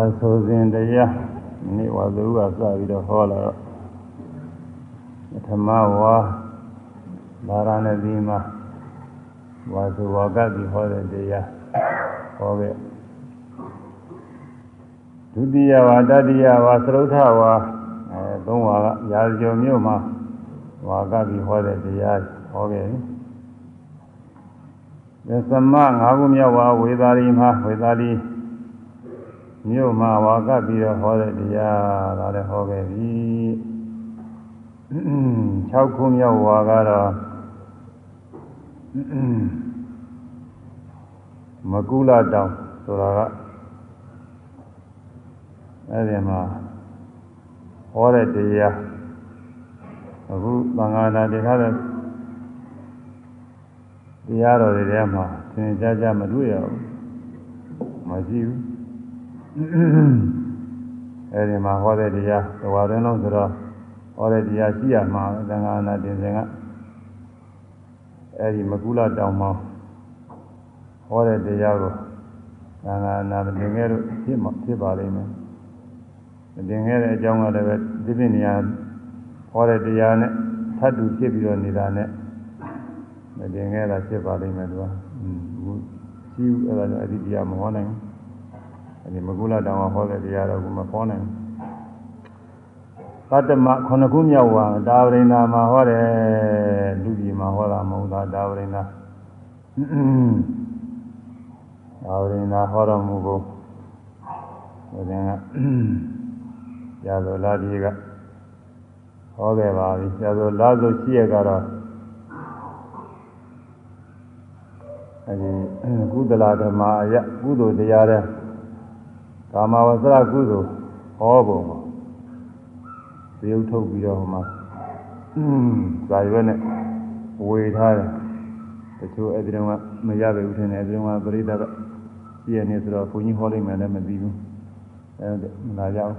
ါဆိုစဉ်တရားနေ့ဝါသူကစပြီးတော့ဟောလာတော့ပထမဝါဗာရာဏသီမှာဝါဆိုဝါကတိဟောတဲ့တရားဟောခဲ့ဒုတိယဝါတတိယဝါသရုဋ္ဌဝါအဲသုံးဝါကရာဇကျော်မြို့မှာဝါကတိဟောတဲ့တရားဟောခဲ့တယ်သမငါးခုမြောက်ဝါဝေသာလီမှာဝေသာလီ မြို့မှာဝါကပြီးတော့ဟောတဲ့တရားဒါလည်းဟောခဲ့ပြီ6ခုမြောက်ဝါကတော့မကုလတောင်ဆိုတာကအဲ့ဒီမှာဟောတဲ့တရားအခုသံဃာနာတရားတဲ့တရားတော်တွေထဲမှာသင်ကြားကြမတွေ့ရဘူးမရှိဘူး အဲဒီမှာဟောတဲ့တရားတဝါတွင်လုံးဆိုတော့ဟောတဲ့တရားရှိရမှာသံဃာနာတင်စဉ်ကအဲဒီမကုလတောင်မှာဟောတဲ့တရားကိုသံဃာနာတင်ခဲ့လို့ဖြစ်မှာဖြစ်ပါလိမ့်မယ်တင်ခဲ့တဲ့အကြောင်းကလည်းပဲဒီပြနေရာဟောတဲ့တရားနဲ့ထပ်တူဖြစ်ပြီးတော့နေတာနဲ့မတင်ခဲ့တာဖြစ်ပါလိမ့်မယ်သူကอืมရှိဘူးအဲ့ဒါကြောင့်အဒီတရားမဟောနိုင်ဘူး အဲဒီမကုလတောင်ဟောတဲ့တရားတော်ကမဟောနိုင်ဘူးသတ္တမခုနှစ်ခုမြောက်ဝါဒါဝရိန္ဒာမှာဟောတယ်လူကြီးမှာဟောတာမဟုတ်တာဒါဝရိန္ဒာဒါဝရိန္ဒာဟောတော်မူကိုဘုရင်ကရာဇောလာကြီးကဟောခဲ့ပါပြီရာဇောလာဆိုရှိရကတော့အဲဒီကုသလာဓမ္မအယကုသိုလ်တရားတဲ့ ကာမဝဆရာကုသိုလ်ဟောပုံပါသရုပ်ထုတ်ပြီးတော့ဟိုမှာဇာရွက်နဲ့ဝေထားတယ်တချို့အဲ့ဒီတော့မရပဲဦးထင်တယ်အဲ့ဒီတော့ပရိသတ်ကပြည့်နေဆိုတော့ဘုန်းကြီးဟောလိုက်မှလည်းမသိဘူးအဲ့ဒါမလာကြဘူး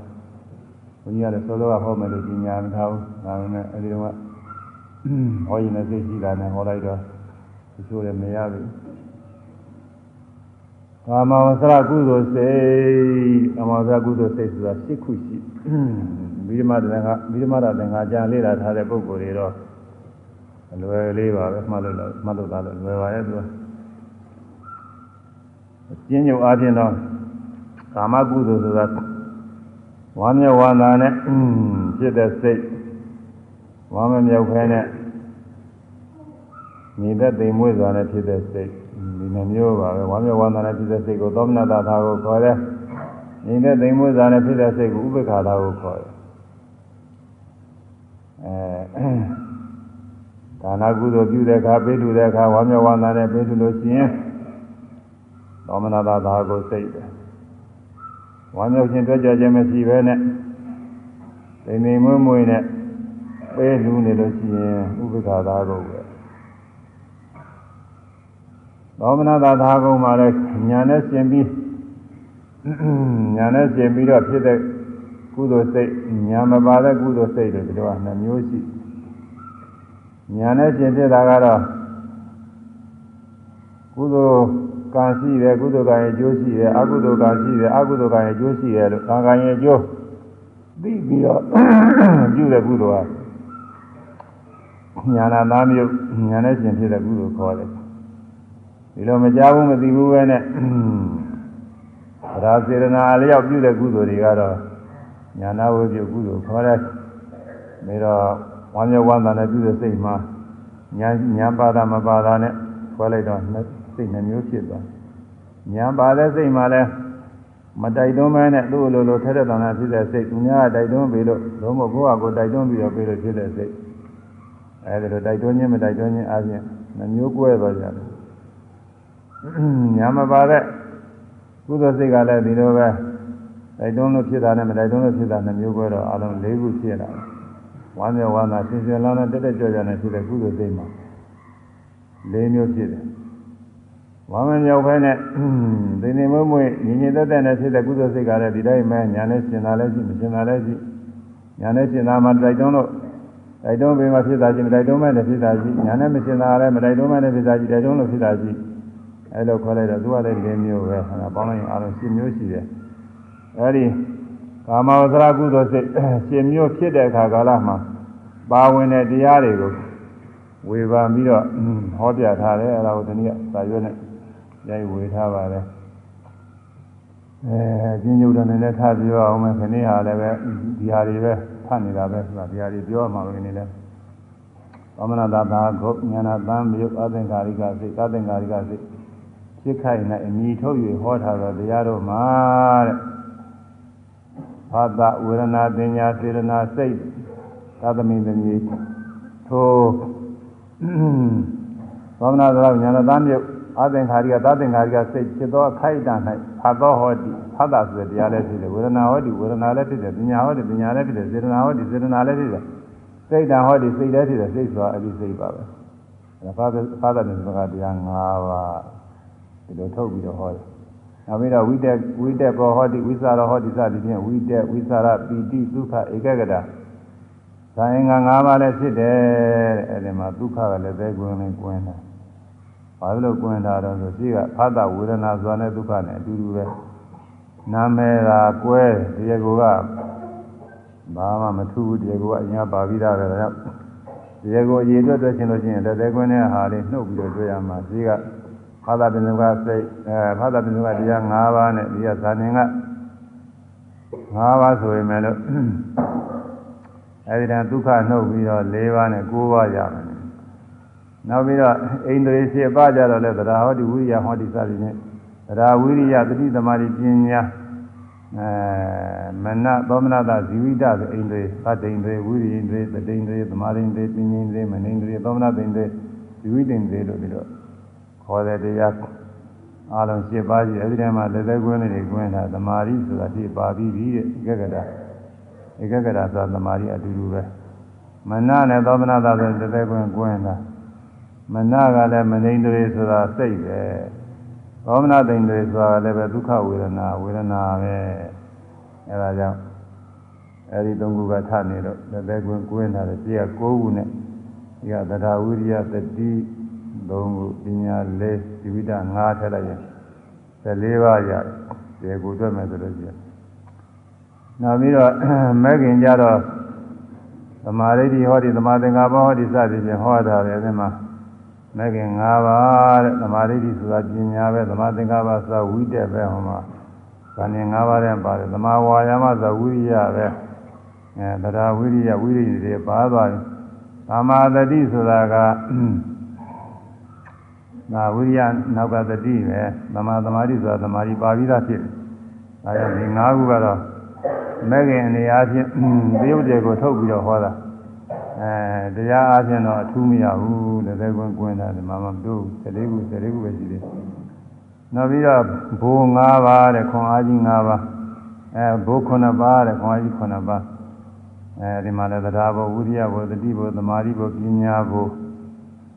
ဘုန်းကြီးကလည်းစောစောကဟောမယ်လို့ကြီးညာမထားဘူးဒါပေမဲ့အဲ့ဒီတော့ဟောရင်လည်းသိရှိတာနဲ့ဟောလိုက်တော့တချို့လည်းမရဘူး ကာမဝဆရာကုသိုလ်စိတ်ကာမဝဆရာကုသိုလ်စိတ်ဆိုတာ၈ခုရှိမိဓမ္မတန်ခါမိဓမ္မတာတန်ခါကြာလေ့လာထားတဲ့ပုဂ္ဂိုလ်တွေတော့အလွယ်လေးပါပဲမှတ်လို့တော့မှတ်လို့သားလို့လွယ်ပါရဲ့သူကကျင်းညုပ်အားဖြင့်တော့ကာမကုသိုလ်ဆိုတာဝမ်းမြောက်ဝမ်းသာနဲ့ဖြစ်တဲ့စိတ်ဝမ်းမမြောက်ခဲနဲ့နေတဲ့တိမ်မွေးစွာနဲ့ဖြစ်တဲ့စိတ် ဒီနှမျိုးပါပဲဝမ်းမြောက်ဝမ်းသာနဲ့ဖြစ်တဲ့စိတ်ကိုသောမနတာသာကိုခေါ်တယ်။နေတဲ့သိမ်မွေးစာနဲ့ဖြစ်တဲ့စိတ်ကိုဥပ္ပခါသာကိုခေါ်တယ်။အဲဒါနာကုသိုလ်ပြုတဲ့အခါပေးထူတဲ့အခါဝမ်းမြောက်ဝမ်းသာနဲ့ပေးထူလို့ရှိရင်သောမနတာသာကိုစိတ်တယ်။ဝမ်းမြောက်ခြင်းတွေ့ကြခြင်းမရှိဘဲနဲ့သိမ်သိမ်မွေးမွေးနဲ့ပေးလူနေလို့ရှိရင်ဥပ္ပခါသာကိုပဲ သောမနာသာသာကုံမှာလဲညာနဲ့ရှင်ပြီးညာနဲ့ရှင်ပြီးတော့ဖြစ်တဲ့ကုသိုလ်စိတ်ညာမပါတဲ့ကုသိုလ်စိတ်တွေဒီလိုကနှမျိုးရှိညာနဲ့ရှင်ဖြစ်တာကတော့ကုသိုလ်ကံရှိတယ်ကုသိုလ်ကံရဲ့အကျိုးရှိတယ်အကုသိုလ်ကံရှိတယ်အကုသိုလ်ကံရဲ့အကျိုးရှိတယ်လို့ကံကံရဲ့အကျိုးသိပြီးတော့ပြုတဲ့ကုသိုလ်ကညာနာသားမျိုးညာနဲ့ရှင်ဖြစ်တဲ့ကုသိုလ်ခေါ်တယ် ဒီလိုမကြဘူးမသိဘူးပဲနဲ့ဗราစေရနာလျောက်ပြုတဲ့ကုသိုလ်တွေကတော့ညာနာဝိပြုကုသိုလ်ခေါ်တဲ့ပြီးတော့ဝမ်းမြောက်ဝမ်းသာနဲ့ပြုတဲ့စိတ်မှာညာညာပါတာမပါတာနဲ့ခွဲလိုက်တော့စိတ်နှမျိုးဖြစ်သွားညာပါတဲ့စိတ်မှာလဲမတိုက်တွန်းမဲနဲ့သူ့လိုလိုထက်တဲ့တန်တာဖြစ်တဲ့စိတ်သူများတိုက်တွန်းပြီးလို့လုံးမကိုယ့်ဟာကိုယ်တိုက်တွန်းပြီးတော့ပြီးလို့ဖြစ်တဲ့စိတ်အဲဒီလိုတိုက်တွန်းခြင်းမတိုက်တွန်းခြင်းအပြင်နှမျိုးကွဲသွားကြတယ် ညာမပါတဲ့ကုသိုလ်စိတ်ကလည်းဒီလိုပဲတိုက်တွန်းလို့ဖြစ်တာနဲ့မတိုက်တွန်းလို့ဖြစ်တာနှမျိုးပဲတော့အလုံး၄ခုဖြစ်လာတယ်။ဝမ်းမြောက်ဝမ်းသာဆင်ဆင်လောင်းနဲ့တက်တက်ကြွကြွနဲ့ဖြစ်တဲ့ကုသိုလ်စိတ်မှာ၄မျိုးဖြစ်တယ်။ဝမ်းမမြောက်ပဲနဲ့ဒီနေမွေ့မွေ့ညီညီတက်တက်နဲ့ဖြစ်တဲ့ကုသိုလ်စိတ်ကလည်းဒီတိုင်းပဲညာနဲ့ရှင်တာလည်းရှိမရှင်တာလည်းရှိညာနဲ့ရှင်တာမှတိုက်တွန်းလို့တိုက်တွန်းပေးမှဖြစ်တာရှိမတိုက်တွန်းမှလည်းဖြစ်တာရှိညာနဲ့မရှင်တာလည်းမတိုက်တွန်းမှလည်းဖြစ်တာရှိတိုက်တွန်းလို့ဖြစ်တာရှိ အဲလိုခေါ်လိုက်တော့သူကလည်းဒီမျိုးပဲဟာပေါင်းလိုက်ရင်အားလုံး၈မျိုးရှိတယ်အဲဒီကာမဝဇ္ဇရာကုသိုလ်စိတ်ရှင်မျိုးဖြစ်တဲ့အခါကာလမှာပါဝင်တဲ့တရားတွေကိုဝေဖန်ပြီးတော့ဟောပြထားတယ်အဲဒါကိုဒီနေ့စာရွက်နဲ့ရိုက်ဝေထားပါတယ်အဲကျင်းညုတ်တယ်လည်းထားပြောအောင်မယ်ခဏဟာလည်းပဲဒီဟာတွေပဲဖတ်နေတာပဲဆိုတာဒီဟာတွေပြောမှပဲနေလဲသမဏတာသာဂုဉာဏသံမြုပ်အသင်္ကာရိကစိတ်အသင်္ကာရိကစိတ်ဖြ စ်ခိုင်၌အမိထုတ်၍ဟောထားသောတရားတို့မှာတဲ့ဘာသာဝေဒနာတင်ညာစေရနာစိတ်သာသမိန်သမီးထိုသမဏတာဉာဏသံမြုပ်အသင်္ခါရိကသာသင်္ခါရိကစိတ်ဖြစ်သောအခိုက်အတန့်၌ဖတ်သောဟောတိဖတ်တာဆိုတဲ့တရားလည်းဖြစ်တယ်ဝေဒနာဟောတိဝေဒနာလည်းဖြစ်တယ်ပညာဟောတိပညာလည်းဖြစ်တယ်စေတနာဟောတိစေတနာလည်းဖြစ်တယ်စိတ်တံဟောတိစိတ်လည်းဖြစ်တယ်စိတ်ဆိုတာအဲ့ဒီစိတ်ပါပဲအဲဖာဖာတာတဲ့စကားတရား၅ပါး ဒီလိုထုတ်ပြီးတော့ဟောတယ်နောက်ပြီးတော့ဝိတက်ဝိတက်ကောဟောတိဝိသရဟောတိစသည်ဖြင့်ဝိတက်ဝိသရပီတိဒုက္ခဧကဂတဇာယင်္ဂ၅ပါးလည်းဖြစ်တယ်တဲ့အဲဒီမှာဒုက္ခကလည်းသဲကွင်းနဲ့ကွင်းတယ်ဘာလို့ကွင်းတာတော့ဆိုရှိကဖာတာဝေဒနာဇာနဲ့ဒုက္ခနဲ့အတူတူပဲနာမည်သာကွဲတရားကိုကဘာမှမထူးဘူးတရားကိုကအရင်ပါပြီးသားပဲဒါကြောင့်တရားကိုအရေးအတွက်တွေ့ချင်လို့ရှိရင်လက်သေးကွင်းနဲ့ဟာလေးနှုတ်ပြီးတော့တွေ့ရမှာရှိက ဖာတာပင်စုကစိတ်အဲဖာတာပင်စုကတရား၅ပါးနဲ့ဒီကဇာနင်က၅ပါးဆိုရင်လည်းအဲဒီတန်ဒုက္ခနှုတ်ပြီးတော့၄ပါးနဲ့၉ပါးရမယ်နောက်ပြီးတော့အိန္ဒြေ7ပါးကြတော့လဲသရဟောတိဝိရိယဟောတိစသည်ဖြင့်သရဝိရိယတတိသမารိပညာအဲမနသောမနတဇီဝိတဆိုအိန္ဒြေသတ္တိန္ဒြေဝိရိယန္ဒြေတတိန္ဒြေသမာရိန္ဒြေပညာန္ဒြေမနိန္ဒြေသောမနတိန္ဒြေဇီဝိတန္ဒြေလို့ပြီးတော့ ခေါ်တဲ့တရားအလုံး7ပါးကြီးအဲဒီထဲမှာလက်သက်ကွင်းလေးတွေကွင်းတာသမာရိဆိုတာဒီပါပြီးပြီတဲ့ဧကဂရဧကဂရဆိုတာသမာရိအတူတူပဲမနနဲ့သောမနတဆိုလက်သက်ကွင်းကွင်းတာမနကလည်းမနိန္ဒြေဆိုတာစိတ်ပဲသောမနတိန္ဒြေဆိုတာလည်းပဲဒုက္ခဝေဒနာဝေဒနာပဲအဲဒါကြောင့်အဲဒီသုံးခုကထနေတော့လက်သက်ကွင်းကွင်းတာလေပြည့်က9ခုနဲ့ဒီကသဒ္ဓဝိရိယတတိ သုံးခုပညာ၄ဒီဝိဒ5ထည့်လိုက်ရင်14ပါးရတယ်ဒီကိုတွေ့မယ်ဆိုလို့ရှိရင်နောက်ပြီးတော့မဲခင်ကြတော့သမာဓိတိဟောဒီသမာသင်္ကပ္ပဟောဒီစသည်ဖြင့်ဟောတာပဲအဲဒီမှာမဲခင်၅ပါးတဲ့သမာဓိတိဆိုတာပညာပဲသမာသင်္ကပ္ပဆိုတာဝိတက်ပဲဟောမှာဇာနေ၅ပါးတဲ့ပါတယ်သမာဝါယာမဆိုတာဝိရိယပဲအဲတရားဝိရိယဝိရိယတွေပါသွားတယ်သမာသတိဆိုတာက နာဝိရိယနောက်ကတတိပဲသမာသမာဓိဆိုတာသမာဓိပါပြီးသားဖြစ်တယ်။ဒါကြောင့်ဒီ၅ခုကတော့မဲ့ခင်အနေအားဖြင့်သရုပ်တွေကိုထုတ်ပြီးတော့ဟောတာအဲတရားအားဖြင့်တော့အထူးမရဘူးလက်သေးကွင်းကွင်းတာဒီမှာမတို့14ခု14ခုပဲရှိသေးတယ်။နောက်ပြီးတော့ဘိုး၅ပါးတဲ့ခွန်အားကြီး၅ပါးအဲဘိုး9ပါးတဲ့ခွန်အားကြီး9ပါးအဲဒီမှာလည်းတရားဘောဝိရိယဘောတတိဘောသမာဓိဘောပညာဘော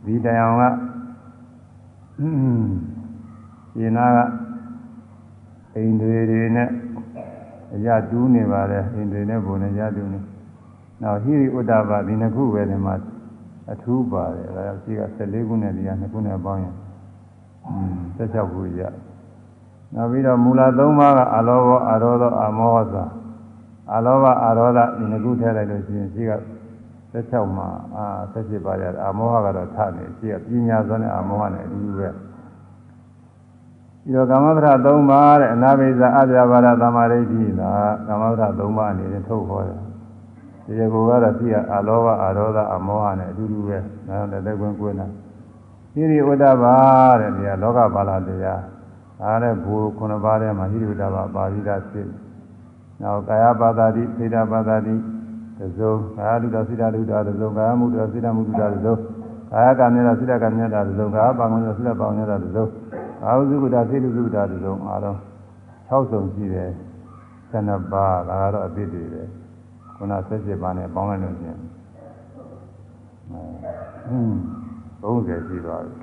ဒီတရားက ရှင်နာကအိန္ဒြေတွေနဲ့အရာတူးနေပါတယ်အိန္ဒြေနဲ့ဘုံနဲ့ရတူးနေနောက်ဟိရိဥဒ္ဒဘာဒီနှစ်ခုပဲဒီမှာအထူးပါတယ်အဲဒါရှိက14ခုနဲ့ဒီက2ခုနဲ့ပေါင်းရင်16ခုရနောက်ပြီးတော့မူလ3ပါးကအလောဘအာရောဓအာမောဟသာအလောဘအာရောဓဒီနှစ်ခုထည့်လိုက်လို့ရှိရင်ရှိက 16မှာအာ17ပါးရတယ်အာမောဟကတော့ထနေရှိကပညာစွမ်းနဲ့အာမောဟနဲ့အတူတူပဲဒီတော့ကာမဗရ3ပါးတဲ့အနာဘိဇာအပြာပါဒသမာဓိဋ္ဌိလားကာမဗရ3ပါးအနေနဲ့ထုတ်ခေါ်တယ်ဒီကောကတော့ရှိကအာလောဘအာရောဓအာမောဟနဲ့အတူတူပဲဒါလည်းလက်ကွင်းကွင်းတာဟိရိဝတ္တပါတဲ့ဒီကလောကပါဠိတရားဒါလည်းဘူခုနှစ်ပါးထဲမှာဟိရိဝတ္တပါပါဠိတာဖြစ်နောက်ကာယပါဒတိသေတာပါဒတိ သဇုံကာယတုဒ္ဒစိတ္တတုဒ္ဒသဇုံကာယမုဒ္ဒစိတ္တမုဒ္ဒသဇုံကာယကံမြတ်စိတ္တကံမြတ်သဇုံကာယပါငုံစိတ္တပါငုံသဇုံအာဟုသုကတာစိတ္တသုကတာသဇုံအားလုံး6စုံရှိတယ်12ပါးဒါကတော့အပြည့်တွေပဲခုန17ပါးနဲ့ပေါင်းလိုက်လို့ရှိရင်ဟွန်း30ရှိသွားပြီ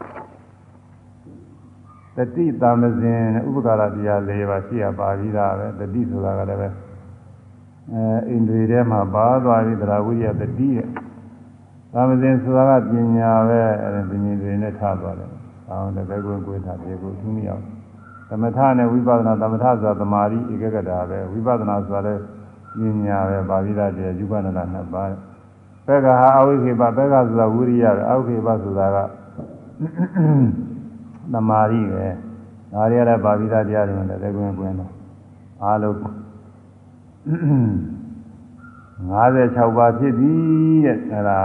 တတိတမဇင်ဥပကာရတရား၄ပါးရှိရပါပြီးသားပဲတတိဆိုတာကလည်းပဲ အဲအိန္ဒြေထဲမှာပါသွားပြီတရားဝိရိယတတိရဲ့သာမဇင်ဆိုတာကပညာပဲအဲဒီပညာတွေနဲ့ထားသွားတယ်။အောင်းတဲ့ဘက်ကိုကိုယ်ထားပြေကိုသူမရောက်သမထနဲ့ဝိပဿနာသမထဆိုတာသမာဓိဧကဂတာပဲဝိပဿနာဆိုတာလည်းဉာဏ်ညာပဲပါဠိတော်ကျေယူပနာနှစ်ပါးဘက်ကဟာအဝိခေပဘက်ကဆိုတာဝိရိယပဲအဝိခေပဆိုတာကသမာဓိပဲဒါတွေကလည်းပါဠိတော်တရားတွေနဲ့လည်းကွင်းကွင်းတော့အားလုံး 56ပါးဖြစ်ပြီတဲ့အဲဒါ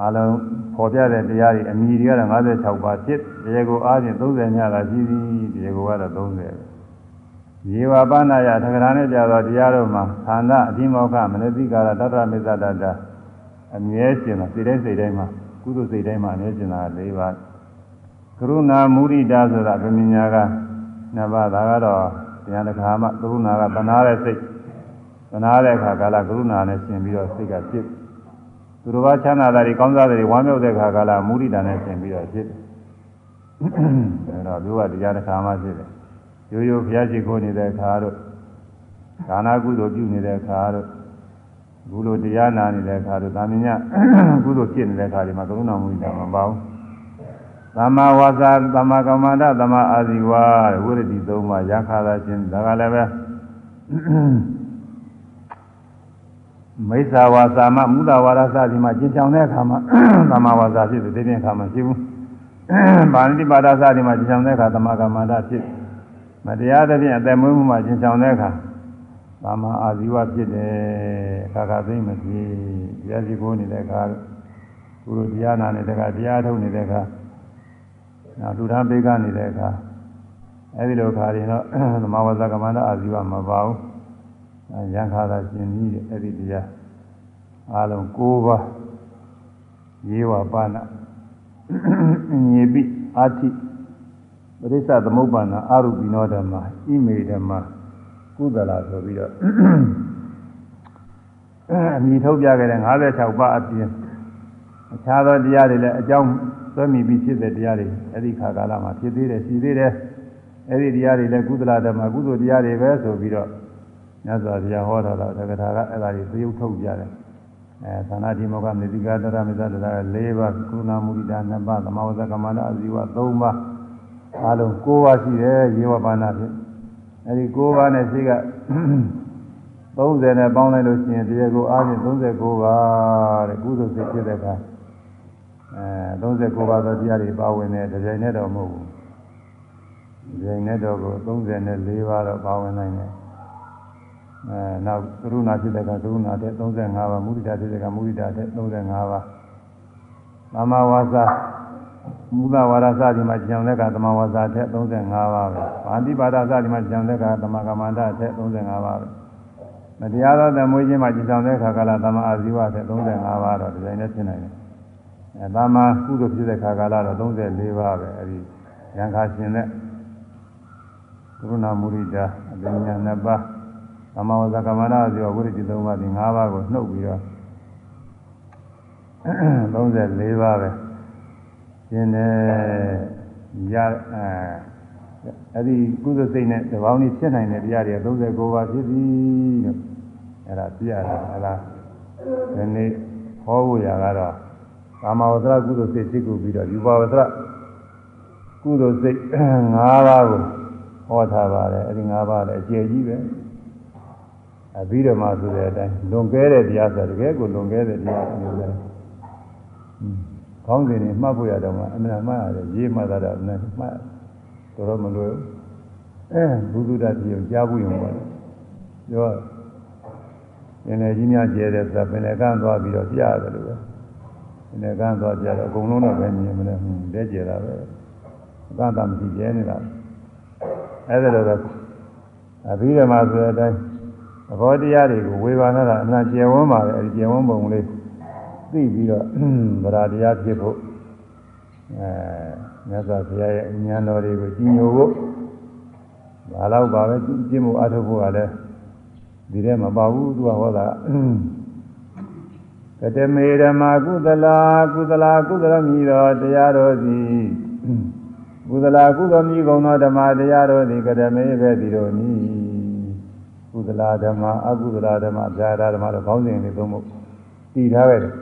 အားလုံးပေါ်ပြတဲ့တရားတွေအမိတွေကတော့56ပါးဖြစ်တရားကိုအားဖြင့်30ညတာရှိပြီတရားကိုကတော့30ပဲရေဝပါဏယသက္ကရာနဲ့ကြတော့တရားတော်မှာသန္တာအတိမောခမနတိကာရတတ္တမေသတ္တအမြဲရှင်တာစိတ်တိုင်းစိတ်တိုင်းမှာကုသိုလ်စိတ်တိုင်းမှာအမြဲရှင်တာ၄ပါးကရုဏာမုရိဒာဆိုတာဗမြညာကနှစ်ပါးဒါကတော့ တရားတစ်ခါမှကရုဏာကတနာတဲ့စိတ်တနာတဲ့အခါကာလကရုဏာနဲ့ရှင်ပြီးတော့စိတ်ကဖြစ်သူတော်ဘာချမ်းသာတာတွေကောင်းစားတာတွေဝမ်းမြောက်တဲ့အခါကာလမုရိဒာနဲ့ရှင်ပြီးတော့ဖြစ်တယ်အဲတော့သူကတရားတစ်ခါမှဖြစ်တယ်ရိုးရိုးဘုရားရှိခိုးနေတဲ့အခါတို့ဒါနာကုသိုလ်ပြုနေတဲ့အခါတို့ဘုလိုတရားနာနေတဲ့အခါတို့သာမညကုသိုလ်ဖြစ်နေတဲ့အခါဒီမှာကရုဏာမုရိဒာမပါဘူး သမ္မာဝါစာသမ္မာကမ္မန္တသမ္မာအာဇီဝဝိရတိသုံးပါးရခါသာခြင်းဒါကလည်းပဲမိစ္ဆာဝါစာမမူလဝါဒစသည်မှာကျင့်ကြံတဲ့အခါမှာသမ္မာဝါစာဖြစ်တဲ့ဒီပြင်အခါမှာရှိဘူး။ဗာဏိပါဒစသည်မှာကျင့်ကြံတဲ့အခါသမ္မာကမ္မန္တဖြစ်မတရားသဖြင့်အသက်မွေးမှုမှာကျင့်ကြံတဲ့အခါသမ္မာအာဇီဝဖြစ်တယ်အခါခါသိမ့်မဖြစ်တရားစီကိုနေတဲ့အခါကုလိုတရားနာနေတဲ့အခါတရားထုတ်နေတဲ့အခါ နောက်လူသားပေးကနေတဲ့အခါအဲဒီလိုခါရင်တော့သမဝဇ္ဇကမန္တအာဇီဝမပါဘူးရံခါသာရှင်ကြီးတဲ့အဲ့ဒီတရားအားလုံး၉ပါးရေဝပါဏညေပိအာတိပရိစ္ဆသမုပ္ပန္နအာရုပိနောဓမ္မဣမေဓမ္မကုသလာဆိုပြီးတော့အမိထုတ်ပြခဲ့တဲ့56ပါးအပြင်အခြားသောတရားတွေလည်းအကြောင်း သွဲမိပြီးဖြစ်တဲ့တရားတွေအဲ့ဒီခါကာလမှာဖြစ်သေးတယ်ရှိသေးတယ်အဲ့ဒီတရားတွေလည်းကုသလဓမ္မကုသိုလ်တရားတွေပဲဆိုပြီးတော့မြတ်စွာဘုရားဟောတာတော့တက္ကထာကအဲ့ဒါတွေသရုပ်ထုတ်ကြတယ်အဲသန္တာတိမောကမေတိကာတရမေသတရ၄ပါးကုဏမုရိဒာ၂ပါးသမဝဇ္ဇကမန္တအဇီဝ၃ပါးအားလုံး၉ပါးရှိတယ်ရေဝပါဏဖြင့်အဲ့ဒီ၉ပါးနဲ့ရှိက30နဲ့ပေါင်းလိုက်လို့ရှိရင်တရားကိုအားဖြင့်39ပါးတဲ့ကုသိုလ်စိတ်ဖြစ်တဲ့အခါ အဲ39ပါးသောတရားတွေပါဝင်တဲ့တကြိမ်နဲ့တော့မဟုတ်ဘူး။ကြိမ်နဲ့တော့ကို34ပါးတော့ပါဝင်နိုင်တယ်အဲနောက်ကရုဏာဖြစ်တဲ့ကကရုဏာတဲ့35ပါးမုဒိတာဖြစ်တဲ့ကမုဒိတာတဲ့35ပါးသမဝါစာမူလဝါဒစဒီမှာကျန်တဲ့ကသမဝါစာတဲ့35ပါးပဲဗာတိပါဒစဒီမှာကျန်တဲ့ကသမကမန္တတဲ့35ပါးပဲမတရားသောသမွေးခြင်းမှာကျန်တဲ့ခါကလာသမအာဇီဝတဲ့35ပါးတော့ဒီတိုင်းနဲ့ဖြစ်နိုင်တယ် အဲသမကုသိုလ်ဖြစ်တဲ့ခါကလာတော့34ပါးပဲအဲဒီရံခါရှင်တဲ့ကရုဏာမုဒိတာအပညာနှစ်ပါးသမဝဇ္ဇကမန္တဇောဝိရတိသုံးပါးဒီ၅ပါးကိုနှုတ်ပြီးတော့34ပါးပဲရှင်းတယ်ရအဲအဲ့ဒီကုသစိတ်နဲ့တပေါင်းนี้ဖြစ်နိုင်တဲ့တရားတွေ39ပါးဖြစ်ပြီလို့အဲ့ဒါပြရတာအဲ့ဒါဒီနေ့ဟောဖို့ရကတော့ ကာမဝဇ္ဇကုသစိတ်ဖြစ်ကိုပြီးတော့ယူပါဝဇ္ဇကုသစိတ်၅ပါးကိုဟောထားပါတယ်အဲ့ဒီ၅ပါးလည်းအကျယ်ကြီးပဲအပြီးတော့မှဆိုတဲ့အတိုင်းလွန်ကဲတဲ့တရားဆိုတကယ်ကိုလွန်ကဲတဲ့တရားမျိုးလဲ။ခေါင်းစဉ်တွေမှတ်ဖို့ရတော့မှအမှန်မှတ်ရတယ်ရေးမှတ်တာတော့အမှန်မှတ်တော်တော်မလွယ်ဘူး။အဲဘုဒ္ဓတတိယကြားဖို့ရုံပါပြောပင်လေကြီးများကျဲတဲ့ဆိုပင်လေကန်းသွားပြီးတော့ပြရတယ်လို့ပဲ။ ပင်လေကန်းသွားပြတော့အကုန်လုံးတော့ပဲမြင်မလဲဟွန်းတဲကျဲတာပဲ။အကန့်အသမရှိကျဲနေတာ။အဲဒါတော့အပြီးတော့မှဆိုတဲ့အတိုင်းသဘောတရားတွေကိုဝေဘာနာတာအမှန်ကျေဝန်းပါလေအဲဒီကျေဝန်းပုံလေးသိပြီးတော့ဗราတရားဖြစ်ဖို့အဲမြတ်စွာဘုရားရဲ့ဉာဏ်တော်တွေကိုကြီးညိုဖို့ဘာလို့ပါပဲကျင့်မှုအထုတ်ဖို့ကလည်းဒီထဲမှာပါဘူးသူကဟောတာ ကတမေဓမ္မာကုသလာကုသလာကုသလမြည်တော်တရားတော်စီကုသလာကုသမြည်ကုန်သောဓမ္မတရားတော်သည်ကတမေပဲဒီတော်နီးကုသလာဓမ္မအကုသလာဓမ္မဇာတာဓမ္မတော့ခေါင်းစဉ်လေးသုံးဖို့တည်ထားခဲ့တယ်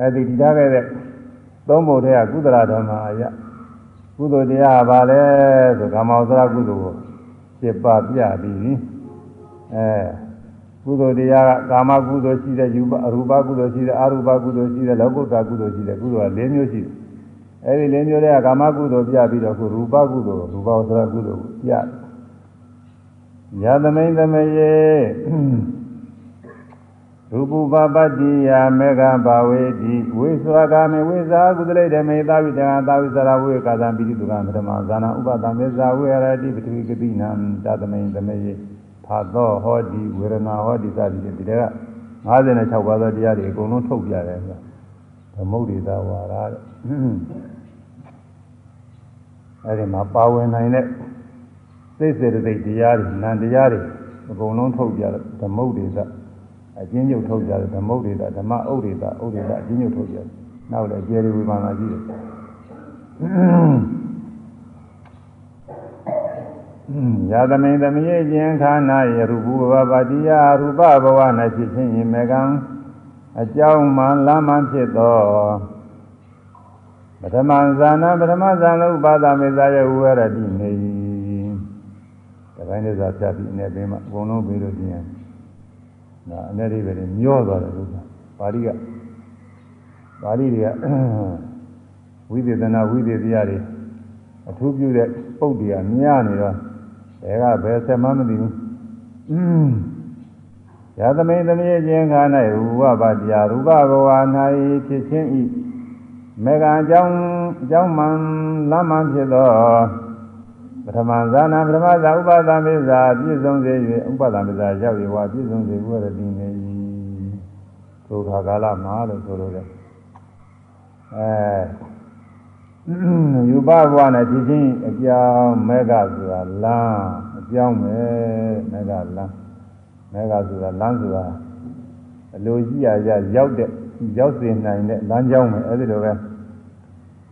အဲဒီတည်ထားခဲ့တဲ့သုံးဖို့တည်းကကုသလာဓမ္မအရကုသိုလ်တရားကဘာလဲဆိုကာမောသရကုသိုလ်ကို7ပါးပြပြီးအဲ ကုသိုလ်တရားကကာမကုသိုလ်ရှိတဲ့ယူပအရူပကုသိုလ်ရှိတဲ့အရူပကုသိုလ်ရှိတဲ့လောကုတ္တကုသိုလ်ရှိတဲ့ကုသိုလ်က၄မျိုးရှိတယ်အဲဒီ၄မျိုးတွေကကာမကုသိုလ်ပြပြီးတော့ခုရူပကုသိုလ်ရူပဝသရကုသိုလ်ကိုပြတယ်ယသမိန်သမယေရူပပပတ္တိယမေဃဘာဝေတိဝိသဝကမေဝိဇာကုသလိတမေသာဝိတံသာဝိသရာဝေကာသံပိတိတုကံပထမဇာနာဥပသမေဇာဝေရတိပထဝီကတိနံတသမိန်သမယေ ဖာသောဟောတိဝေရဏဟောတိစသည်ဖြင့်ဒီတက56ပါးသောတရားတွေအကုန်လုံးထုတ်ပြတယ်ဆိုတာသမုဒ္ဒေသာဝါရတဲ့အဲဒီမှာပါဝင်နိုင်တဲ့စိတ်စေတသိက်တရားတွေနံတရားတွေအကုန်လုံးထုတ်ပြတယ်သမုဒ္ဒေသာအကျဉ်းချုပ်ထုတ်ကြတယ်ဓမ္မုဒ္ဒေတာဓမ္မဥဒ္ဒေတာဥဒ္ဒေတာအကျဉ်းချုပ်ထုတ်ကြတယ်နောက်လည်းအကျေရီဝိမာနာရှိတယ် ယာသမိန်သမယေခြင်းခန္ဓာယရူပဘဝပါတိယရူပဘဝ၌ဖြစ်ခြင်းယမေကံအကြောင်းမှလမ်းမှဖြစ်သောပထမဇာနာပထမဇာနဥပါဒမေဇာယဝရတိနေ၏တပိုင်းလေးစားဖြတ်ပြီးအနေပင်မှာအကုန်လုံးပြီးလို့ပြင်ဒါအနေရိပဲမျောသွားတယ်လို့ပါဠိကပါဠိတွေကဝိသေသနာဝိသေသရတွေအထူးပြုတဲ့ပုတ်တွေကများနေတော့ ဘယ်ကဘယ်ဆက်မှမသိဘူးอืมယသမိန်သမီးချင်းခါ၌ရူပပါတရားရူပဘဝ၌ဖြစ်ခြင်းဤမေဃအကြောင်းအကြောင်းမှန်လမ်းမှန်ဖြစ်သောပထမဇာနာပထမဇာဥပါဒမေဇာပြည့်စုံစေ၍ဥပါဒမေဇာရောက်ရဝပြည့်စုံစေဝရတိနေ၏ဒုက္ခကာလမှာလို့ဆိုလို့လေအဲ ယူပဘဝနဲ့ဒီချင်းအကြောင်းမေဃဆိုတာလမ်းအကြောင်းပဲမေဃလမ်းမေဃဆိုတာလမ်းဆိုတာအလိုရှိရရရောက်တဲ့ရောက်စေနိုင်တဲ့လမ်းကြောင်းပဲအဲဒီလိုပဲ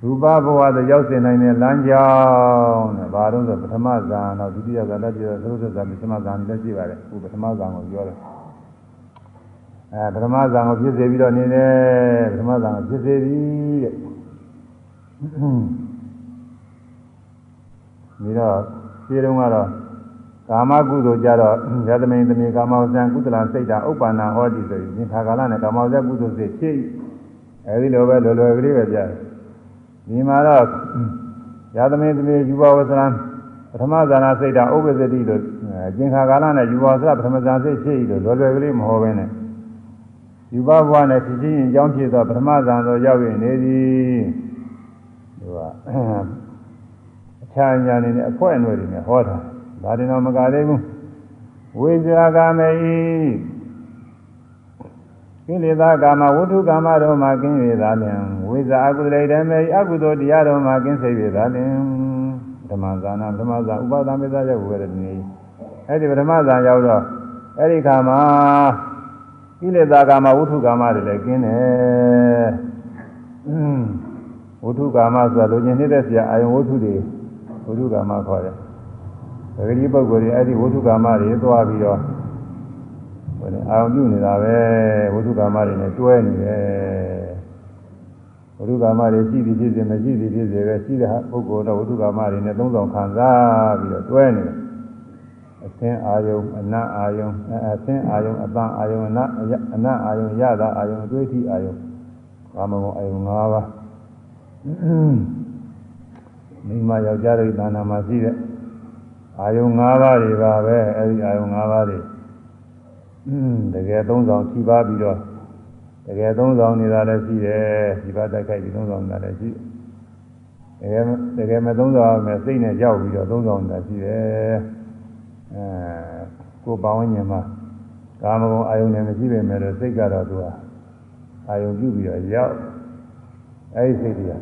ရူပဘဝသို့ရောက်စေနိုင်တဲ့လမ်းကြောင်းတဲ့ဘာလို့ဆိုပထမဇာတော့ဒုတိယဇာလက်ပြသုဒ္ဓဇာပထမဇာလည်းရှိပါတယ်အခုပထမဇာကိုပြောတယ်အဲပထမဇာကိုဖြစ်စေပြီးတော့နေတယ်ပထမဇာကိုဖြစ်စေပြီတဲ့ ပြီးတော့ခြေတုံးကတော့ကာမကုသိုလ်ကြတော့ယသမိန်သမီးကာမောဇံကုသလစိတ်တာဥပ္ပန္နဟောတိဆိုရင်ခါကာလနဲ့ကာမောဇံကုသိုလ်စိတ်ဖြစ်အဲဒီလိုပဲလွယ်လွယ်ကလေးပဲပြတယ်ဒီမှာတော့ယာသမေသမီးယူဘဝဆရံပထမဇာနာစိတ်တာဥပ္ပဇ္ဇတိလို့ကျင်္ခါကာလနဲ့ယူဘဝဆရပထမဇာစိတ်ဖြစ်လို့လွယ်လွယ်ကလေးမဟောဘဲနဲ့ယူဘဘဝနဲ့ဖြစ်ချင်းအကြောင်းဖြစ်သောပထမဇာသောရောက်ရင်နေသည် သူကအချာညာနေနဲ့အဖွဲအနှွယ်တွေနဲ့ဟောတာဒါတင်တော့မကသေးဘူးဝိဇာကမေကိလေသာကာမဝုထုကာမတို့မှကင်း၍သာလျှင်ဝိဇာအကုသလေဓမ္မေအကုသိုလ်တရားတို့မှကင်းစေ၍သာလျှင်ဓမ္မဇာနာဓမ္မဇာဥပါဒမေဇာရောက်ဝေရနေအဲ့ဒီပထမဇာရောက်တော့အဲ့ဒီခါမှာကိလေသာကာမဝုထုကာမတွေလည်းကင်းတယ် ဝုထုကာမဆိုတာလူချင်းနေတဲ့ဆရာအာယုဝုထုတွေဝုထုကာမခေါ်တယ်။ဒါကြိပုဂ္ဂိုလ်တွေအဲ့ဒီဝုထုကာမတွေသွားပြီးတော့ဟိုလေအာယုပြုနေတာပဲဝုထုကာမတွေနဲ့တွဲနေတယ်။ဝုထုကာမတွေရှိသည်ဖြစ်စေမရှိသည်ဖြစ်စေပဲရှိတဲ့ပုဂ္ဂိုလ်တော့ဝုထုကာမတွေနဲ့သုံးဆောင်ခံစားပြီးတော့တွဲနေတယ်။အသင်းအာယုံအနတ်အာယုံအသင်းအာယုံအတန်အာယုံအနတ်အနတ်အာယုံရတာအာယုံအတွေ့အထိအာယုံကာမဂုဏ်အာယုံ၅ပါး မိမယောက်ျားတို့သာနာမှာရှိတဲ့အာယုံ၅ပါးတွေပါပဲအဲဒီအာယုံ၅ပါးတွေတကယ်သုံးဆောင်ထိပါပြီးတော့တကယ်သုံးဆောင်နေတာလည်းရှိတယ်ဒီပါတိုက်ခိုက်ပြီးသုံးဆောင်နေတာလည်းရှိတယ်တကယ်တကယ်မသုံးဆောင်မယ်စိတ်နဲ့ကြောက်ပြီးတော့သုံးဆောင်နေတာရှိတယ်အဲကိုယ်ပေါင်းဉာဏ်မှာကာမဂုဏ်အာယုန်နဲ့မရှိပေမဲ့လို့စိတ်ကတော့သူကအာယုန်ပြုပြီးတော့ရောက် အဲဒီစိတ်တွေက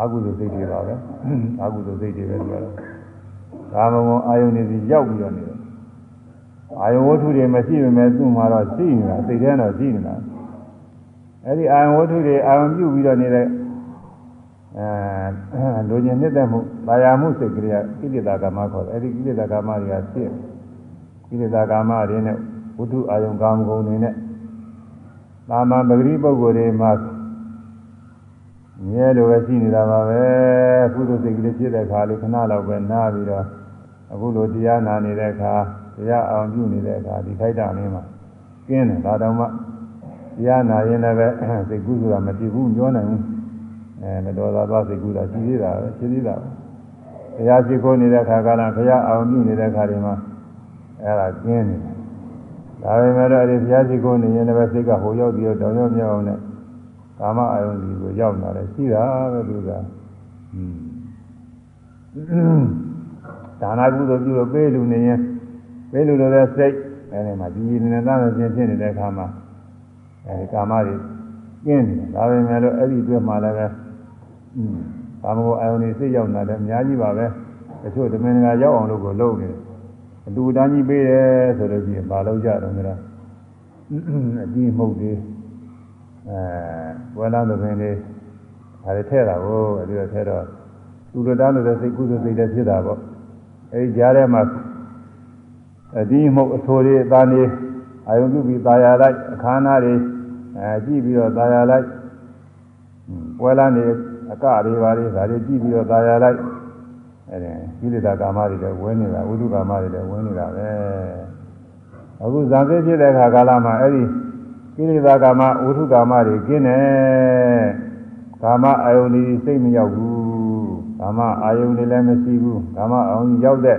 အကုသိုလ်စိတ်တွေပါပဲအကုသိုလ်စိတ်တွေပဲပြောတော့ကာမဂုဏ်အာယုန်တွေစီရောက်ပြီးတော့နေတယ်အာယုန်ဝတ္ထုတွေမရှိပေမဲ့သူ့မှာတော့ရှိနေတာစိတ်ထဲတော့ရှိနေတာအဲဒီအာယုန်ဝတ္ထုတွေအာယုန်ပြုပြီးတော့နေတဲ့အဲလူကျင်နှစ်သက်မှုတာယာမှုစိတ်ကလေးကကိလေသာကာမခေါ်တယ်အဲဒီကိလေသာကာမတွေကဖြစ်ကိလေသာကာမတွေနဲ့ဝတ္ထုအာယုန်ကာမဂုဏ်တွေနဲ့သာမန်ပဂရိပုဂ္ဂိုလ်တွေမှာ မြဲလိုပဲရှိနေတာပါပဲကုသိုလ်စိတ်ကလေးဖြစ်တဲ့ခါလေးခဏလောက်ပဲနားပြီးတော့အခုလိုတရားနာနေတဲ့အခါတရားအောင်ပြုနေတဲ့အခါဒီခိုက်တာလေးမှာကျင်းတယ်ဒါတော့မှတရားနာရင်လည်းပဲစိတ်ကူးဆိုတာမတည်ဘူးပြောနိုင်ဘူးအဲမတော်သာသွားစိတ်ကူးတာရှိသေးတာပဲရှိသေးတာပဲတရားရှိခိုးနေတဲ့အခါကလည်းဘုရားအောင်ပြုနေတဲ့အခါတွေမှာအဲ့ဒါကျင်းနေတယ်ဒါပေမဲ့တော့ဒီဘုရားရှိခိုးနေရင်လည်းစိတ်ကဟိုရောက်ပြီးတော့တောင်ရောက်မြောက်အောင်နဲ့ ကာမအာယုန်ဒီကိုရောက်လာတယ်ရှိတာပဲသူကဒါနာကုသိုလ်ပြုလို့ပေးလူနေရင်ပေးလူလိုတဲ့စိတ်အဲဒီမှာဒီနေနေတာနဲ့ချင်းဖြစ်နေတဲ့အခါမှာအဲဒီကာမတွေကျင်းနေတယ်ဒါပေမဲ့လို့အဲ့ဒီအတွက်မှလည်းပဲอืมကာမဂုဏ်အာယုန်တွေစိတ်ရောက်လာတယ်အများကြီးပါပဲတချို့ဓမင်္ဂါရောက်အောင်လို့ကိုလုပ်နေတယ်အတူတန်းကြီးပေးတယ်ဆိုလို့ရှိရင်မလုပ်ကြတော့ကြတာအကြီးမှုတ်သေး အဲဝဲလာသဘင်လေးဒါတွေထဲတာကိုအဲဒီတော့ထဲတော့သူတို့တားလို့တဲ့စိတ်ကုသိုလ်စိတ်တွေဖြစ်တာပေါ့အဲဒီကြားထဲမှာအဒီမှုတ်အဆိုတွေအသားနေအာယုံပြုပြီးตายရလိုက်အခါနာတွေအဲကြည့်ပြီးတော့ตายရလိုက်ဝဲလာနေအကတွေပါလေဒါတွေကြည့်ပြီးတော့ตายရလိုက်အဲဒီကိလေသာကာမတွေလည်းဝင်နေတာဝိသုကာမတွေလည်းဝင်နေတာပဲအခုဇာတိဖြစ်တဲ့အခါကာလမှာအဲဒီ ကိလေသာကာမဝိသုကာမတွေကင်းတယ်ကာမအာယုန်ဒီစိတ်မရောက်ဘူးကာမအာယုန်တွေလည်းမရှိဘူးကာမအာယုန်ရောက်တဲ့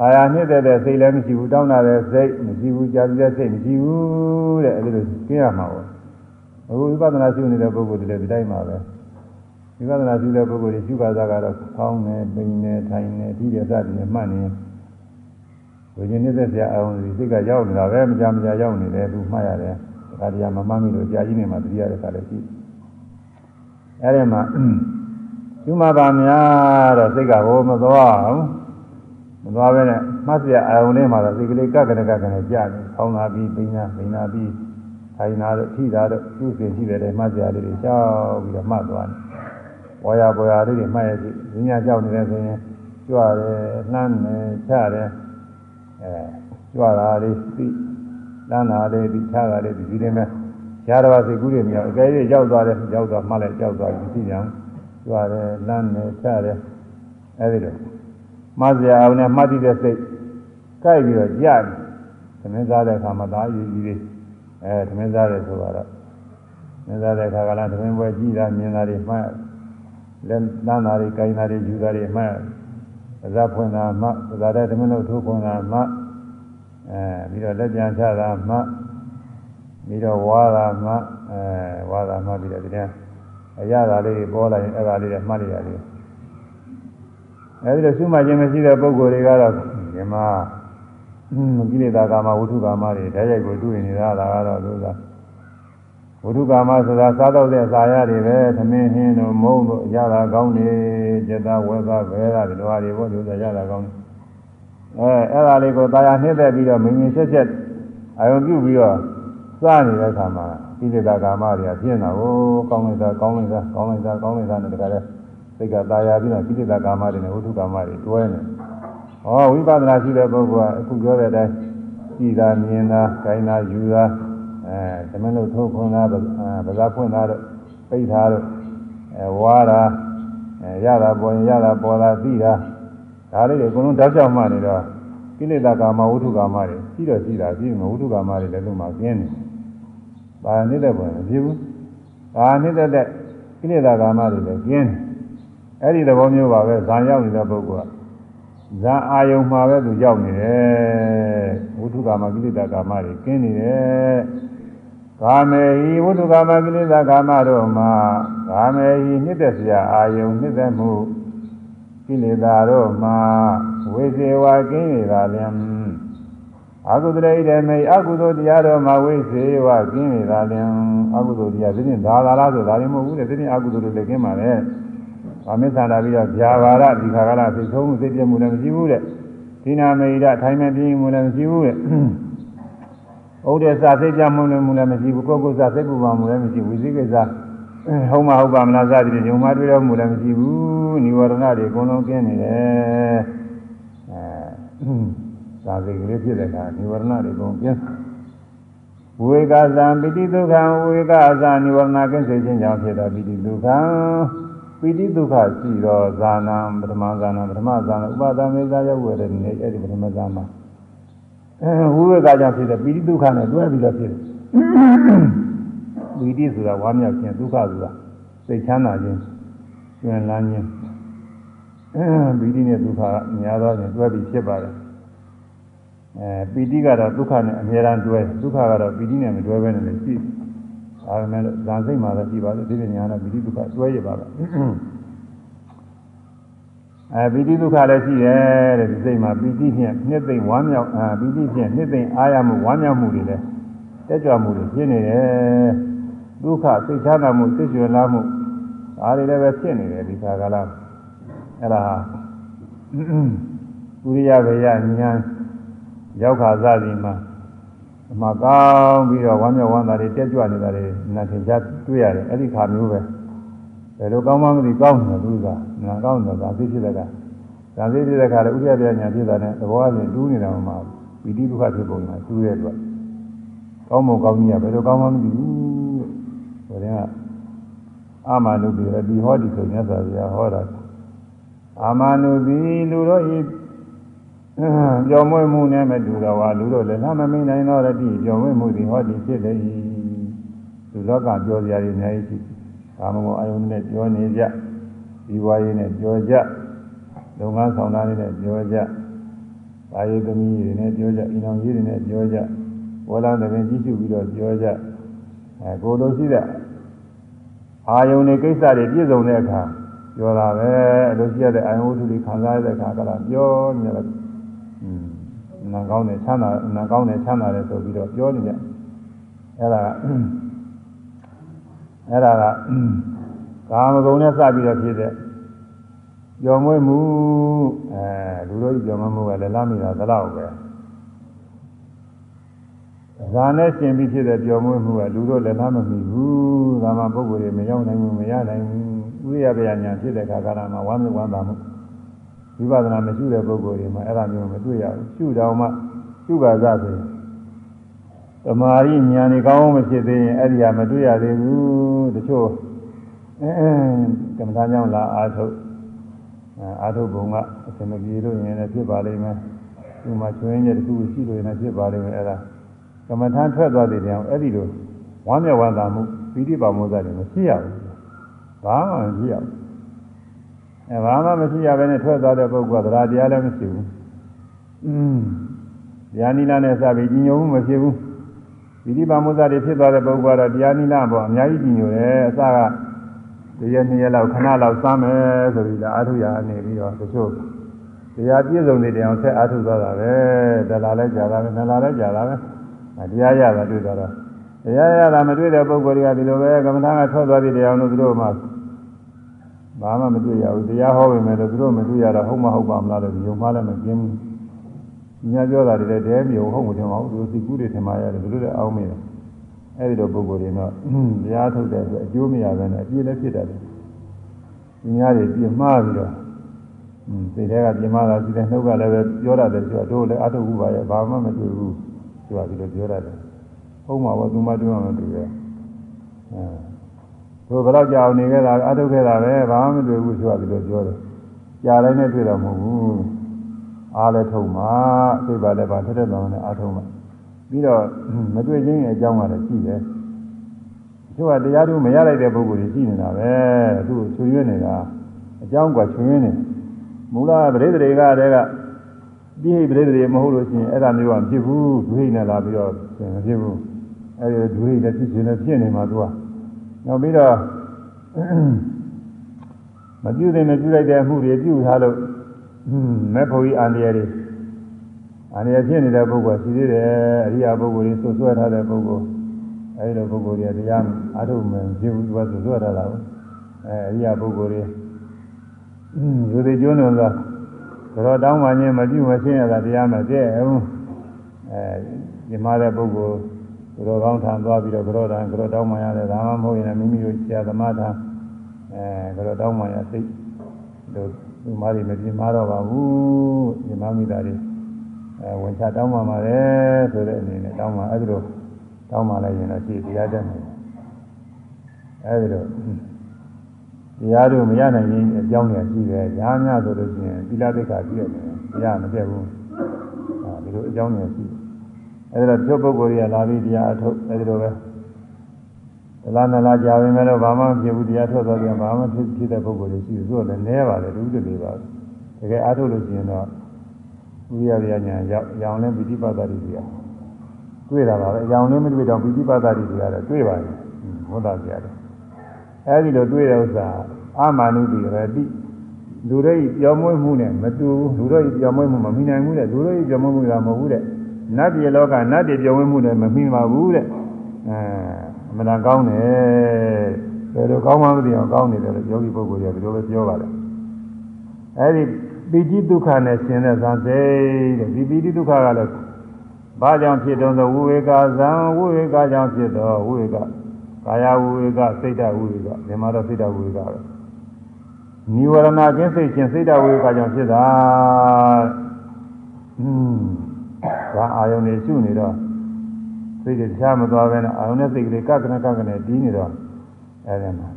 အာယာနှစ်တဲ့တဲ့စိတ်လည်းမရှိဘူးတောင်းတာတဲ့စိတ်မရှိဘူးကြာပြည့်တဲ့စိတ်မရှိဘူးတဲ့အဲဒီလိုကျင်းရမှာပေါ့အခုဝိပဿနာရှုနေတဲ့ပုဂ္ဂိုလ်တွေလည်းဒီတိုင်းပါပဲဝိပဿနာရှုတဲ့ပုဂ္ဂိုလ်တွေရှုပါးစားကတော့ဖောင်းနေပိန်နေထိုင်နေဒီရသတိနဲ့မှတ်နေ ဝိညာဉ်နေတဲ့ဆရာအောင်ဒီစိတ်ကရောက်နေတာပဲမကြမကြရောက်နေတယ်သူမှတ်ရတယ်ဒါတရားမမှတ်မိလို့ကြာကြီးနေမှတတိယတဲ့ခါလည်းရှိအဲဒီမှာရှုမှတ်ပါများတော့စိတ်ကဟိုမသွားအောင်မသွားပဲနဲ့မှတ်စရာအာယုံလေးမှာတော့စိတ်ကလေးကကနကကနကြာနေဖောင်းလာပြီးပိန်လာပိန်လာပြီးထိုင်လာတော့ထိတာတော့သူ့စင်ရှိတယ်မှတ်စရာလေးတွေရှောက်ပြီးတော့မှတ်သွားတယ်ပေါ်ရပေါ်ရလေးတွေမှတ်ရစီဉာဏ်ကြောက်နေတယ်ဆိုရင်ကြွတယ်နှမ်းတယ်ချတယ် အဲကြွတာလေးသိလမ်းတာလေးဒီချတာလေးဒီဒီလေးမဲ့ရတော်စိတ်ကူးတွေမြောက်အကယ်၍ရောက်သွားတယ်ရောက်သွားမှလည်းကြောက်သွားပြီသိကြအောင်ကြွတယ်လမ်းတယ်ချတယ်အဲဒီလိုမှတ်စရာအောင်နဲ့မှတ်တည်တဲ့စိတ်ကြိုက်ပြီးတော့ကြားတယ်သမင်းစားတဲ့အခါမှာဒါအရေးကြီးလေးအဲသမင်းစားတယ်ဆိုတော့သမင်းစားတဲ့အခါကလည်းသမင်းပွဲကြည့်တာမြင်တာတွေမှတ်လက်နမ်းတာတွေကိုင်းတာတွေယူတာတွေမှတ် ပဇာဖွင့်တာမှပဇာတဲ့သမင်းတို့ထိုးဖွင့်တာမှအဲပြီးတော့လက်ပြန်ချတာမှပြီးတော့ဝါတာမှအဲဝါတာမှပြီးတော့ဒီတဲ့အရာသာလေးပေါ်လာရင်အဲ့ဒါလေးတွေမှတ်လိုက်ရတယ်အဲဒီလိုရှုမှတ်ခြင်းမရှိတဲ့ပုဂ္ဂိုလ်တွေကတော့ဒီမှာကိလေသာကာမဝိထုကာမတွေဓာတ်ရိုက်ကိုတွေ့နေတာဒါကတော့လို့သာဝိထုကာမဆိုတာစားတော့တဲ့စာရတွေပဲသမင်းဟင်းတို့မုံတို့ရတာကောင်းနေจิตဝေသဘဲတာဒီလိုဟာတွေပေါ့ဒီလိုရတာကောင်းအဲအဲ့ဒါလေးကိုတာယာနှိမ့်သက်ပြီးတော့မင်းမင်းဆက်ဆက်အာယုံပြုပြီးတော့စားနေတဲ့အခါမှာကိလေသာကာမတွေကပြင်းတာကိုကောင်းလိုက်တာကောင်းလိုက်တာကောင်းလိုက်တာကောင်းလိုက်တာနဲ့တခါလဲစိတ်ကตายာပြီးတော့ကိလေသာကာမတွေနဲ့ဝိထုကာမတွေတွဲနေ။ဟောဝိပဿနာရှိတဲ့ပုဂ္ဂိုလ်ကအခုပြောတဲ့အတိုင်းကြည်တာမြင်တာခိုင်းတာယူတာ အဲသမင်းတို့ထိုးခွန်းတာဗဇာဖွင့်တာတို့ပိတ်တာတို့အဲဝါတာအဲရတာပေါ်ရင်ရတာပေါ်တာသိတာဒါလေးတွေအကုန်လုံးတောက်ချောက်မှနေတော့ကိလေသာကာမဝိထုကာမတွေရှိတော့ရှိတာပြီးမဝိထုကာမတွေလည်းသူ့မှာကျင်းနေ။ဘာနေတဲ့ပေါ်မဖြစ်ဘူး။ဘာနေတဲ့တဲ့ကိလေသာကာမတွေလည်းကျင်းနေ။အဲ့ဒီသဘောမျိုးပါပဲဇာရောက်နေတဲ့ပုဂ္ဂိုလ်ကဇာအာယုံမှာပဲသူရောက်နေတယ်ဝိထုကာမကိလေသာကာမတွေကင်းနေတယ် ကာမေဟိဝိထုကာမကိလေသာကာမတို့မှာကာမေဟိနှစ်သက်စရာအာယုံနှစ်သက်မှုကိလေသာတို့မှာဝိဇေဝကင်းနေတာလျင်အကုသရေတေမေအကုသိုလ်တရားတော်မှာဝိဇေဝကင်းနေတာလျင်အကုသိုလ်တရားသိရင်ဒါသာလားဆိုဒါလည်းမဟုတ်ဘူးလေသိရင်အကုသိုလ်တွေလည်းကင်းပါလေဗာမစ္ဆန္ဒပြီးတော့ဗျာပါရဒီခါကလာသိဆုံးမှုသိပြမှုလည်းမရှိဘူးတဲ့ဒီနာမေရထိုင်မဲ့ပြင်းမှုလည်းမရှိဘူးတဲ့ ဥဒိသသိပြမှုလည်းမှုလည်းမရှိဘူးကိုယ်ကိုယ်စားသိပူပါမှုလည်းမရှိဘူးဝိသိကိစ္စဟုတ်မဟုတ်ပါမလားစသည်ဖြင့်ညုံမတွေ့တော့မှုလည်းမရှိဘူးនិဝရဏတွေအကုန်လုံးကျင်းနေတယ်အဲသာသိကလေးဖြစ်တဲ့အခါនិဝရဏတွေအကုန်ကျင်း ဝေကသံပိတိဒုက္ခံဝေကသံនិဝရဏကင်းစေခြင်းကြောင့်ဖြစ်သောပိတိဒုက္ခံပိတိဒုက္ခရှိသောဇာနာပထမဇာနာပထမဇာနာဥပါဒမေဇာယဝေရနေအဲ့ဒီပထမဇာနာ အဲဝိဝေကကြောင့်ဖြစ်တဲ့ပိတိဒုက္ခနဲ့တွဲပြီးတော့ဖြစ်တယ်ပိတိဆိုတာဝါမြောက်ခြင်းဒုက္ခဆိုတာစိတ်ချမ်းသာခြင်းကျွမ်းလန်းခြင်းအဲပိတိနဲ့ဒုက္ခအများသောဖြင့်တွဲပြီးဖြစ်ပါတယ်အဲပီတိကတော့ဒုက္ခနဲ့အများအားတွဲဒုက္ခကတော့ပီတိနဲ့မတွဲဘဲနဲ့လည်းရှိဒါပေမဲ့ဇာစိတ်မှာလည်းရှိပါလို့ဒီပညာနဲ့ပီတိဒုက္ခတွဲရပါပဲ အဲပီတိဒုက္ခလည်းရှိတယ်တဲ့ဒီစိတ်မှာပီတိဖြင့်နှစ်သိမ့်ဝမ်းမြောက်အာပီတိဖြင့်နှစ်သိမ့်အားရမှုဝမ်းမြောက်မှုတွေလည်းတက်ကြွမှုတွေဖြစ်နေတယ်ဒုက္ခစိတ်ချမ်းသာမှုစိတ်ကျွယ်လာမှုဒါတွေလည်းပဲဖြစ်နေတယ်ဒီခါကလာအဲ့ဒါဟာဥရိယဘေယဉာဏ်ရောက်ခါစသည်မှာအမှကောင်းပြီးတော့ဝမ်းမြောက်ဝမ်းသာတွေတက်ကြွနေတာတွေနာထင်ရှားတွေ့ရတယ်အဲ့ဒီခါမျိုးပဲဘယ်လိုကောင်းမှမသိကောင်းတယ်သူက နာကောင်းတယ်ဒါသိဖြစ်တဲ့ကဒါသိဖြစ်တဲ့ခါလည်းဥပ္ပယညာဖြစ်တာနဲ့သဘောအချင်းတူးနေတာမှပီတိဒုက္ခဖြစ်ပုံမှာတူးတဲ့အတွက်ကောင်းမကောင်းကြီးကဘယ်လိုကောင်းမှမသိဘူးဟိုတဲ့ကအာမနုပိရတိဟောဒီဆိုမြတ်စွာဘုရားဟောတာအာမနုပိလူတို့ဤကြော်မွေ့မှုနဲ့မတူတော့ဟာလူတို့လည်းလာမမိနိုင်တော့တဲ့ဒီကြော်မွေ့မှုဒီဟောဒီဖြစ်လေလူလောကပြောစရာတွေအများကြီးရှိကာမဂုဏ်အယုံနဲ့ပြောနေကြ ဒီဝါရေးနဲ့ပြောကြလုပ်ငန်းဆောင်တာတွေနဲ့ပြောကြဘာရေးသမီးတွေနဲ့ပြောကြအိမ်အောင်ကြီးတွေနဲ့ပြောကြဝလာတပင်ကြီးစုပြီးတော့ပြောကြအဲကိုလိုရှိတဲ့အာယုန်တွေကိစ္စတွေပြည့်စုံတဲ့အခါပြောတာပဲအလိုရှိရတဲ့အာယုန်ဝတ္ထုတွေခံစားရတဲ့အခါကလည်းပြောနေတယ်နာကောင်းတယ်ချမ်းသာနာကောင်းတယ်ချမ်းသာတယ်ဆိုပြီးတော့ပြောနေကြအဲ့ဒါအဲ့ဒါက ကာမဂုဏ်နဲ့စပြီးတော့ဖြစ်တဲ့ကြော်မွေးမှုအဲလူတို့ကြော်မွေးမှုကလည်းလာမိတာသလောက်ပဲဇာနဲ့ရှင်ပြီးဖြစ်တဲ့ကြော်မွေးမှုကလူတို့လည်းလာမမိဘူးဒါမှပုဂ္ဂိုလ်တွေမရောက်နိုင်ဘူးမရနိုင်ဘူးဥရိယပယညာဖြစ်တဲ့ခါကလာမှာဝမ်းမြေဝမ်းသာမှုဝိပဿနာမရှိတဲ့ပုဂ္ဂိုလ်တွေမှာအဲ့ဒါမျိုးမတွေ့ရဘူးရှုတော်မှရှုပါစဆိုရင်တမာရီညာနေကောင်းမဖြစ်သေးရင်အဲ့ဒီဟာမတွေ့ရသေးဘူးတချို့ အဲကမ္မထာကြောင့်လာအာထုတ်အာထုတ်ဘုံကအစမပြေလို့ရင်လည်းဖြစ်ပါလိမ့်မယ်ဒီမှာချွင်းရတဲ့သူရှိလို့ရင်လည်းဖြစ်ပါလိမ့်မယ်အဲ့ဒါကမ္မထာထွက်သွားတဲ့တောင်အဲ့ဒီလိုဝမ်းမြောက်ဝမ်းသာမှုပိဋိပါမောဇ္ဇတွေမရှိရဘူးဘာမှမရှိရဘူးအဲဘာမှမရှိရဘဲနဲ့ထွက်သွားတဲ့ပုဂ္ဂိုလ်ကသရတရားလည်းမရှိဘူးอืมတရားနိလနဲ့စပြီးကြီးညိုမှုမရှိဘူးပိဋိပါမောဇ္ဇတွေဖြစ်သွားတဲ့ပုဂ္ဂိုလ်ကတော့တရားနိလပေါ့အများကြီးကြီးညိုတယ်အစက တရက်နှစ်ရက်လောက်ခဏလောက်စမ်းမယ်ဆိုပြီးလာအာထုရအနေပြီးတော့တချို့တရားပြည့်စုံတဲ့တရားဆက်အာထုသွားတာပဲဒလာလည်းကြာတာပဲနလာလည်းကြာတာပဲတရားရတာတွေ့တော့တရားရတာမတွေ့တဲ့ပုဂ္ဂိုလ်တွေကဒီလိုပဲကမ္မထာကထွက်သွားတဲ့တရားတို့သူတို့မှဘာမှမတွေ့ရဘူးတရားဟောပေမဲ့လို့သူတို့မတွေ့ရတော့ဟုတ်မဟုတ်ပါမလားလို့ယုံမှလည်းမကျင်းဘူး။ညာပြောတာတွေလည်းတဲမြေဟုတ်မထင်ပါဘူးသူစိတ်ကူးတွေထင်မှရတယ်ဘယ်လိုလဲအောင်းမေးတယ်။ အဲဒီတော့ပုဂ္ဂိုလ်တွေတော့တရားထုတ်တဲ့အတွက်အကျိုးမရဘဲနဲ့အပြည့်လည်းဖြစ်တတ်တယ်။ဒီများတွေပြင်မှားပြီးတော့စိတ်ထဲကပြင်မှားတာရှိတယ်နှုတ်ကလည်းပဲပြောရတယ်ပြောတို့လည်းအထုတ်ဘူးပါရဲ့ဘာမှမတွေ့ဘူးပြောပြီးတော့ပြောရတယ်။ဟုတ်မှာပေါ့သူမှတွေ့မှမတွေ့ရဲ့။အဲတို့ဘယ်တော့ကြာအောင်နေခဲ့တာအထုတ်ခဲ့တာပဲဘာမှမတွေ့ဘူးဆိုပြီးတော့ပြောတယ်ကြာတိုင်းနဲ့တွေ့တော့မဟုတ်ဘူးအားလည်းထုံမှာသိပါလည်းပါထက်တဲ့လောင်းနဲ့အားထုံမှာ ပြီးတော့မတွေ့ချင်းရဲ့အကြောင်းကလည်းရှိတယ်သူကတရားသူမရလိုက်တဲ့ပုဂ္ဂိုလ်တွေရှိနေတာပဲသူ့ချွေရွနေတာအကြောင်းကချွေရင်းနေမူလပရိသေတွေကတည်းကဒီဟိပရိသေတွေမဟုတ်လို့ရှိရင်အဲ့ဒါမျိုးကမဖြစ်ဘူးဒွိနဲ့လာပြီးတော့မဖြစ်ဘူးအဲ့ဒီဒွိနဲ့ဖြစ်ခြင်းနဲ့ဖြစ်နေမှာသူကနောက်ပြီးတော့မပြုတဲ့မပြုလိုက်တဲ့အမှုတွေပြုထားလို့မဲ့ဖို့ကြီးအန္တရာယ်တွေ အန္တရာယ်ဖြစ်နေတဲ့ပုဂ္ဂိုလ်ရှိသေးတယ်အရိယာပုဂ္ဂိုလ်တွေဆွဆွဲထားတဲ့ပုဂ္ဂိုလ်အဲဒီလိုပုဂ္ဂိုလ်တွေတရားအထုမှန်ပြုသူကဆွဆွဲထားတာကိုအဲအရိယာပုဂ္ဂိုလ်တွေယူသေးကျွန်းတော်သောကတော့တောင်းမှချင်းမပြုမရှင်းရတာတရားမတည့်ဘူးအဲဒီမှာတဲ့ပုဂ္ဂိုလ်ဘုရောကောင်းထံသွားပြီးတော့ဘုရောတန်ဘုရောတောင်းမှရတယ်ဒါမှမဟုတ်ရင်မိမိတို့ဆရာသမားထံအဲဘုရောတောင်းမှရသိတို့ဒီမားတွေမပြင်းမတော့ပါဘူးဒီမားမိသားတွေ အဲဝင်ချတောင်းမှပါတယ်ဆိုတဲ့အနေနဲ့တောင်းမှအဲဒီလိုတောင်းမှလည်းရင်တော့ရှိတရားတတ်နေအဲဒီတော့တရားတို့မရနိုင်ရင်အကြောင်းတွေရှိတယ်။ညာညဆိုလို့ရှိရင်သီလသိက္ခာပြည့်တယ်။တရားမပြတ်ဘူး။အဲဒီလိုအကြောင်းတွေရှိတယ်။အဲဒီတော့တို့ပုဂ္ဂိုလ်တွေကလာပြီးတရားအထုတ်အဲဒီလိုပဲ။ဒလားနလားကြာပြီမဲ့တော့ဘာမှမဖြစ်ဘူးတရားထုတ်တော့ပြန်ဘာမှဖြစ်ဖြစ်တဲ့ပုဂ္ဂိုလ်တွေရှိတယ်။သူကလည်းနည်းပါတယ်တူတူလေးပါ။တကယ်အထုတ်လို့ရှိရင်တော့ ဝိရိယဉာဏ်ရောက်ရောင်လင်းပိဋိပတ်တာတွေတွေကတွေ့တာပါပဲ။ရောင်လင်းမတွေ့တော့ပိဋိပတ်တာတွေတွေကလည်းတွေ့ပါတယ်။ဟုတ်တာကြရတယ်။အဲဒီလိုတွေ့တဲ့ဥစ္စာအာမနုတိရတိလူတွေပြောင်းမွေးမှုနဲ့မတူဘူးလူတွေပြောင်းမွေးမှုမမိနိုင်ဘူးတဲ့လူတွေပြောင်းမွေးမှုကမဟုတ်ဘူးတဲ့နတ်ပြည်လောကနတ်ပြည်ပြောင်းမွေးမှုနဲ့မမိပါဘူးတဲ့အဲအမှန်တန်ကောင်းတယ်ဘယ်လိုကောင်းမှမသိအောင်ကောင်းနေတယ်လို့ယောဂီပုဂ္ဂိုလ်တွေကဒီလိုပဲပြောပါတယ်အဲဒီ ပိဋိဒုက္ခနဲ့ရှင်တဲ့ဇာစိတ်တဲ့ဒီပိဋိဒုက္ခကလည်းဘာကြောင့်ဖြစ်တုံးဆိုဝိဝေကဇံဝိဝေကကြောင့်ဖြစ်တော့ဝိဝေကကာယဝိဝေကစိတ်တဝိဝေကဒီမှာတော့စိတ်တဝိဝေကပဲနိဝရဏကင်းစိတ်ချင်းစိတ်တဝိဝေကကြောင့်ဖြစ်တာอืมဒါအာယုန်နေရှုနေတော့စိတ်တွေတခြားမသွားဘဲနဲ့အာယုန်နဲ့စိတ်ကလေးကကနကကနဲ့တီးနေတော့အဲဒီမှာ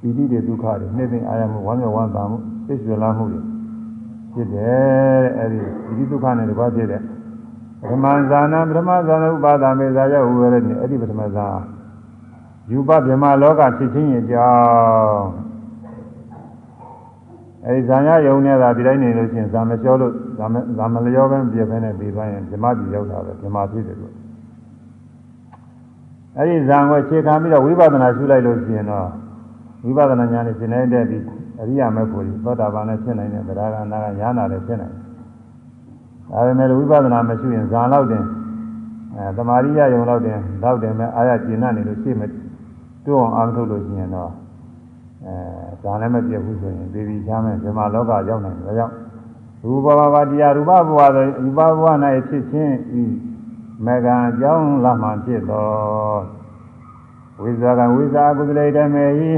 ပီတိတွေဒုက္ခတွေနှိမ့်သိအာယမှုဝမ်းမြောက်ဝမ်းသာမှုသိရွှေလာမှုတွေ ဖြစ်တယ်အဲဒီပီတိဒုက္ခနဲ့တကွာဖြစ်တဲ့ပထမဇာနာပထမဇာနာဥပါဒမေဇာယဝေရနေအဲ့ဒီပထမဇာယူပဗြဟ္မာလောကဖြစ်ခြင်းရဲ့ကြောင့်အဲဒီဇာညယုံနေတာဒီတိုင်းနေလို့ရှိရင်ဇာမလျှောလို့ဇာမဇာမလျှောပဲပြည့်ပဲနဲ့ပြီးသွားရင်ဗြဟ္မာပြည်ရောက်တာပဲဗြဟ္မာဖြစ်တယ်လို့အဲဒီဇာကိုခြေခံပြီးတော့ဝိပဿနာရှုလိုက်လို့ရှိရင်တော့ဝိပဿနာဉာဏ်နဲ့ရှင်းနေတဲ့ပြီး အရိယာမေဖို့သောတာပန်နဲ့ဖြစ်နိုင်တဲ့ဗရာဂနာကညာနာလည်းဖြစ်နိုင်တယ်ဒါပေမဲ့ဝိပဿနာမရှိရင်ဇာလောက်တင်အဲတမာရိယယုံလောက်တင်လောက်တင်မဲ့အာရကျင်နာနေလို့ရှိမတွန်းအောင်အားထုတ်လို့ရှိရင်တော့အဲဒါလည်းမပြတ်ဘူးဆိုရင်ဒေဝီချမ်းမဲ့ဇမလောကရောက်နိုင်တယ်ဒါကြောင့်ရူပဘဝတရားရူပဘဝဆိုရူပဘဝ၌ဖြစ်ခြင်းဤမေကံအကြောင်းလာမှဖြစ်သောဝိဇာကဝိဇာကုသလေတမေဟိ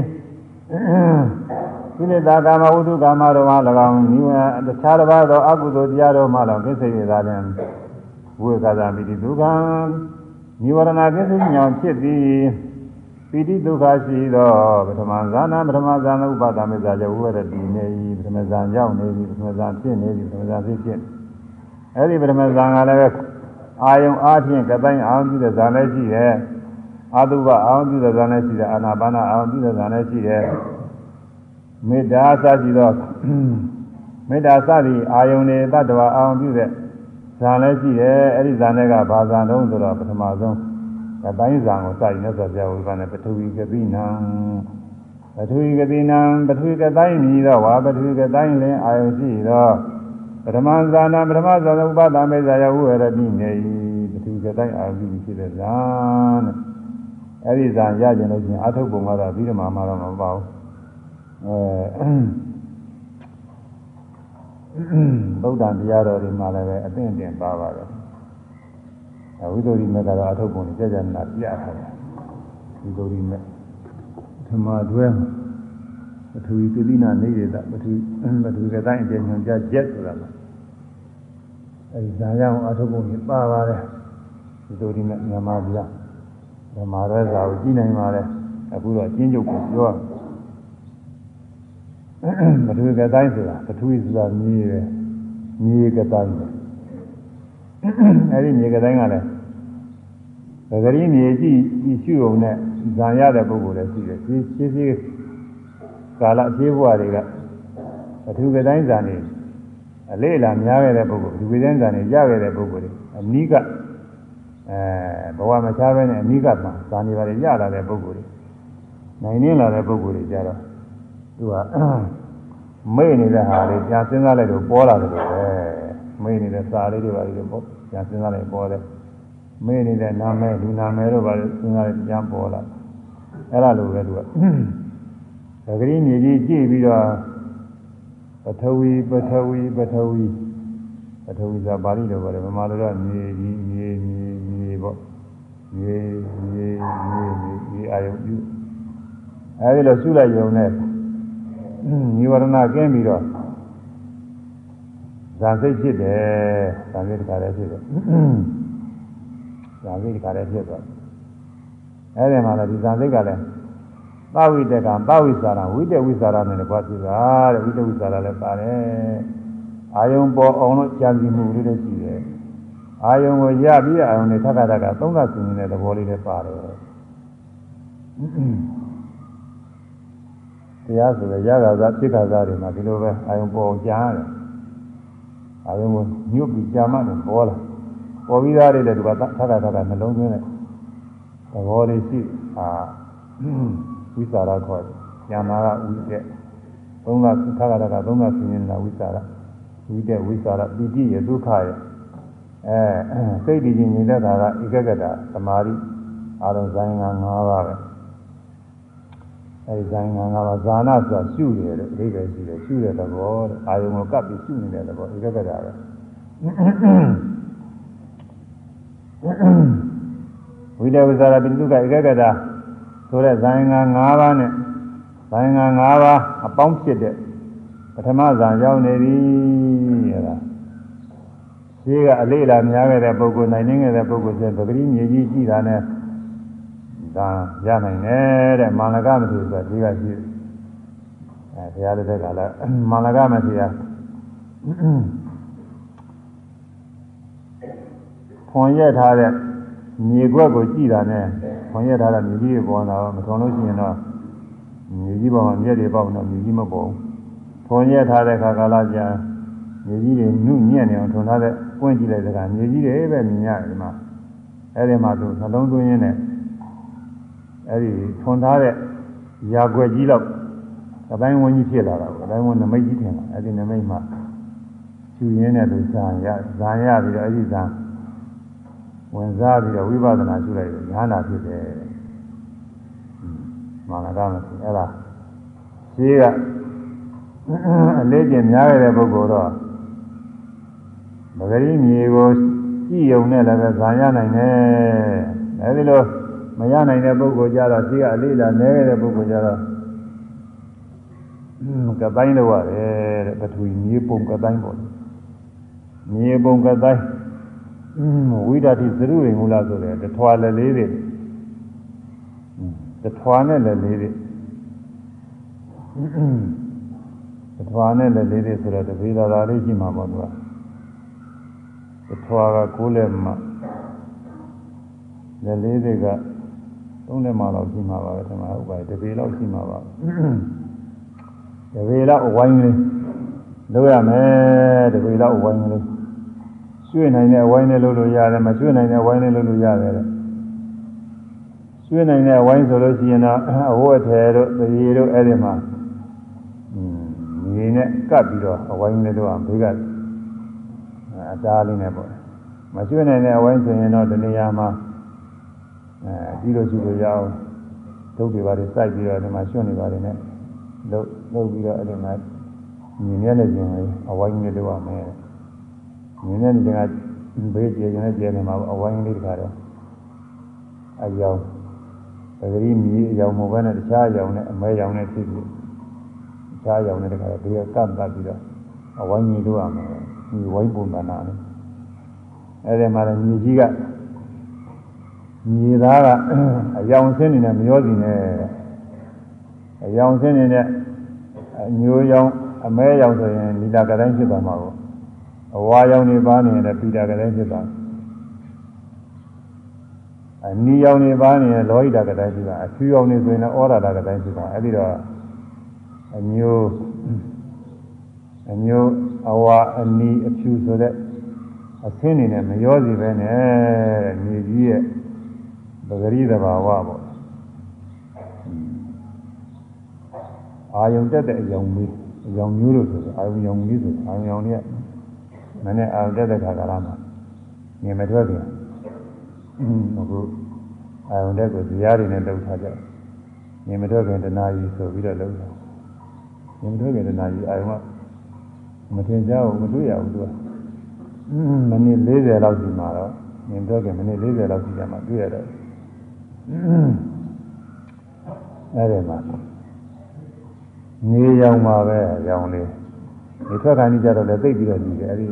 ကိလေသာကာမဝုဒုကာမတို့မှ၎င်းနိဝရတခြားတစ်ပါးသောအကုသိုလ်တရားတို့မှ၎င်းကိစ္စရသာလင်ဝိကသာမိတိဒုက္ခနိဝရဏကိစ္စညောင်ဖြစ်သည်ပိဋိဒုက္ခရှိသောပထမဇာနာပထမဇာနာဥပါဒမေဇာကြောဝရတိနေ၏ပထမဇာရောက်နေပြီပထမဇာဖြစ်နေပြီပထမဇာဖြစ်ဖြစ်အဲ့ဒီပထမဇာကလည်းအာယုံအားဖြင့်ကတိုင်းအာယုံပြုတဲ့ဇာလည်းရှိတယ်အာတုဘအာယုံပြုတဲ့ဇာလည်းရှိတယ်အာနာပါနာအာယုံပြုတဲ့ဇာလည်းရှိတယ် မေတ္တာစရှိသောမေတ္တာစသည်အာယုန်နေတတ္တဝအာယုန်ပြုတဲ့ဇာလည်းရှိတယ်အဲ့ဒီဇာနဲ့ကဘာဇာတုံးဆိုတော့ပထမဆုံးအတိုင်းဇာကိုစရည်နဲ့ဆိုပြဝိပန္နပထဝီကတိနံပထဝီကတိနံပထဝီကတိုင်းမြည်တော့ဝါပထဝီကတိုင်းလင်အာယုန်ရှိတော့ပထမဇာနာပထမဇာဥပဒမေဇာယဝရတိနေပထဝီကတိုင်းအာယုန်ပြုဖြစ်တဲ့ဇာနဲ့အဲ့ဒီဇာရကြလို့ချင်းအထုပ်ပုံကတော့ပြီးတော့မှမတော့မပေါ့ အဲဗုဒ္ဓတရားတော်တွေမှာလည်းပဲအသင့်တင်ပါပါတယ်ဝိသုရိမေကတော့အထုပ်ပုံကြကြနာပြထားတယ်ဝိသုရိမေဓမ္မတွဲပထဝီသတိနာနေရတာပထဝီပထဝီကတိုင်းအကျဉ်းညွန်ကြချက်ဆိုတာပါအဲဒီဇာရအောင်အထုပ်ပုံကြီးပါပါတယ်ဝိသုရိမေမြန်မာပြဓမ္မရဲစာကိုကြည့်နိုင်ပါတယ်အခုတော့အချင်းချုပ်ကိုပြောရမယ် ပထဝီကတိုင်းဆိုတာပထဝီဆိုတာမြေပဲမြေကတိုင်းပဲအဲဒီမြေကတိုင်းကလည်းသဂရီမြေကြည့်ကြည့်ရှုုံနဲ့ဇံရတဲ့ပုဂ္ဂိုလ်လည်းရှိတယ်ရှင်းရှင်းရှင်းကာလအရှိဘဝတွေကပထဝီကတိုင်းဇံနေအလေးလာများခဲ့တဲ့ပုဂ္ဂိုလ်ဒီဝိဇ္ဇံဇံနေရခဲ့တဲ့ပုဂ္ဂိုလ်တွေအနိကအဲဘဝမချဘဲနဲ့အနိကမှာဇာနေပါလေရလာတဲ့ပုဂ္ဂိုလ်တွေနိုင်နေလာတဲ့ပုဂ္ဂိုလ်တွေကြတော့ သူကမေ့နေတဲ့ဟာလေးပြန်စဉ်းစားလိုက်တော့ပေါ်လာတယ်ပဲမေ့နေတဲ့စာလေးတွေပါလိမ့်ပေါ့ပြန်စဉ်းစားလိုက်ပေါ်တယ်မေ့နေတဲ့နာမည်လူနာမည်တို့ပါလိမ့်စဉ်းစားလိုက်ပြန်ပေါ်လာအဲ့ဒါလိုပဲသူကသဂရီမြေကြီးကြည့်ပြီးတော့ပထဝီပထဝီပထဝီပထဝီစာပါဠိလိုပါတယ်ဗမာလိုတော့မြေကြီးမြေမြေမြေပေါ့မြေမြေမြေမြေအာယုပြုအဲဒီလိုရှုလိုက်ရုံနဲ့ နိဝရဏကင်းပြီးတော့ဇာစိတ်ဖြစ်တယ်ဇာစိတ်တခါလည်းဖြစ်တယ်ဇာစိတ်တခါလည်းဖြစ်သွားအဲ့ဒီမှာလည်းဒီဇာစိတ်ကလည်းသဝိတကံသဝိစာရဝိတဝိစာရနဲ့လည်းကွာဖြစ်တာတဲ့ဝိတဝိစာရလည်းပါတယ်အာယုံပေါ်အောင်လို့ကြံစီမှုလေးတွေရှိတယ်အာယုံကိုရပြီးအာယုံနဲ့ထပ်ခါထပ်ခါသုံးသပ်ဆင်နေတဲ့သဘောလေးလည်းပါတယ် တရားဆိုရရတာသာဖြစ်ခါသားတွေမှာဒီလိုပဲအာယုံပေါ်ကြားရတယ်အာယုံကိုညှုပ်ပြီးကြာမှတော့ပေါ်လာပေါ်ပြီးသားတွေလည်းဒီကထပ်ခါထပ်ခါနှလုံးသွင်းတဲ့သဘောလေးရှိအာဝိစာရခေါ်တယ်။ဉာဏကဝိတက်သုံးကသခါရကသုံးကဆင်းရဲတာဝိစာရဝိတက်ဝိစာရပိဋိယဒုက္ခရအဲစိတ်တည်ခြင်းညီတဲ့တာကဧကဂတသမာဓိအာရုံဇိုင်းက၅ပါးပဲ အဲဒီဇိုင်းက၅ပါးဇာနာဆိုတာရှုတယ်လို့အဓိပ္ပာယ်ရှိတယ်ရှုတဲ့သဘောတဲ့အာယုံကိုကပ်ပြီးရှုနေတဲ့သဘောဧကဂတပဲဝိတဝိစာရပိဋိဒုက္ခဧကဂတဆိုတဲ့ဇာယင်္ဂ၅ပါးနဲ့ဇာယင်္ဂ၅ပါးအပေါင်းဖြစ်တဲ့ပထမဇာရောက်နေပြီအဲ့ဒါရှိကအလေးလာများခဲ့တဲ့ပုဂ္ဂိုလ်နိုင်နေခဲ့တဲ့ပုဂ္ဂိုလ်ဆိုပဂရိမြေကြီးကြည့်တာနဲ့ ဒါရနိုင်တယ်တဲ့မာနကမထေရဆိုတာဒီကရှိအဲဘုရားလက်ထက်ကလည်းမာနကမထေရခွန်ရက်ထားတဲ့မြေကွက်ကိုကြည့်တာနဲ့ခွန်ရက်ထားတဲ့မြေကြီးတွေပေါ်လာတော့မထုံလို့ရှိရင်တော့မြေကြီးပေါ်မှာမြက်တွေပေါက်တော့မြေကြီးမပေါ်ဘူး။ခွန်ရက်ထားတဲ့ခါကာလကြာမြေကြီးတွေနုညံ့နေအောင်ထုံထားတဲ့ပွင့်ကြည့်လိုက်တဲ့ကမြေကြီးတွေပဲမြင်ရတယ်ဒီမှာ။အဲဒီမှာသူနှလုံးသွင်းရင်းနဲ့ အဲဒီထုံထားတဲ့ရာခွက်ကြီးတော့အတိုင်းဝန်းကြီးဖြစ်လာတာပေါ့။အတိုင်းဝန်းနမိတ်ကြီးထင်တာ။အဲဒီနမိတ်မှာဖြူရင်းနဲ့သူဇာရဇာရပြီးတော့အဲဒီဇာဝင်စားပြီးတော့ဝိပဿနာရှုလိုက်ရင်ညာနာဖြစ်တယ်။မာနကမဖြစ်အဲ့ဒါရှိကအလေးကျင်များရတဲ့ပုဂ္ဂိုလ်တော့မဂရီမြေကိုကြည့်ုံနဲ့လည်းပဲဇာရနိုင်တယ်။အဲဒီလို မရနိုင်တဲ့ပုဂ္ဂိုလ်ကြတော့ရှိကအလေးလာနဲတဲ့ပုဂ္ဂိုလ်ကြတော့ကတိုင်းတော့ရတယ်တဲ့ပထဝီမြေပုံကတိုင်းပေါ့။မြေပုံကတိုင်းဝိဒတိသရုရင်မူလားဆိုတယ်တထွာလည်းလေးတွေတထွာနဲ့လည်းလေးတွေတထွာနဲ့လည်းလေးတွေဆိုတော့တပေသာသာလေးရှိမှာပေါ့သူကတထွာကကိုးလက်မှလည်းလေးတွေက သုံးလက်မှတော့ရှိမှာပါပဲဒီမှာဥပ္ပါတပေလောက်ရှိမှာပါတပေလောက်အဝိုင်းလေးလုပ်ရမယ်တပေလောက်အဝိုင်းလေးရွှေ့နိုင်တဲ့ဝိုင်းနဲ့လုပ်လို့ရတယ်မရွှေ့နိုင်တဲ့ဝိုင်းနဲ့လုပ်လို့ရတယ်တဲ့ရွှေ့နိုင်တဲ့ဝိုင်းဆိုလို့ရှိရင်တော့အဝတ်အထည်တို့သရေတို့အဲ့ဒီမှာမြေနဲ့ကပ်ပြီးတော့အဝိုင်းနဲ့တော့ဘေးကအတားလေးနဲ့ပေါ့မရွှေ့နိုင်တဲ့အဝိုင်းဆိုရင်တော့ဒီနေရာမှာ အဲပြီးလို့ရှိလို့ရအောင်ဒုတ်တွေပါတွေစိုက်ပြီးတော့ဒီမှာရွှွနေပါတယ်နဲ့လုပ်လုပ်ပြီးတော့အဲ့ဒီမှာမြင်ရတဲ့ခြင်းအဝိုင်းနဲ့လုပ်ရမယ်မြင်တဲ့နေကဘေးကျေရင်လည်းကျေနေမှာအဝိုင်းလေးတခါတော့အယောင်ပဂရိမြေအယောင်မဟုတ်ဘဲနဲ့တခြားအယောင်နဲ့အမဲအယောင်နဲ့ဖြစ်ပြီးတခြားအယောင်နဲ့တခါတော့ဘေးကကပ်တတ်ပြီးတော့အဝိုင်းကြီးတို့ရမှာဒီဝိုင်းပုံသဏ္ဍာန်နဲ့အဲဒီမှာလည်းမြေကြီးက မြေသားကအယောင်ဆင်းနေတဲ့မရောစီနဲ့အယောင်ဆင်းနေတဲ့အညိုရောင်အမဲရောင်ဆိုရင်လီလာကတိုင်းဖြစ်သွားမှာကိုအဝါရောင်နေပါနေတယ်ပိတာကလေးဖြစ်တာအနီရောင်နေပါနေလောဟိတာကလေးဖြစ်တာအဖြူရောင်နေဆိုရင်လည်းဩရာတာကလေးဖြစ်တာအဲ့ဒီတော့အညိုအညိုအဝါအနီအဖြူဆိုတဲ့အဆင်းနေနဲ့မရောစီပဲနဲ့မြေကြီးရဲ့ ပဂရိသဘာဝပေါ့အာယုံတက်တဲ့အယောင်လေးအယောင်မျိုးလို့ဆိုအာယုံယောင်လေးဆိုအာယုံယောင်လေးကမနဲ့အာတက်တဲ့ခါကလာမှာငင်မထွက်ပြန်အခုအာယုန်တက်ကိုဇရာတွေနဲ့လှုပ်ထားကြငင်မထွက်ခင်တနာကြီးဆိုပြီးတော့လှုပ်တာငင်မထွက်ခင်တနာကြီးအာယုန်ကမထင်ကြဘူးမတွေ့ရဘူးသူကမိနစ်40လောက်ရှိမှာတော့ငင်ထွက်ခင်မိနစ်40လောက်ရှိကြမှာတွေ့ရတော့ အဲ့ဒီမှာနေရောင်မှာပဲရောင်လေးဒီထွက်ခါကြီးကြတော့လည်းသိပြီးတော့ကြည့်တယ်အဲဒီ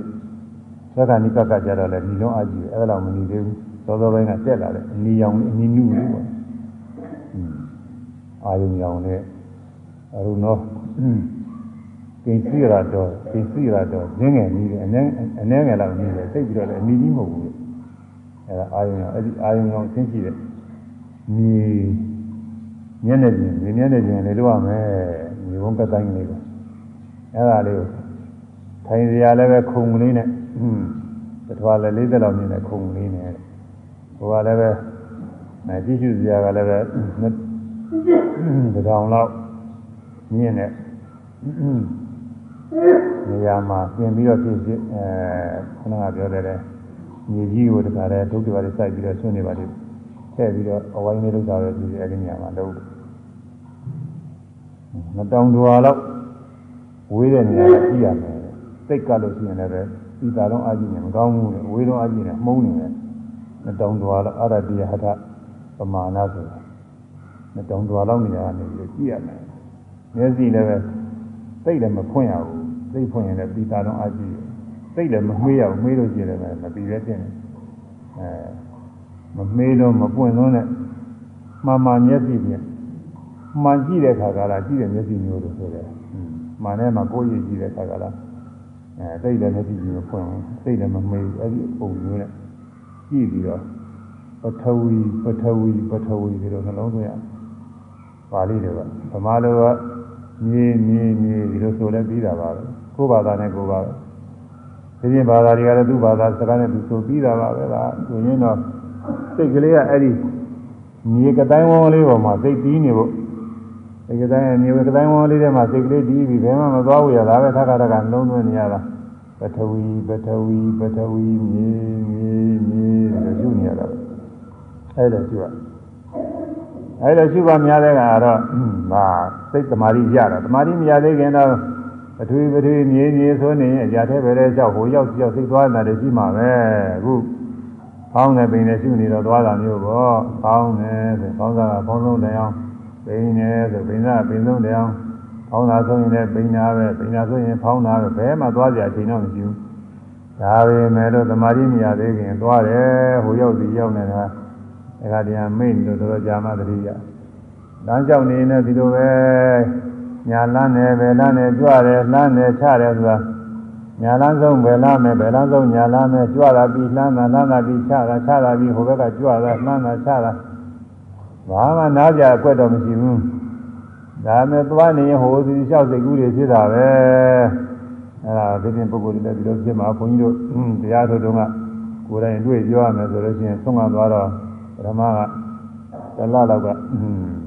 ထွက်ခါကြီးကကကြတော့လည်းညီလုံးအကြည့်တယ်အဲ့ဒါတော့မနေသေးဘူးသောသောပိုင်းကတက်လာတယ်အနီရောင်အနီနုလေးပေါ့အာယုံရောင်နဲ့အရုနောကိစီရတော့ကိစီရတော့ငငယ်ကြီးတယ်အနည်းအနည်းငယ်လောက်ကြီးတယ်သိပြီးတော့လည်းအမီကြီးမဟုတ်ဘူးအဲဒါအာယုံရောင်အဲ့ဒီအာယုံရောင်သိရှိတယ် မြေမျက်နှာပြင်ဒီမျက်နှာပြင်လေးလို့ရမယ်မြေဘုံကတိုင်းလေးကိုအဲ့ဒါလေးကိုထိုင်စရာလည်းပဲခုံကလေးနဲ့တထွာလည်း40လောက်မြင်တဲ့ခုံကလေးနဲ့ဟိုကလည်းပဲအဲကြည့်ရှုစရာကလည်းပဲတထောင်လောက်မြင်တဲ့နေရာမှာပြင်ပြီးတော့ဖြစ်ဖြစ်အဲခဏကပြောတယ်လေမြေကြီးကိုတခါတည်းဒုက္ခပါလေးစိုက်ပြီးတော့ဆွနေပါလိမ့် ထည့်ပြီးတော့အဝိုင်းလေးလောက်တာပဲဒီအဲဒီနေရာမှာလုပ်တယ်မတောင်တော်လောက်ဝေးတဲ့နေရာကကြည့်ရမယ်စိတ်ကလို့ရှိရင်လည်းပဲပြီးတာတော့အကြည့်နေမကောင်းဘူးလေဝေးတော့အကြည့်နေမှုန်းနေတယ်မတောင်တော်လောက်အရတိယဟထပမာဏဆိုတာမတောင်တော်လောက်နေရာကနေပြီးကြည့်ရမယ်မျက်စိလည်းပဲစိတ်လည်းမဖွင့်ရဘူးစိတ်ဖွင့်ရင်လည်းပြီးတာတော့အကြည့်စိတ်လည်းမမေးရဘူးမေးလို့ရှိရင်လည်းမပြီးပဲဖြစ်နေအဲ မမေးတော့မပွင့်တော့နဲ့မှန်မှန်မျက်စိဖြင့်မှန်ကြည့်တဲ့ခါကလာကြည့်တဲ့မျက်စိမျိုးလို့ဆိုတယ်။မှန်နဲ့မှကိုယ်ရည်ကြည့်တဲ့ခါကလာအဲစိတ်လည်းမျက်စိကြီးမဖွင့်ဘူးစိတ်လည်းမမေးဘူးအဲ့ဒီပုံမျိုးနဲ့ကြည့်ပြီးတော့ပထဝီပထဝီပထဝီဒီလိုနှလုံးသွင်းရပါဠိတွေကဗမာလိုကမြေမြေမြေဒီလိုဆိုလဲပြီးတာပါပဲကိုယ်ဘာသာနဲ့ကိုယ်ပါပဲဒီပြင်ဘာသာတွေကလည်းသူ့ဘာသာစကားနဲ့သူဆိုပြီးတာပါပဲလားဆိုရင်တော့ စိတ်ကလေးကအဲ့ဒီမြေကတိုင်းဝန်းလေးပေါ်မှာစိတ်ပြီးနေဖို့စိတ်ကတိုင်းမြေကတိုင်းဝန်းလေးထဲမှာစိတ်ကလေးတီးပြီးဘယ်မှမသွားဘူးရတာပဲထခါထခါနှလုံးသွင်းနေရတာပထဝီပထဝီပထဝီမြေမြေမြေဒီလိုယူနေရတာအဲ့ဒါယူရအဲ့ဒါရှိပါများတဲ့ကတော့ဟာစိတ်တမာရီရတာတမာရီမရသေးခင်တော့ပထဝီပထဝီမြေမြေဆိုနေရင်အရာထဲပဲတဲ့ကြောက်ဟိုရောက်ကြောက်စိတ်သွားနေတာတည်းရှိမှာပဲအခု ကောင်းတယ်ပိန်တယ်ရှုနေတော့သွားတာမျိုးပေါ့ကောင်းတယ်ဆိုကောင်းစားကကောင်းဆုံးတရားပိန်တယ်ဆိုပိန်စားပိန်ဆုံးတရားဖောင်းတာဆိုရင်လည်းပိန်တာပဲပိန်တာဆိုရင်ဖောင်းတာပဲဘယ်မှသွားကြအချိန်တော့မရှိဘူးဒါပေမဲ့လို့တမာရီမရသေးခင်သွားတယ်ဟိုရောက်စီရောက်နေတာအဲဒါတရားမိတ်လို့တော်တော်ကြာမှတတိယလမ်းလျှောက်နေနေဒီလိုပဲညာလန်းတယ်ပဲလန်းတယ်ကြွတယ်လှမ်းတယ်ချတယ်ဆိုတာ ညာလန်းဆုံးပဲလမ်းမယ်ပဲလန်းဆုံးညာလန်းမယ်ကြွတာပြီးလှမ်းတာလှမ်းတာပြီးချတာချတာပြီးဟိုဘက်ကကြွတာလှမ်းတာချတာဘာမှနားကြအကွက်တော့မရှိဘူးဒါမဲ့သွားနေရင်ဟိုဒီလျှောက်စိတ်ကူးတွေဖြစ်တာပဲအဲဒါဒီပြင်ပုဂ္ဂိုလ်တွေလည်းဒီလိုဖြစ်မှာဘုန်းကြီးတို့တရားထုတ်တုန်းကကိုယ်တိုင်တွေ့ပြောရမယ်ဆိုလို့ရှိရင်ဆုံးမသွားတော့ပထမကတလလောက်က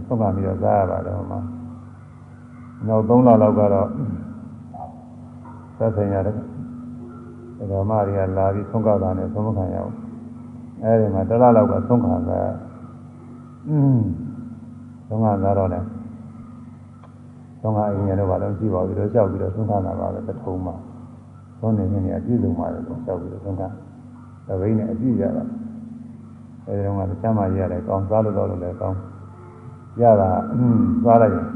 ဆုံးမပြီးတော့စားရပါတယ်ဟိုမှာနောက်3လလောက်ကတော့ သက်ဆိုင်ရတယ်ဓမ္မတွေကလာပြီးဆုံးကတာနဲ့ဆုံးမခံရအောင်အဲဒီမှာတလလောက်ကဆုံးခံတာอืมဆုံးခံတာတော့လည်းဆုံးကအရင်ကတော့ဘာလို့ကြည့်ပါဘူးလို့ကြောက်ပြီးတော့ဆုံးခံတာပါပဲပထုံးမှာဆုံးနေနေအပြည့်စုံပါတယ်လို့ကြောက်ပြီးတော့ဆုံးခံတပိန်းနဲ့အပြည့်ရတာအဲဒီတော့ကတခြားမှရရတယ်ကောင်းစားလို့တော့လည်းကောင်းရတာอืมစားလိုက်ရင်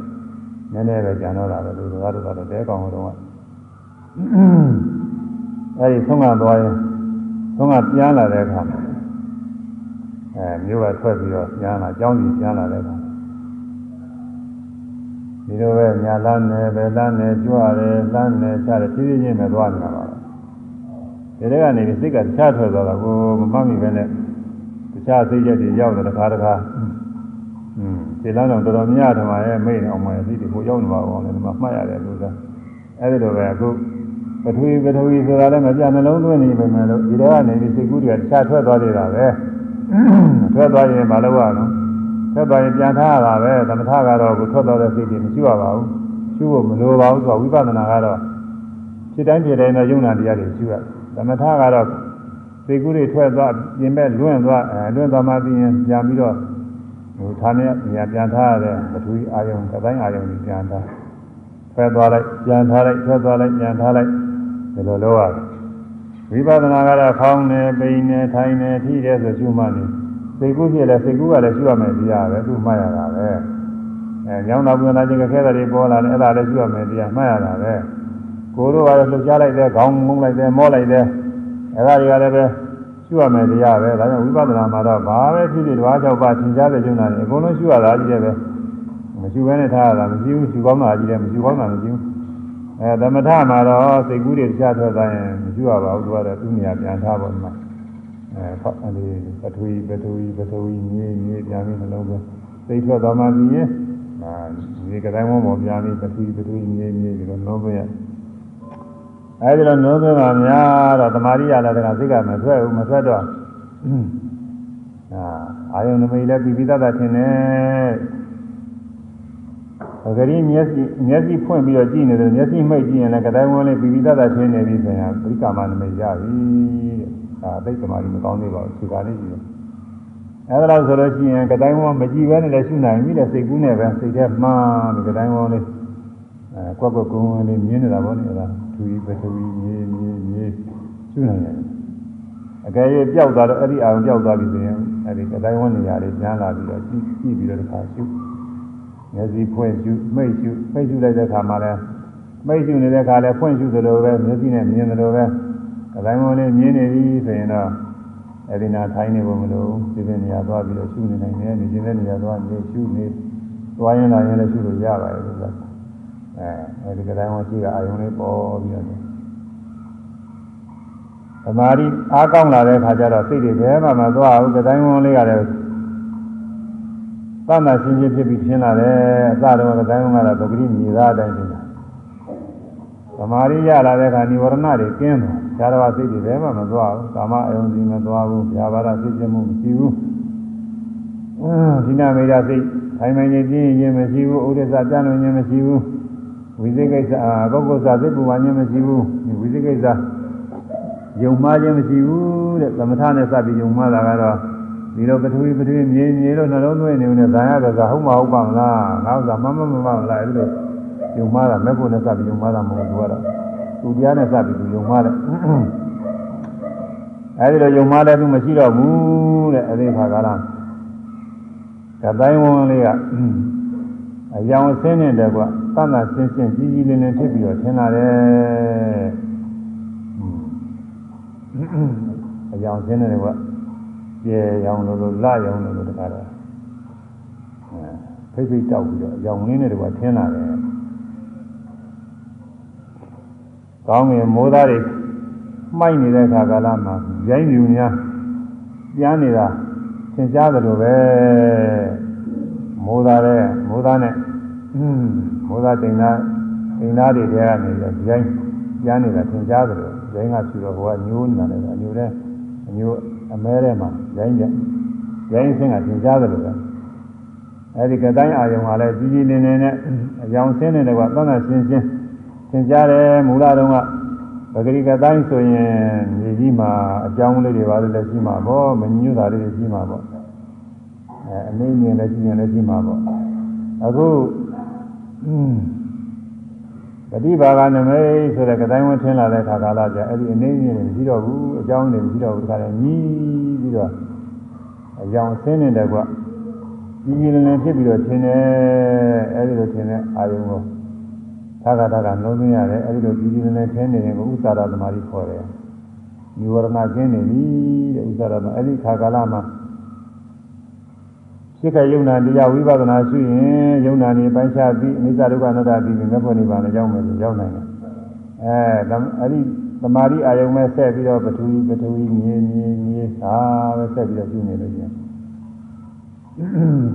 နည်းနည်းပဲကြံတော့တာပဲလူတော်ကတော့တော့တဲကောင်းတော့ အဲဒီဆုံးကသွားရင်ဆုံးကပြန်လာတဲ့အခါမှာအဲမြို့ကထွက်ပြီးတော့ပြန်လာကျောင်းကြီးပြန်လာတဲ့အခါဒီလိုပဲညာလန်းနယ်ပဲလန်းနယ်ကြွရတယ်လန်းနယ်ချတယ်ဖြည်းဖြည်းချင်းပဲသွားနေတာပါပဲဒီထဲကနေစိတ်ကတခြားထွက်သွားတာကိုမမှတ်မိပဲနဲ့တခြားစိတ်ချက်တွေရောက်တယ်တစ်ခါတစ်ခါอืมဒီလမ်းတော့တော်တော်များတယ်မှာရဲ့မိတ်အောင်မယ်ဒီဒီကိုရောက်နေပါအောင်လည်းဒီမှာမှတ်ရတယ်လို့သာအဲဒီလိုပဲအခု ပထဝီပထဝီဆိုတာလည်းမပြနှလုံးသွင်းနေပြီမယ်လို့ဒီထဲကနေဒီစိတ်ကူးတွေကတခြားထွက်သွားနေတာပဲထွက်သွားရင်မလုပ်ရအောင်ထွက်သွားရင်ပြန်ထားရတာပဲသမထကတော့ကိုထွက်သွားတဲ့စိတ်တွေမရှိရပါဘူးရှုဖို့မလိုပါဘူးဆိုတော့ဝိပဿနာကတော့ဖြစ်တိုင်းဖြစ်တိုင်းတော့ယုံနာတရားတွေရှုရသမထကတော့စိတ်ကူးတွေထွက်သွားပြင်မဲ့လွင့်သွားအဲလွင့်သွားမှပြီးရင်ပြန်ပြီးတော့ဟိုဌာနဲ့ညာပြန်ထားရတဲ့ပထဝီအာယုံကတိုင်းအာယုံကြီးပြန်ထားထွက်သွားလိုက်ပြန်ထားလိုက်ထွက်သွားလိုက်ပြန်ထားလိုက် ဒီလိုလုပ်ရတယ်ဝိပဿနာကတော့ဖောင်းနေပိန်နေထိုင်နေထိတယ်ဆိုရှုမှတ်နေစိတ်ကူးဖြစ်လဲစိတ်ကူးကလည်းရှုရမယ်တရားပဲသူမှတ်ရတာပဲအဲညောင်းတာပူနာခြင်းကခဲတာတွေပေါ်လာတယ်အဲ့ဒါလည်းရှုရမယ်တရားမှတ်ရတာပဲကိုယ်တို့ကလည်းလှုပ်ရှားလိုက်တယ်ခေါင်းငုံလိုက်တယ်မောလိုက်တယ်အဲ့ဒါတွေကလည်းပဲရှုရမယ်တရားပဲဒါကြောင့်ဝိပဿနာမှာတော့ဘာပဲဖြစ်ဖြစ်တစ်ပါး၆ပါးသင်ကြားတဲ့ကျုံနာတွေအကုန်လုံးရှုရတာကြီးတယ်ပဲမမရှိဘဲနဲ့ထားရတာမရှိဘူးရှူကောင်းတာကြီးတယ်မရှူကောင်းတာမရှိဘူး အဲသမထမှာတော့စိတ်ကူးတွေတခြားထွက်သွားရင်မရှူရပါဘူးသူကတော့သူ့နေရာပြန်ထားပါ့မှာအဲဖတ်အဲဒီပထဝီပထဝီပထဝီမြေမြေပြန်ပြီးနှလုံးသွင်းစိတ်ထွက်သွားမှပြီးရင်အာဒီကတိုင်းဝမောပြန်ပြီးပထဝီပထဝီမြေမြေဒီလိုနှလုံးသွင်းရအဲဒီလိုနှလုံးသွင်းပါများတော့တမာရိရလာတဲ့ကစိတ်ကမထွက်ဘူးမထွက်တော့အာအာယုန်နမိတ်လည်းပြီးပြီးသားသားထင်တယ် အကလေးမျက်စိမျက်စိဖွင့်ပြီးတော့ကြည့်နေတယ်မျက်စိမိတ်ကြည့်ရင်လည်းကတိုင်းဝန်းလေးပြီးပြီးသားသားထင်နေပြီဆိုရင်ပရိက္ခမနမိတ်ရပြီတဲ့ဒါသိတမာရီမကောင်းသေးပါဘူးခြေကားလေးကြည့်တယ်အဲဒါလို့ဆိုလို့ရှိရင်ကတိုင်းဝန်းမကြည့်ဘဲနဲ့လည်းရှုနိုင်ပြီတဲ့စိတ်ကူးနဲ့ပဲစိတ်ထဲမှန်းပြီးကတိုင်းဝန်းလေးအဲကွက်ကွက်ကုန်းကုန်းလေးမြင်နေတာပေါ့လေအဲဒါသူကြီးပထဝီမြေမြေမြေရှုနိုင်တယ်အကယ်၍ပျောက်သွားတော့အဲ့ဒီအာရုံပျောက်သွားပြီဆိုရင်အဲ့ဒီကတိုင်းဝန်းနေရာလေးကျန်းလာပြီးတော့ကြည့်ကြည့်ပြီးတော့တစ်ခါရှု မျက်စိဖွင့်ရှုမိတ်ရှုမိတ်ရှုလိုက်တဲ့အခါမှာလည်းမိတ်ရှုနေတဲ့အခါလည်းဖွင့်ရှုသလိုပဲမျက်စိနဲ့မြင်သလိုပဲကတိုင်းဝန်းလေးမြင်နေပြီဆိုရင်တော့အဲ့ဒီနာထိုင်းနေဖို့မလိုဒီတဲ့နေရာသွားပြီးတော့ရှုနေနိုင်တယ်နေခြင်းတဲ့နေရာသွားနေရှုနေသွားရင်လာရင်လည်းရှုလို့ရပါတယ်လို့ဆိုတာအဲအဲဒီကတိုင်းဝန်းရှိကအာယုံလေးပေါ်ပြီးတော့သမာဓိအားကောင်းလာတဲ့အခါကျတော့စိတ်တွေဘယ်မှမသွားဘူးကတိုင်းဝန်းလေးကလည်း သန္တာရှင်းရှင်းဖြစ်ပြီးရှင်းလာတယ်အစတော့ကတိုင်းဝန်းကတော့ပဂရိမြေသားအတိုင်းရှင်းတာသမာဓိရလာတဲ့အခါនិဝရဏတွေကင်းသွားဇာတဝစိတ်တွေဘယ်မှမသွားဘူးကာမအယုံစီမသွားဘူးဗျာပါဒစိတ်ကျမှုမရှိဘူးအင်းဒီနာမေရစိတ်ထိုင်မှန်ခြင်းပြင်းရင်မရှိဘူးဥဒိစ္စကြံ့လွင်ခြင်းမရှိဘူးဝိသေကိစ္စပုဂ္ဂိုလ်စာစိတ်ပူပန်ခြင်းမရှိဘူးဝိသေကိစ္စယုံမှားခြင်းမရှိဘူးတဲ့သမထနဲ့စပြီးယုံမှားတာကတော့ ဒီလိုပထဝီပထဝီမြေမြေလို့နှလုံးသွင်းနေနေဇာရကစားဟုတ်မဟုတ်ပါမလားငါဥစ္စာမမမမမလားအဲ့လိုယုံမှားတာမဲ့ဖို့နဲ့စပြီးယုံမှားတာမဟုတ်ဘူးကတော့သူတရားနဲ့စပြီးသူယုံမှားတယ်အဲဒီလိုယုံမှားတဲ့သူမရှိတော့ဘူးတဲ့အဲဒီခါကလားကတိုင်းဝန်လေးကအယောင်ဆင်းနေတဲ့ကွသတ်တာရှင်းရှင်းကြီးကြီးလင်းလင်းဖြစ်ပြီးတော့ထင်လာတယ်အယောင်ဆင်းနေတဲ့ကွ ကျေရောင်လို့လို့လရောင်လို့လို့တခါတော့ဖိတ်ဖိတ်တောက်ပြီးတော့အယောင်လင်းနေတဲ့ကွထင်လာတယ်ကောင်းငင်မိုးသားတွေမှိုက်နေတဲ့ခါကာလမှာရိုင်းမြူများပြန်နေတာသင်ကြားသလိုပဲမိုးသားတဲ့မိုးသားနဲ့မိုးသားတင်သားတင်သားတွေထဲကနေပြီးရိုင်းပြန်နေတာသင်ကြားသလိုရိုင်းကဖြူတော့ဟိုကညိုးနေတာလည်းအညိုတဲ့အညိုး အမဲထဲမှာရိုင်းကြရိုင်းစင်းကသင်ကြားသလိုပဲအဲဒီကတိုင်းအာယုံကလည်းကြီးကြီးလင်းလင်းနဲ့အယောင်ဆင်းနေတယ်ကသတ်သတ်ရှင်းရှင်းသင်ကြားတယ်မူလတုန်းကပဂရိကတိုင်းဆိုရင်မြေကြီးမှာအကြောင်းလေးတွေပါလို့လည်းရှိမှာပေါ့မညွတ်တာလေးတွေရှိမှာပေါ့အဲအနေမြင်လည်းရှိရင်လည်းရှိမှာပေါ့အခုပ တိဘာဂနမိတ်ဆိုတဲ့ကတိုင်းဝင်ထင်းလာတဲ့ခါကာလကျအဲ့ဒီအနေအမြင်တွေမရှိတော့ဘူးအကြောင်းတွေမရှိတော့ဘူးဒါကြတယ်ညီးပြီးတော့အကြောင်းဆင်းနေတယ်ကွညီးညီးလင်းလင်းဖြစ်ပြီးတော့ထင်းတယ်အဲ့ဒီလိုထင်းတဲ့အာယုံကိုသာကတာကလုံးသွင်းရတယ်အဲ့ဒီလိုညီးညီးလင်းလင်းထင်းနေရင်ကိုဥသာရသမารီခေါ်တယ်ညီဝရဏကျင်းနေပြီတဲ့ဥသာရသမအဲ့ဒီခါကာလမှာ ရှိခယုံနာတရားဝိပဿနာရှိရင်ယုံနာနေပိုင်းခြားပြီးအနိစ္စဒုက္ခအနတ္တပြီးမြတ်ဖို့နိဗ္ဗာန်ကိုရောက်မယ်လို့ရောက်နိုင်တယ်။အဲအဲဒီသမารီအာယုံမဲ့ဆက်ပြီးတော့ပထဝီပထဝီမြေမြေမြေသာပဲဆက်ပြီးတော့ရှိနေလို့ရှင်။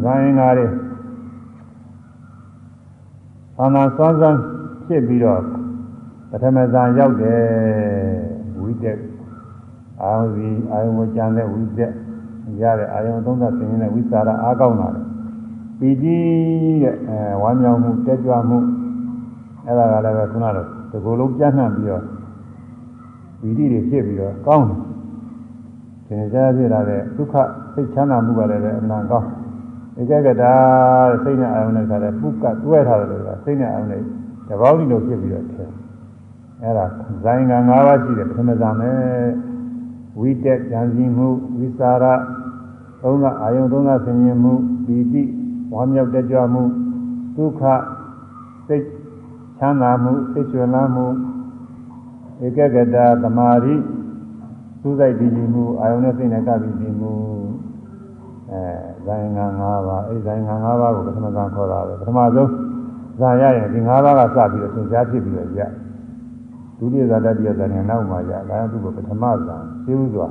ဇာယင်္ဂါတွေအာနာစွမ်းစွမ်းဖြစ်ပြီးတော့ပထမဇန်ရောက်တယ်ဝိတက်အာယုစီအာယုမကြံတဲ့ဝိတက် ရတဲ့အာယုံသုံးသပ်သင်တဲ့ဝိသရာအားကောင်းလာတယ်ပီတိတဲ့အဲဝမ်းမြောက်မှုတက်ကြွမှုအဲ့ဒါကလည်းပဲခုနကတော့ဒီကိုယ်လုံးပြန့်နှံ့ပြီးတော့ပီတိတွေဖြစ်ပြီးတော့ကောင်းတယ်သင်ကြားပြလာတဲ့ဒုက္ခစိတ်ချမ်းသာမှုကလည်းပဲအမှန်ကောင်းဧကကတာစိတ်နဲ့အာယုံနဲ့ခါတဲ့ပုကတွဲထားတယ်လို့ကစိတ်နဲ့အာယုံနဲ့တပေါင်းဒီလိုဖြစ်ပြီးတော့ထင်အဲ့ဒါဇိုင်းက၅ပါးရှိတယ်ပထမဇာမယ်ဝိတက်ဉာဏ်စီမှုဝိစာရ သုံးကအာယုံသုံးကဆင်ញင်မှုပီတိဝါမြောက်တက်ကြွမှုဒုက္ခစိတ်ချမ်းသာမှုစိတ်ကျွမ်းလန်းမှုဧကဂတသမာဓိသုစိတ်တည်ကြည်မှုအာယုံနဲ့စိတ်နဲ့ကပ်ပြီးတည်မှုအဲဇာယင်္ဂ၅ပါးအဲဒီဇာယင်္ဂ၅ပါးကိုပထမဇန်ခေါ်တာပဲပထမဆုံးဇာရရင်ဒီ၅ပါးကစပြီးတော့သင်ကြားဖြစ်ပြီးတော့ရဒုတိယဇာတတိယဇာနဲ့နောက်မှရဒါကသူ့ကိုပထမဇန်သိဥစွာ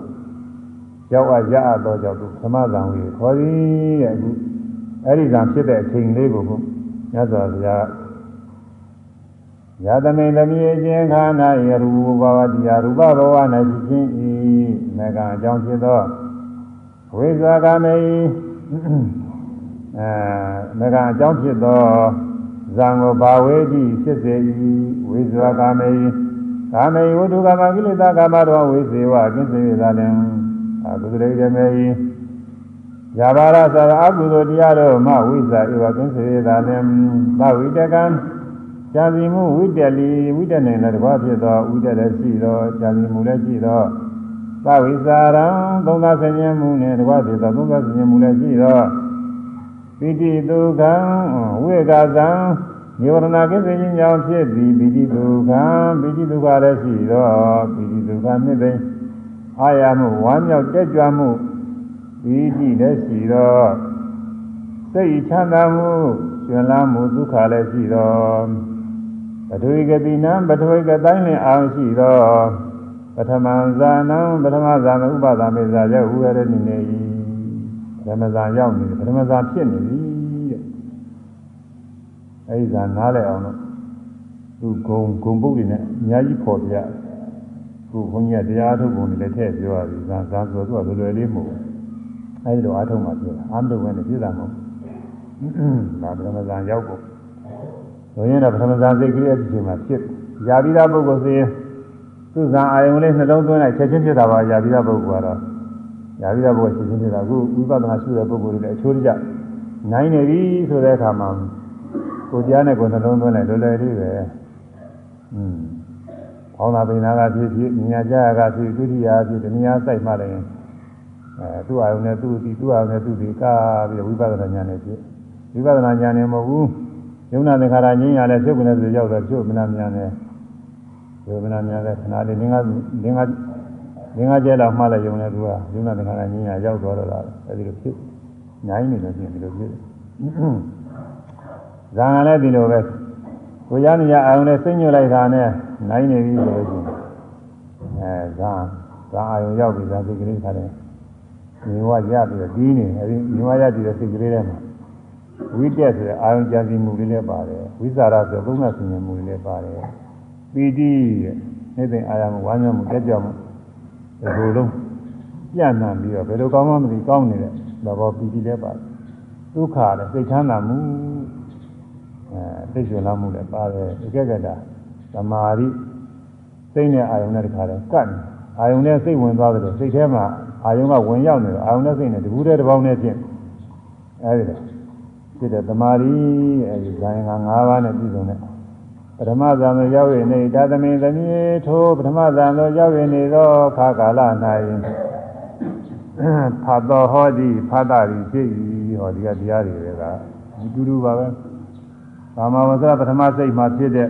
ရောက်အရအပ်တော့ကြောင့်သူပထမဇန်ဝေခေါ်သည်တဲ့အခုအဲဒီဇန်ဖြစ်တဲ့အချိန်လေးကိုမြတ်စွာဘုရားယသမိန်သမီးအချင်းခန္ဓာယရူပဘဝတရားရူပဘဝ၌ဖြစ်ခြင်းဤမေကံအကြောင်းဖြစ်သောဝိဇာကမေအဲမေကံအကြောင်းဖြစ်သောဇံကိုဘာဝေတိဖြစ်စေ၏ဝိဇာကမေကာမေဝတ္ထုကာမကိလေသာကာမတော်ဝိစေဝအကိစ္စဝေသာလင် အကုသရေဓမေယာဘာရသရအကုသိုလ်တရားတို့မှဝိဇာဧဝကိစ္စဝေသာလင်သဝိတကံဇာတိမှုဝိတ္တလီဝိတ္တနိုင်လည်းတကွာဖြစ်သောဝိတ္တလည်းရှိသောဇာတိမှုလည်းရှိသောသဝိစာရံသုံးသာဆင်ញမှုနဲ့တကွာဖြစ်သောသုံးသာဆင်ញမှုလည်းရှိသောပိတိဒုက္ခံဝိကသံနိဝရဏကိစ္စခြင်းကြောင့်ဖြစ်သည်ပိတိဒုက္ခံပိတိဒုက္ခလည်းရှိသောပိတိဒုက္ခမြစ်သိ အာရမှုဝမ်းမြောက်တက်ကြွမှုပိတိလည်းရှိသောစိတ်ချမ်းသာမှုရှင်လန်းမှုဒုက္ခလည်းရှိသောပထဝီကတိနံပထဝီကတိုင်းလင်အောင်ရှိသောပထမဇာနံပထမဇာနဥပဒါမေဇာရောက်ဥရရနေနေ၏ပထမဇာရောက်နေတယ်ပထမဇာဖြစ်နေပြီတဲ့အဲဒီဇာနားလဲအောင်လို့သူဂုံဂုံပုတ်တွေနဲ့အများကြီးပေါ်ပြ ခုဘုန်းကြီးကတရားထုတ်ပုံတွေလည်းထည့်ပြောရပြီဇာဇာဆိုတော့သူကလွယ်လွယ်လေးမဟုတ်ဘူးအဲဒီလိုအားထုတ်မှပြောတာအာမတုဝင်နဲ့ပြည့်တာမဟုတ်ဘူးဒါပထမဇာရောက်ဖို့ဆိုရင်တော့ပထမဇာစိတ်ကလေးအချိန်မှာဖြစ်ရာပြီးသားပုဂ္ဂိုလ်ဆိုရင်သူဇာအာယုံလေးနှလုံးသွင်းလိုက်ချက်ချင်းဖြစ်တာပါရာပြီးသားပုဂ္ဂိုလ်ကတော့ရာပြီးသားပုဂ္ဂိုလ်ချက်ချင်းဖြစ်တာအခုဝိပဿနာရှုတဲ့ပုဂ္ဂိုလ်တွေလည်းအချိုးတကျနိုင်နေပြီဆိုတဲ့အခါမှာကိုတရားနဲ့ကိုနှလုံးသွင်းလိုက်လွယ်လွယ်လေးပဲอืม ဘောင်းသာပိနာကဖြစ်ဖြစ်မြညာကြကဖြစ်ဒုတိယဖြစ်တနည်းအားစိုက်မှလည်းအဲသူ့အာယုံနဲ့သူ့ဒီသူ့အာယုံနဲ့သူ့ဒီကာပြီးတော့ဝိပဿနာဉာဏ်နဲ့ဖြစ်ဝိပဿနာဉာဏ်နဲ့မဟုတ်ဘူးယုံနာသင်္ခါရငြင်းရလဲဖြုတ်ကနေဆိုရောက်တော့ဖြုတ်မနာမြန်တယ်ဖြုတ်မနာမြန်တဲ့ခဏလေးငင်းကငင်းကငင်းကကျဲတော့မှလည်းယုံနေသူကယုံနာသင်္ခါရငြင်းရရောက်တော့တော့အဲဒီလိုဖြစ်နိုင်နေလို့ပြင်ဒီလိုဖြစ်ဇာန်ကလည်းဒီလိုပဲကိုရနေရအောင်နဲ့စိတ်ညွတ်လိုက်တာနဲ့ နိုင်နေပြီဆိုလို့ရှိရင်အဲဇာန်ဇာန်အာယုံရောက်ပြီဇာစိတ်ကလေးခါတယ်ညီဝရပြီးတော့ဒီနေအဲဒီညီဝရပြီးတော့စိတ်ကလေးထဲမှာဝိတက်ဆိုတဲ့အာယုံကြံစည်မှုလေးလည်းပါတယ်ဝိဇာရဆိုသုံးသပ်ဆင်ခြင်မှုလေးလည်းပါတယ်ပီတိတဲ့နေ့အာယုံဝမ်းမြောက်မှုတက်ကြွမှုဒီလိုလုံးပြန့်နှံ့ပြီးတော့ဘယ်လိုကောင်းမှမသိကောင်းနေတဲ့သဘောပီတိလည်းပါတယ်ဒုက္ခလည်းစိတ်ချမ်းသာမှုအဲသိကျွလာမှုလည်းပါတယ်ဧကဂတ သမာဓိစိတ်နဲ့အာယုံနဲ့တခါတည်းကတ်နေအာယုံနဲ့စိတ်ဝင်သွားတယ်စိတ်ထဲမှာအာယုံကဝင်ရောက်နေတော့အာယုံနဲ့စိတ်နဲ့တကူးတဲ့တစ်ပေါင်းနဲ့ဖြစ်အဲဒီတော့ဖြစ်တဲ့သမာဓိအဲဒီဇာယင်္ဂ၅ပါးနဲ့ပြည့်စုံတဲ့ပထမဇာန်သို့ရောက်ရနေဒါသမိန်သမီးထိုပထမဇာန်သို့ရောက်ရနေသောခါကာလ၌ဖတ်တော်ဟောဒီဖတ်တာရီဖြစ်၏ဟောဒီကတရားတွေပဲကဒီတူတူပါပဲကာမဝဇ္ဇပထမစိတ်မှာဖြစ်တဲ့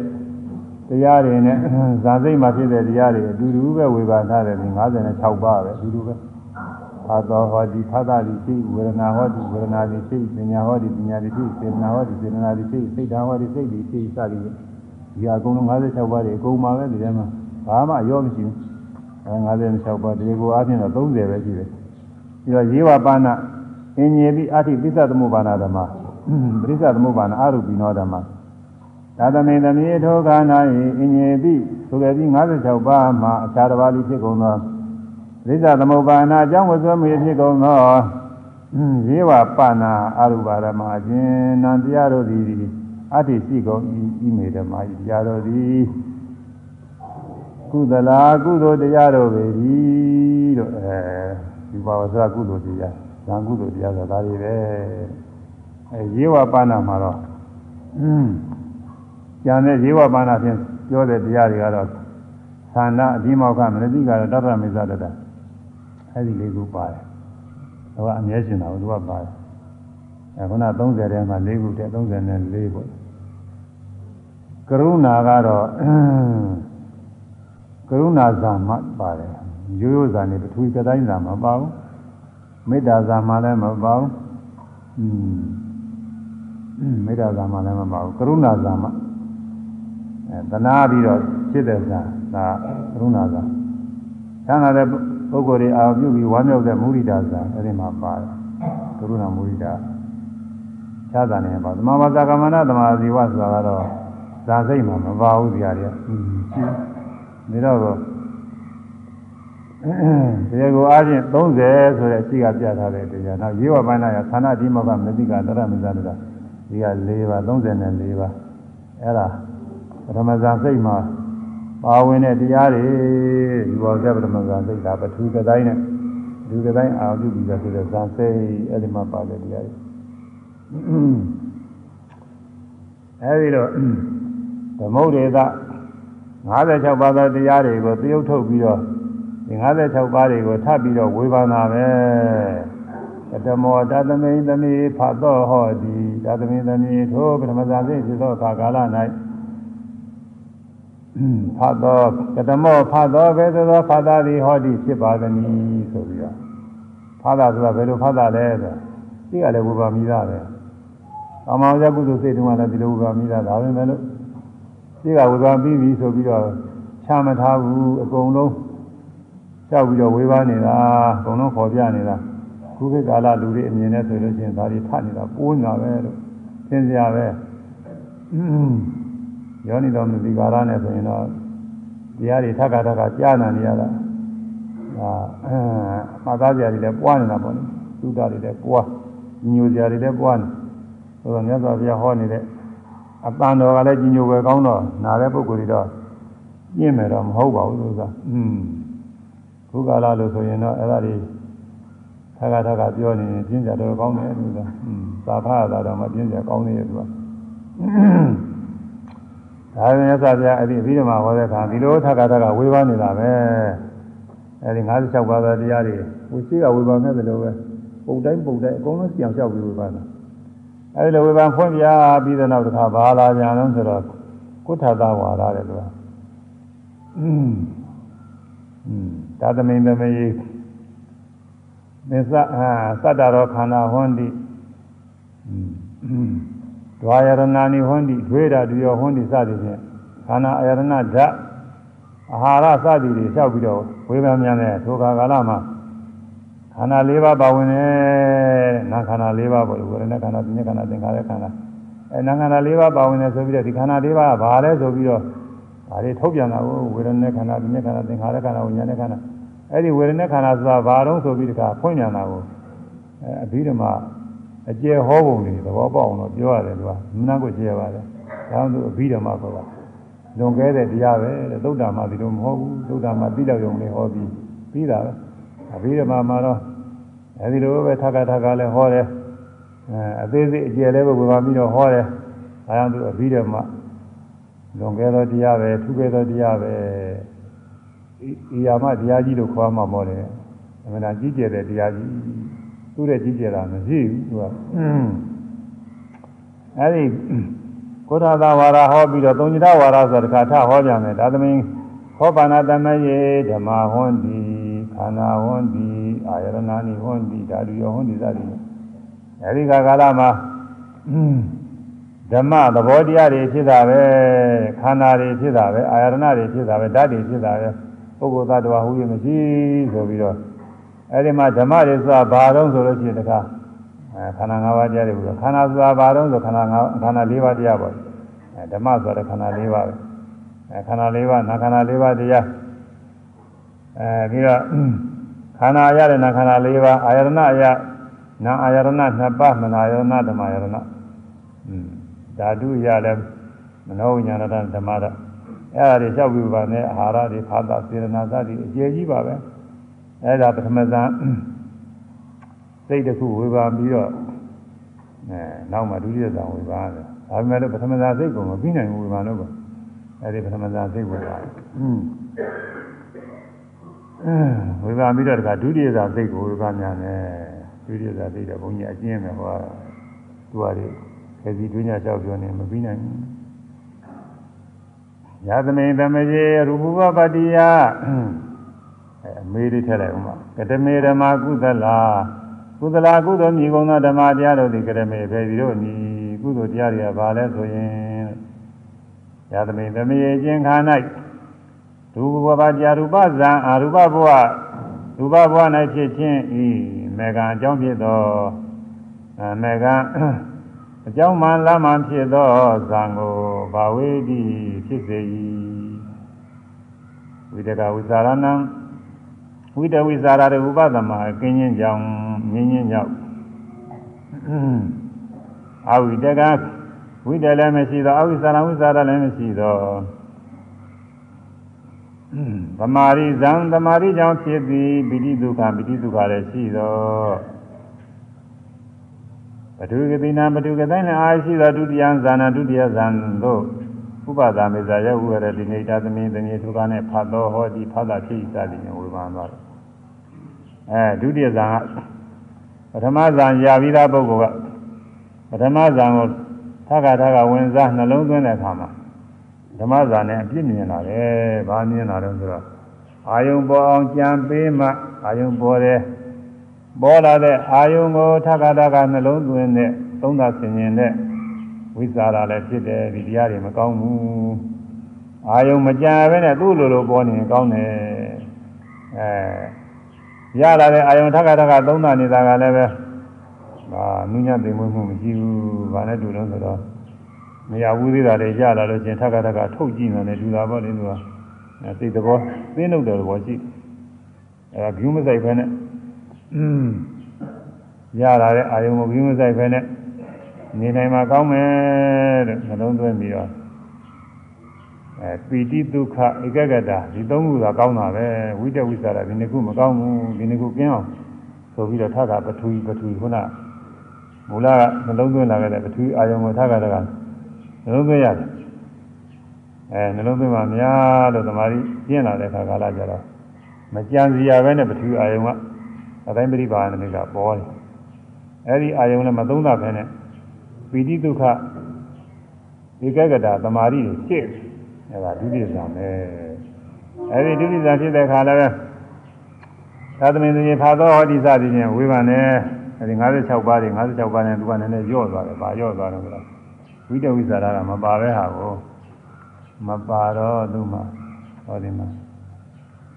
တရားတွေနဲ့ဇာစိတ်မှာဖြစ်တဲ့တရားတွေအတူတူပဲဝေဘာထားတယ်ဒီ56ပါးပဲအတူတူပဲဖတ်တော်ဟောဒီဖတ်တာရီဖြစ်ဝေဒနာဟောဒီဝေဒနာရီဖြစ်ပညာဟောဒီပညာရီဖြစ်စေတနာဟောဒီစေတနာရီဖြစ်စိတ်ဓာတ်ဟောဒီစိတ်ဒီဖြစ်စသည်ဒီအကုန်လုံး56ပါးတွေအကုန်ပါပဲဒီထဲမှာဘာမှအရောမရှိဘူးအဲ56ပါးဒီကိုအားဖြင့်တော့30ပဲရှိတယ်ပြီးတော့ရေဝပါဏအင်ញေတိအဋ္ဌိပိစ္ဆသမုပ္ပါဏဓမ္မပရိစ္ဆသမုပ္ပါဏအရုပိနောဓမ္မ သာသမေသမီးထောခန္ဓာ၏အင်ញေတိဆိုခဲ့ပြီး56ပါးမှာအခြားတစ်ပါးလိဖြစ်ကုန်သောပရိစ္ဆသမုပ္ပါဏအကြောင်းဝဇ္ဇမေဖြစ်ကုန်သောရေဝပါဏအရုပါဓမ္မအခြင်းနံတရားတို့သည်အတ္တိရှိကုန်ဤမေဓမ္မဤတရားတော်သည်ကုသလာကုသိုလ်တရားတော်ပဲဒီတော့အဲဒီဘာဝဇကုသိုလ်တရားဇံကုသိုလ်တရားဆိုတာဒါတွေပဲအဲရေဝပါဏမှာတော့อืม ကျန်တဲ့ရေဝပါဏဖြင့်ပြောတဲ့တရားတွေကတော့သန္တာအဒီမောကမနတိကတော့တတ္တမေဇတတအဲဒီလေးခုပါတယ်။သူကအမြဲရှင်တာသူကပါတယ်အခုန30ထဲမှာ၄ခုတည်း34ပေါ့ကရုဏာကတော့ကရုဏာဇာမပါတယ်ရိုးရိုးဇာနေပထဝီကတိုင်းဇာမပါဘူးမေတ္တာဇာမှလည်းမပါဘူးอืมမေတ္တာဇာမှလည်းမပါဘူးကရုဏာဇာမှ အဲတနာပြီးတော့ဖြစ်တဲ့ဇာဒါကရုဏာဇာဆန္ဒတဲ့ပုဂ္ဂိုလ်တွေအာပြုပြီးဝမ်းမြောက်တဲ့မုရိဒာဇာအဲဒီမှာပါတယ်ကရုဏာမုရိဒာခြားတာနေပါသမာဝဇ္ဇကမဏသမာဇီဝဆိုတာကတော့ဇာစိတ်မှာမပါဘူးဒီဟာတွေကอืมရှိဒါတော့တရားကိုအားဖြင့်30ဆိုတဲ့ရှိကပြထားတဲ့တရားနောက်ရေဝပိုင်းလာရဌာနဒီမောကမသိကတရမဇ္ဇတတာဒီက4ပါ34ပါအဲ့ဒါ ပထမဇာစိတ်မှာပါဝင်တဲ့တရားတွေဒီဘောဇပထမဇာစိတ်ဒါပထူကတိုင်းနဲ့ဒီကတိုင်းအာရုံပြုပြီးတော့ဆိုတဲ့ဇာစိတ်အဲ့ဒီမှာပါတဲ့တရားတွေအဲဒီတော့သမုဒ္ဒေသ56ပါးသောတရားတွေကိုသရုပ်ထုတ်ပြီးတော့ဒီ56ပါးတွေကိုထပ်ပြီးတော့ဝေဘာနာပဲတမောတသမိန်သမိဖတ်တော်ဟောဒီတသမိန်သမိထိုပထမဇာစိတ်ဖြစ်သောအခါကာလ၌ ဖတ်တော်ကတမောဖတ်တော်ဘယ်သို့သောဖတ်တာသည်ဟောဒီဖြစ်ပါသနည်းဆိုပြီးတော့ဖတ်တာဆိုတာဘယ်လိုဖတ်တာလဲဆိုဒီကလည်းဝေဘာမိသားပဲအမောင်ရကုသိုလ်စိတ်တုန်းကလည်းဒီလိုဝေဘာမိသားဒါပဲမဲ့လို့ဒီကဝေဘာပြီးပြီဆိုပြီးတော့ချမထားဘူးအကုန်လုံးကြောက်ပြီးတော့ဝေဘာနေတာအကုန်လုံးခေါ်ပြနေတာခုခေတ်ကာလလူတွေအမြင်နဲ့ဆိုလို့ရှိရင်ဒါတွေဖတ်နေတာပိုးနေတာပဲလို့သင်စရာပဲ ယောနိတော်မူဒီကာရနဲ့ဆိုရင်တော့တရားတွေထပ်ခါထပ်ခါကြားနာနေရတာဒါအမှတ်သားကြတွေလည်းပွားနေတာပေါ့လေသုဒ္ဓတွေလည်းပွားညိုကြတွေလည်းပွားနေဆိုတော့မြတ်စွာဘုရားဟောနေတဲ့အပန်တော်ကလည်းကြီးညိုပဲကောင်းတော့နာတဲ့ပုဂ္ဂိုလ်တွေတော့ပြင်းမယ်တော့မဟုတ်ပါဘူးလို့ဆိုတာอืมခုကာလလို့ဆိုရင်တော့အဲ့ဒါတွေထက်ကထက်ကပြောနေရင်ပြင်းကြတော့ကောင်းတယ်လို့ဆိုတာอืมသာဖရတာတော့မပြင်းကြကောင်းနေရဲ့သူက ဒါပေမဲ့ဆက်ပြအဲ့ဒီအပြီးမှဟောတဲ့အခါဒီလိုထက်ကထက်ကဝေဘာနေတာပဲအဲ့ဒီ56ပါးသောတရားတွေဟိုရှိကဝေဘာနဲ့တယ်လို့ပဲပုံတိုင်းပုံတိုင်းအကုန်လုံးစီအောင်လျှောက်ပြီးဝေဘာတာအဲဒီလိုဝေဘာဖွင့်ပြပြီးတဲ့နောက်တစ်ခါဘာလာကြအောင်ဆိုတော့ကုဋ္ဌသဝါရတဲ့သူကอืมอืมသာသမိန်သမေမစ္စအာသတ္တရောခန္ဓာဟွန်တိอืม ဒွာယရဏာနိဟွန်တိဒွေရတူရောဟွန်တိစသည်ဖြင့်ခန္ဓာအယရဏဓာတ်အာဟာရစသည်တွေလျှောက်ပြီးတော့ဝေဘာမြန်တဲ့ထိုကာကာလမှာခန္ဓာ၄ပါးပါဝင်တယ်နာခန္ဓာ၄ပါးပေါ့ဝေဒနာခန္ဓာသင်္ညခန္ဓာသင်္ခါရခန္ဓာအဲနာခန္ဓာ၄ပါးပါဝင်တယ်ဆိုပြီးတော့ဒီခန္ဓာ၄ပါးကဘာလဲဆိုပြီးတော့ဒါတွေထုတ်ပြန်တာကိုဝေဒနာခန္ဓာသင်္ညခန္ဓာသင်္ခါရခန္ဓာဝိညာဉ်ခန္ဓာအဲ့ဒီဝေဒနာခန္ဓာဆိုတာဘာတော့ဆိုပြီးတခါဖွင့်ပြန်တာကိုအဲအဘိဓမ္မာ အကျယ်ဟောပုံတွေသဘောပေါက်အောင်တော့ပြောရတယ်သူကမနာကိုကျယ်ပါတယ်ဒါကြောင့်သူအဘိဓမ္မာဆိုတာလွန်ကဲတဲ့တရားပဲတဲ့သုဒ္ဓမှာဒီလိုမဟုတ်ဘူးသုဒ္ဓမှာပြီးတော့ရုံလေးဟောပြီးပြီးတာပဲအဘိဓမ္မာမှာတော့အဲဒီလိုပဲထပ်ခါထပ်ခါလဲဟောတယ်အဲအသေးစိတ်အကျယ်လဲပဲဝေဘာပြီးတော့ဟောတယ်ဒါကြောင့်သူအဘိဓမ္မာလွန်ကဲသောတရားပဲထူးကဲသောတရားပဲဤယာမတရားကြီးလို့ခေါ်မှာမောတယ်အမှန်တရားကြီးကျယ်တဲ့တရားကြီး သူ့ရဲ့ကြီးကျယ်တာမရှိဘူးသူကအဲဒီကိုဋ္ဌသာဝါရဟောပြီးတော့သုံးညတဝါရဆိုတာတစ်ခါထဟောကြမယ်ဒါသမင်းခောပါဏတမယေဓမ္မဟွန်တိခန္ဓာဟွန်တိအာယရဏာနိဟွန်တိဓာတုယောဟွန်တိစသည်အဲဒီကကာလမှာဓမ္မသဘောတရားတွေဖြစ်တာပဲခန္ဓာတွေဖြစ်တာပဲအာယရဏတွေဖြစ်တာပဲဓာတ်တွေဖြစ်တာပဲပုဂ္ဂိုလ်သတ္တဝါဟူ၍မရှိဆိုပြီးတော့ အဲဒီမှာဓမ္မတွေဆိုတာဘာတော့ဆိုလို့ရှိရင်တခါအဲခန္ဓာ၅ပါးတရားတွေပြီးတော့ခန္ဓာဆိုတာဘာတော့ဆိုခန္ဓာ၅ခန္ဓာ၄ပါးတရားပေါ့အဲဓမ္မဆိုတဲ့ခန္ဓာ၄ပါးပဲအဲခန္ဓာ၄ပါးနာခန္ဓာ၄ပါးတရားအဲပြီးတော့ခန္ဓာရတဲ့နာခန္ဓာ၄ပါးအာယရဏအယနာအာယရဏနှစ်ပါးမနာယရဏဓမ္မယရဏอืมဓာတုရလည်းမနောဝိညာဏဓမ္မဓာတ်အဲ့ဒါတွေလျှောက်ပြီးပါနဲ့အာဟာရတွေဖာသာစေရနာသတိအကျယ်ကြီးပါပဲ အဲ့ဒါပထမဇန်စိတ်တစ်ခုဝေဘာပြီးတော့အဲနောက်မှဒုတိယဇန်ဝေဘာတယ်ဒါပေမဲ့လို့ပထမဇန်စိတ်ကိုမပြီးနိုင်ဘူးဝေဘာလို့ကအဲ့ဒီပထမဇန်စိတ်ဝေဘာอืมဝေဘာပြီးတော့တခါဒုတိယဇန်စိတ်ကိုဝေဘာများတယ်ဒုတိယဇန်စိတ်တော့ဘုန်းကြီးအကျဉ်းမယ်ဟောသူကလေခေစီတွင်းညလျှောက်ပြောနေမပြီးနိုင်ဘူးယသမေတမရေရူပပပတ္တိယ အဲအမေးလေးထည့်လိုက်ဦးမှာကတမေဓမ္မာကုသလာကုသလာကုသိုလ်မြည်ကုန်သောဓမ္မတရားတို့သည်ကရမေဖေဒီတို့နီကုသိုလ်တရားတွေကဘာလဲဆိုရင်ယသမိသမယေခြင်းခါ၌ဒုဘဝတရားရူပဇံအရူပဘဝရူပဘဝ၌ဖြစ်ခြင်းဤမေကံအကြောင်းဖြစ်သောမေကံအကြောင်းမှလမ်းမှဖြစ်သောဇံကိုဘာဝေတိဖြစ်စေ၏ဝိတကဝိသရဏံ ဝိတဝိဇာရရဥပသမကင်းခြင်းကြောင့်ငင်းခြင်းကြောင့်အဝိတကဝိတလည်းမရှိသောအဝိဇာရဝိဇာရလည်းမရှိသောသမာရိဇံသမာရိကြောင့်ဖြစ်သည်ပိဋိဒုက္ခပိဋိဒုက္ခလည်းရှိသောပထုကတိနာပထုကတိုင်းလည်းအာရှိသောဒုတိယဇာနာဒုတိယဇာန်တို့ဥပဒါမေဇာယဥရတိနေတာသမင်းသမီးသူကနဲ့ဖတ်တော်ဟောဒီဖတ်တာဖြစ်စသည်နဲ့ဝေဖန်သွားတယ် အဲဒုတိယဇာန်ကပထမဇာန်ရပြီးသားပုဂ္ဂိုလ်ကပထမဇာန်ကိုထခါထခါဝင်စားနှလုံးသွင်းတဲ့အခါမှာဓမ္မဇာန်နဲ့အပြစ်မြင်လာတယ်။ဘာမြင်လာတော့ဆိုတော့အာယုံပေါ်အောင်ကြံပေးမှအာယုံပေါ်တယ်ပေါ်လာတဲ့အာယုံကိုထခါထခါနှလုံးသွင်းတဲ့သုံးသာဆင်ញင်တဲ့ဝိစာရလည်းဖြစ်တယ်ဒီတရားတွေမကောင်းဘူးအာယုံမကြံပဲနဲ့သူ့လိုလိုပေါ်နေကောင်းတယ်အဲ ရလာတဲ့အာယုံထခါထခါသုံးသာနေတာကလည်းပဲဟာနုညံ့သိမ်မွေးမှုမရှိဘူးဘာနဲ့တူလို့ဆိုတော့မရဘူးသေးတာတွေရလာလို့ချင်းထခါထခါထုတ်ကြည့်နေတယ်လူလာပေါ့လေသူကစိတ်သဘောသိနှုတ်တဲ့သဘောရှိအဲဒါဘျူးမဆိုင်ပဲနဲ့อืมရလာတဲ့အာယုံကိုဘျူးမဆိုင်ပဲနဲ့နေနိုင်မှာကောင်းမယ်တဲ့နှလုံးသွင်းပြီးတော့ အဲပီတိဒုက္ခဧကဂတဒီသုံးခုသာကောင်းတာပဲဝိတဝိသရာဒီနှစ်ခုမကောင်းဘူးဒီနှစ်ခုကင်းအောင်ဆိုပြီးတော့ထခါပထူပထူခုနမူလကနှလုံးသွင်းလာခဲ့တဲ့ပထူအာယုံကိုထခါတကနှလုံးသွင်းရတယ်အဲနှလုံးသွင်းမှများလို့သမာဓိကျင့်လာတဲ့ခါကာလကျတော့မကြံစီရပဲနဲ့ပထူအာယုံကအတိုင်းပရိပါဏမိကပေါ်တယ်အဲဒီအာယုံလည်းမသုံးတာပဲနဲ့ပီတိဒုက္ခဧကဂတသမာဓိကိုရှေ့ အဲဒါဒုတိယဇာပဲအဲဒီဒုတိယဇာဖြစ်တဲ့ခါလည်းပဲသာသမင်သူကြီးဖာသောဟောဒီစသည်ဖြင့်ဝေဖန်တယ်အဲဒီ56ပါးတွေ56ပါးနဲ့သူကနည်းနည်းညော့သွားတယ်။ဘာညော့သွားတော့ဆိုတော့ဝိတဝိသရာကမပါပဲဟာကိုမပါတော့သူမှဟောဒီမှာ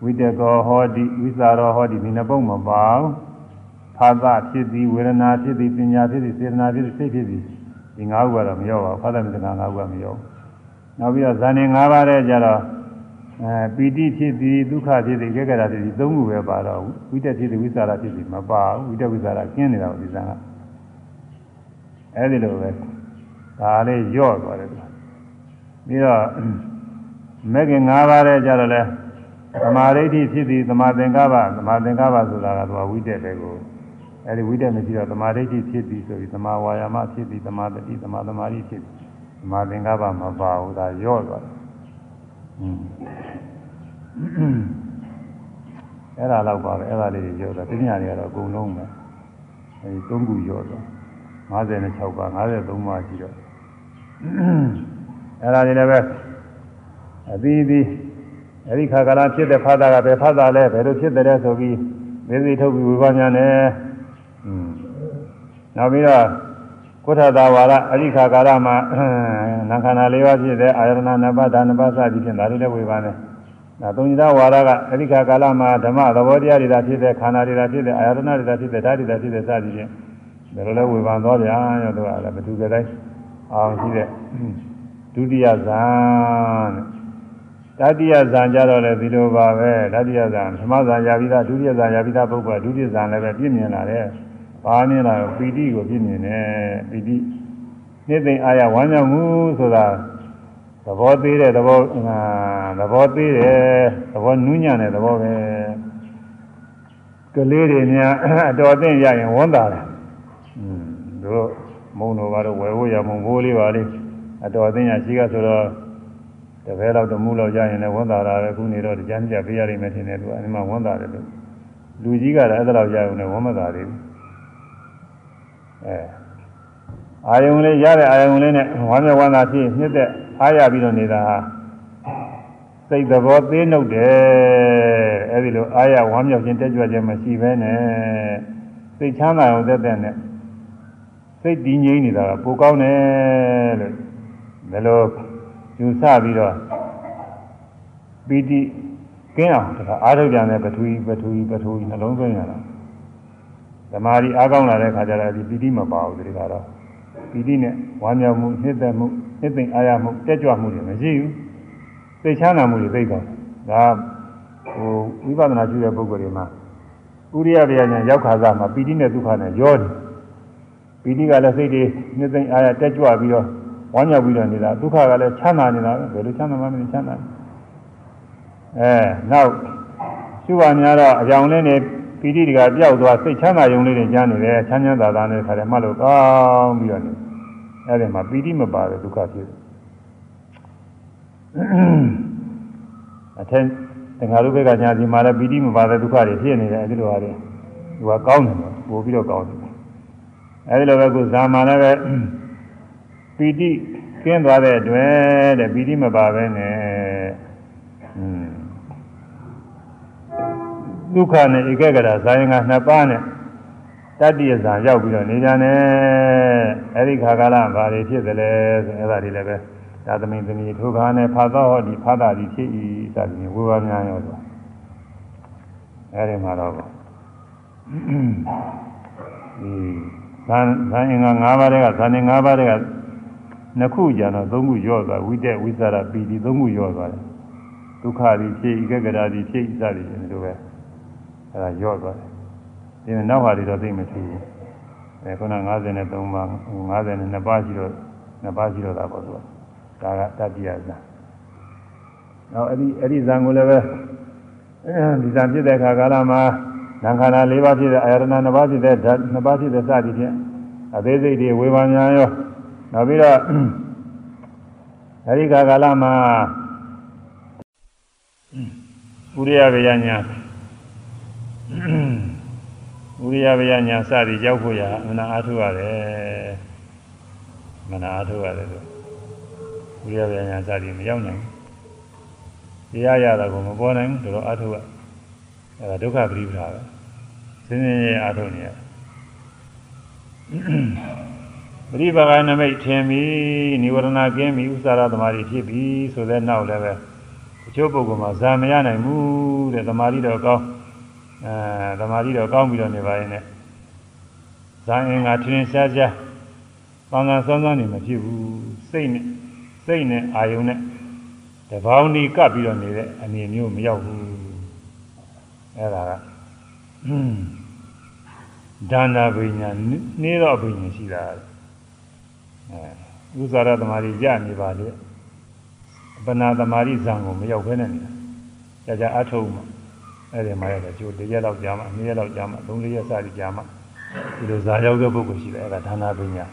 ဝိတကောဟောဒီဝိသရောဟောဒီဒီနှစ်ပုဒ်မပါဘူး။ဖာသဖြစ်သည်ဝေဒနာဖြစ်သည်ပညာဖြစ်သည်စေတနာဖြစ်သည်စိတ်ဖြစ်သည်ဒီ၅ခုကတော့မရောပါဘူး။ဖာသမစ္စက၅ခုကမရောဘူး။ နောက်ပြီးတော့ဇာနေ၅ပါးတဲ့ကြတော့အဲပီတိဖြစ်သည်ဒုက္ခဖြစ်သည်ကေကရာဖြစ်သည်သုံးခုပဲပါတော့ဝိတက်ဖြစ်သည်ဝိသရာဖြစ်သည်မပါဘူးဝိတက်ဝိသရာကျင်းနေတာကိုဒီစံကအဲဒီလိုပဲဒါလေးညော့သွားတယ်ပြီးတော့မဂ္ဂင်၅ပါးတဲ့ကြတော့လဲသမာဓိဋ္ဌိဖြစ်သည်သမာသင်္ကပ္ပသမာသင်္ကပ္ပဆိုတာကသူကဝိတက်တယ်ကိုအဲဒီဝိတက်မရှိတော့သမာဓိဋ္ဌိဖြစ်သည်ဆိုပြီးသမာဝါယာမဖြစ်သည်သမာတတိသမာသမာဓိဖြစ်သည်သ မာသင်္ကပ္ပမပါဘူးဒါညော့သွားတယ်အဲ့ဒါတော့ပါပဲအဲ့ဒါလေးတွေရောတာတညာတွေကတော့အကုန်လုံးပဲအဲဒီ၃ခုရောတော့56ပါ53ပါရှိတော့အဲ့ဒါတွေလည်းပဲအသီးသီးအဲ့ဒီခါကလာဖြစ်တဲ့ဖသာကပဲဖသာလဲဘယ်လိုဖြစ်တယ်ဆိုပြီးမေဇီထုတ်ပြီးဝေဘာညာနဲ့อืมနောက်ပြီးတော့ ကုဋ္ဌသာဝါရအရိခါကာရမှာနာခန္ဓာ၄ပါးဖြစ်တဲ့အာယတနာနပါဒါနပါစသည်ဖြင့်ဒါတွေလည်းဝေဘာနဲ့ဒါသုံးညဝါရကအရိခါကာလမှာဓမ္မသဘောတရားတွေသာဖြစ်တဲ့ခန္ဓာတွေသာဖြစ်တဲ့အာယတနာတွေသာဖြစ်တဲ့ဓာတ်တွေသာဖြစ်တဲ့စသည်ဖြင့်ဒါလိုလဲဝေဘာသွားဗျာရောတော့လည်းဘသူကတိုင်းအောင်ရှိတဲ့ဒုတိယဇန်တတိယဇန်ကြတော့လည်းဒီလိုပါပဲတတိယဇန်သမဇန်ယာပိသဒုတိယဇန်ယာပိသပုဂ္ဂိုလ်ဒုတိယဇန်လည်းပဲပြည့်မြင်လာတယ် ဘာမြင်လာပီတိကိုပြည့်မြင်တယ်ပီတိနေ့သိအာရဝမ်းမြောက်မှုဆိုတာသဘောသေးတဲ့သဘောသဘောသေးတယ်သဘောနူးညံ့တဲ့သဘောပဲကလေးတွေများအတော်သိရရင်ဝန်တာတယ်อืมတို့မုံတော်ကတော့ဝယ်ဖို့ရမုံဘိုးလေးပါလေးအတော်သိရရှိကဆိုတော့တပည့်လောက်တမှုလောက်ရရင်လည်းဝန်တာတာပဲခုနေတော့ကြမ်းကြပေးရလိမ့်မယ်ထင်တယ်သူအဲဒီမှာဝန်တာတယ်လို့လူကြီးကလည်းအဲ့ဒါလောက်ရအောင်လည်းဝန်မတာသေးဘူး အဲအာယုံလေးရတဲ့အာယုံလေးနဲ့ဝမ်းမြောက်ဝမ်းသာဖြစ်နှစ်သက်အားရပြီးတော့နေတာဟာစိတ်သဘောသေးနှုတ်တယ်အဲဒီလိုအားရဝမ်းမြောက်ခြင်းတက်ကြွခြင်းမရှိဘဲနဲ့စိတ်ချမ်းသာအောင်တက်တဲ့နဲ့စိတ်တည်ငြိမ်နေတာကပိုကောင်းတယ်လို့ဒါလို့ယူဆပြီးတော့ပီတိကင်းအောင်ဒါအားထုတ်ပြန်တဲ့ပထဝီပထဝီပထဝီနှလုံးသွင်းရတာ ဓမ္မာရီအားကောင်းလာတဲ့ခါကျတော့ဒီပီတိမပါဘူးဒီကတော့ပီတိနဲ့ဝမ်းမြောက်မှုနှစ်သက်မှုနှစ်သိမ့်အားရမှုတက်ကြွမှုတွေမရှိဘူးစိတ်ချမ်းသာမှုတွေသိကောင်းဒါဟိုဝိပဿနာကျူတဲ့ပုဂ္ဂိုလ်တွေမှာဥရိယဗျာညာရောက်ခါစားမှာပီတိနဲ့ဒုက္ခနဲ့ရောတယ်ပီတိကလည်းစိတ်တွေနှစ်သိမ့်အားရတက်ကြွပြီးတော့ဝမ်းမြောက်ပြီးတော့နေတာဒုက္ခကလည်းချမ်းသာနေတာပဲဘယ်လိုချမ်းသာမှမချမ်းသာအဲနောက်ရှုပါများတော့အကြောင်းလေးနဲ့ ပီတိတကပျောက်သွားစိတ်ချမ်းသာရုံလေးတွေကြားနေတယ်ချမ်းချမ်းသာသာနဲ့ခါတယ်မှတ်လို့ကောင်းပြီးတော့နေအဲဒီမှာပီတိမပါတဲ့ဒုက္ခဖြစ်တယ်အထက်တခါတို့ဘက်ကညာဒီမှာလည်းပီတိမပါတဲ့ဒုက္ခတွေဖြစ်နေတယ်အဲဒီလိုဟာတွေသူကကောင်းတယ်ပို့ပြီးတော့ကောင်းတယ်အဲဒီလိုပဲခုဇာမာလည်းပဲပီတိကျင်းသွားတဲ့အတွက်တဲ့ပီတိမပါပဲနဲ့อืม ဒုက္ခနဲ့ဧကဂရဇာယင်ကနှစ်ပါးနဲ့တတ္တိယဇာရောက်ပြီးတော့နေကြတယ်အဲဒီခါကာလဘာတွေဖြစ်သလဲဆိုအဲဒါတွေလည်းပဲသာသမိန်သမီးထိုခါနဲ့ဖာသောဟောဒီဖာတာဒီဖြစ်ဤစသည်ဖြင့်ဝေဘာများရောဆိုအဲဒီမှာတော့ဒီဇာဇာယင်က၅ပါးတည်းကဇာနေ၅ပါးတည်းကနှစ်ခုကြတော့သုံးခုရော့သွားဝိတက်ဝိသရပီတိသုံးခုရော့သွားတယ်ဒုက္ခဒီဖြစ်ဤကကရာဒီဖြစ်ဤစသည်ဖြင့်ဒီလိုပဲ အဲဒါရော့သွားတယ်ဒီနောက်ဟာတွေတော့သိမသိဘူးအဲခုန53ပါး52ပါးရှိတော့2ပါးရှိတော့တာပေါ့သူကဒါကတတိယဇာနောက်အဲ့ဒီအဲ့ဒီဇံကိုလည်းပဲဒီဇံဖြစ်တဲ့အခါကာလမှာသံခါရ၄ပါးဖြစ်တဲ့အာရဏ2ပါးဖြစ်တဲ့ဓာတ်2ပါးဖြစ်တဲ့စသည်ဖြင့်အသေးစိတ်တွေဝေဘာများရောနောက်ပြီးတော့အဲဒီခါကာလမှာဥရိယဝေယညာ ဥရိယဗယညာစသည်ရောက်ဖို့ရမနာအားထုတ်ရတယ်မနာအားထုတ်ရတယ်လို့ဥရိယဗယညာစသည်မရောက်နိုင်ဘူးတရားရတာကိုမပေါ်နိုင်ဘူးတော့အားထုတ်ရအဲဒါဒုက္ခပရိပဒါပဲစင်းစင်းရဲ့အားထုတ်နေရပရိပါကနမိတ်ထင်ပြီးនិဝရဏကင်းပြီးဥစ္စာရသမารီဖြစ်ပြီးဆိုတဲ့နောက်လည်းပဲအချို့ပုဂ္ဂိုလ်မှာဇာမရနိုင်ဘူးတဲ့သမာဓိတော့ကောင်း အဲသမารီတော့ကောင်းပြီးတော့နေပါရင်လည်းဇာအင်္ဂါထင်းရှားရှားပန်းကန်းစွမ်းစွမ်းနေမဖြစ်ဘူးစိတ်နဲ့စိတ်နဲ့အာယုံနဲ့တပေါင်းဒီကပ်ပြီးတော့နေတဲ့အနေမျိုးမရောက်ဘူးအဲ့ဒါကဒါနာပညာနေတော့ပညာရှိတာအဲဥဇာရသမารီရနေပါလေပနာသမารီဇံကိုမရောက်ဘဲနဲ့နေတာကြာကြာအထုံးမှာ အဲ့ဒီမှာရတယ်ကျိုးတစ်ရက်လောက်ကြာမှနှစ်ရက်လောက်ကြာမှသုံးလေးရက်စသည်ကြာမှဒီလိုဇာရောက်တဲ့ပုဂ္ဂိုလ်ရှိတယ်အဲ့ဒါဒါနာပညာ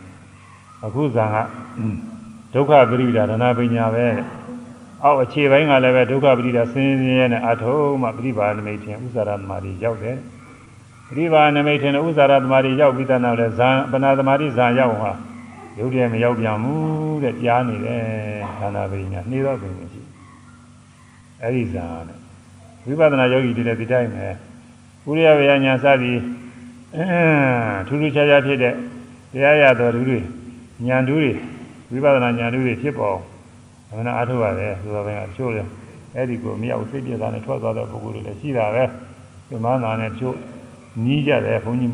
အခုဇံကဒုက္ခပရိဒါဒါနာပညာပဲအောက်အခြေပိုင်းကလည်းပဲဒုက္ခပရိဒါဆင်းရဲရဲနဲ့အထုံးမှပရိပါနမိတ်ထင်ဥဇာရသမารီရောက်တယ်ပရိပါနမိတ်ထင်ဥဇာရသမารီရောက်ပြီးတဲ့နောက်လဲဇံပနာသမารီဇံရောက်ဟာရုပ်တည်းမရောက်ပြန်ဘူးတဲ့ကြားနေတယ်ဌာနပညာနှီးတော့ပင်ရှိအဲ့ဒီဇာနဲ့ ဝိပဿနာယောဂီတွေလည်းဒီတိုင်းပဲဥရိယဝေယညာစသည်ထူးထူးခြားခြားဖြစ်တဲ့တရားရတော်သူတွေညာသူတွေဝိပဿနာညာသူတွေဖြစ်ပေါ်အမှန်အားထုတ်ရတယ်ဆိုတော့ဘယ်ကချိုးလဲအဲ့ဒီကိုမရောက်စိတ်ပြတာနဲ့ထွက်သွားတဲ့ပုဂ္ဂိုလ်တွေလည်းရှိတာပဲဒီမှန်းသာနဲ့ချိုးနီးကြတယ်ဘုန်းကြီး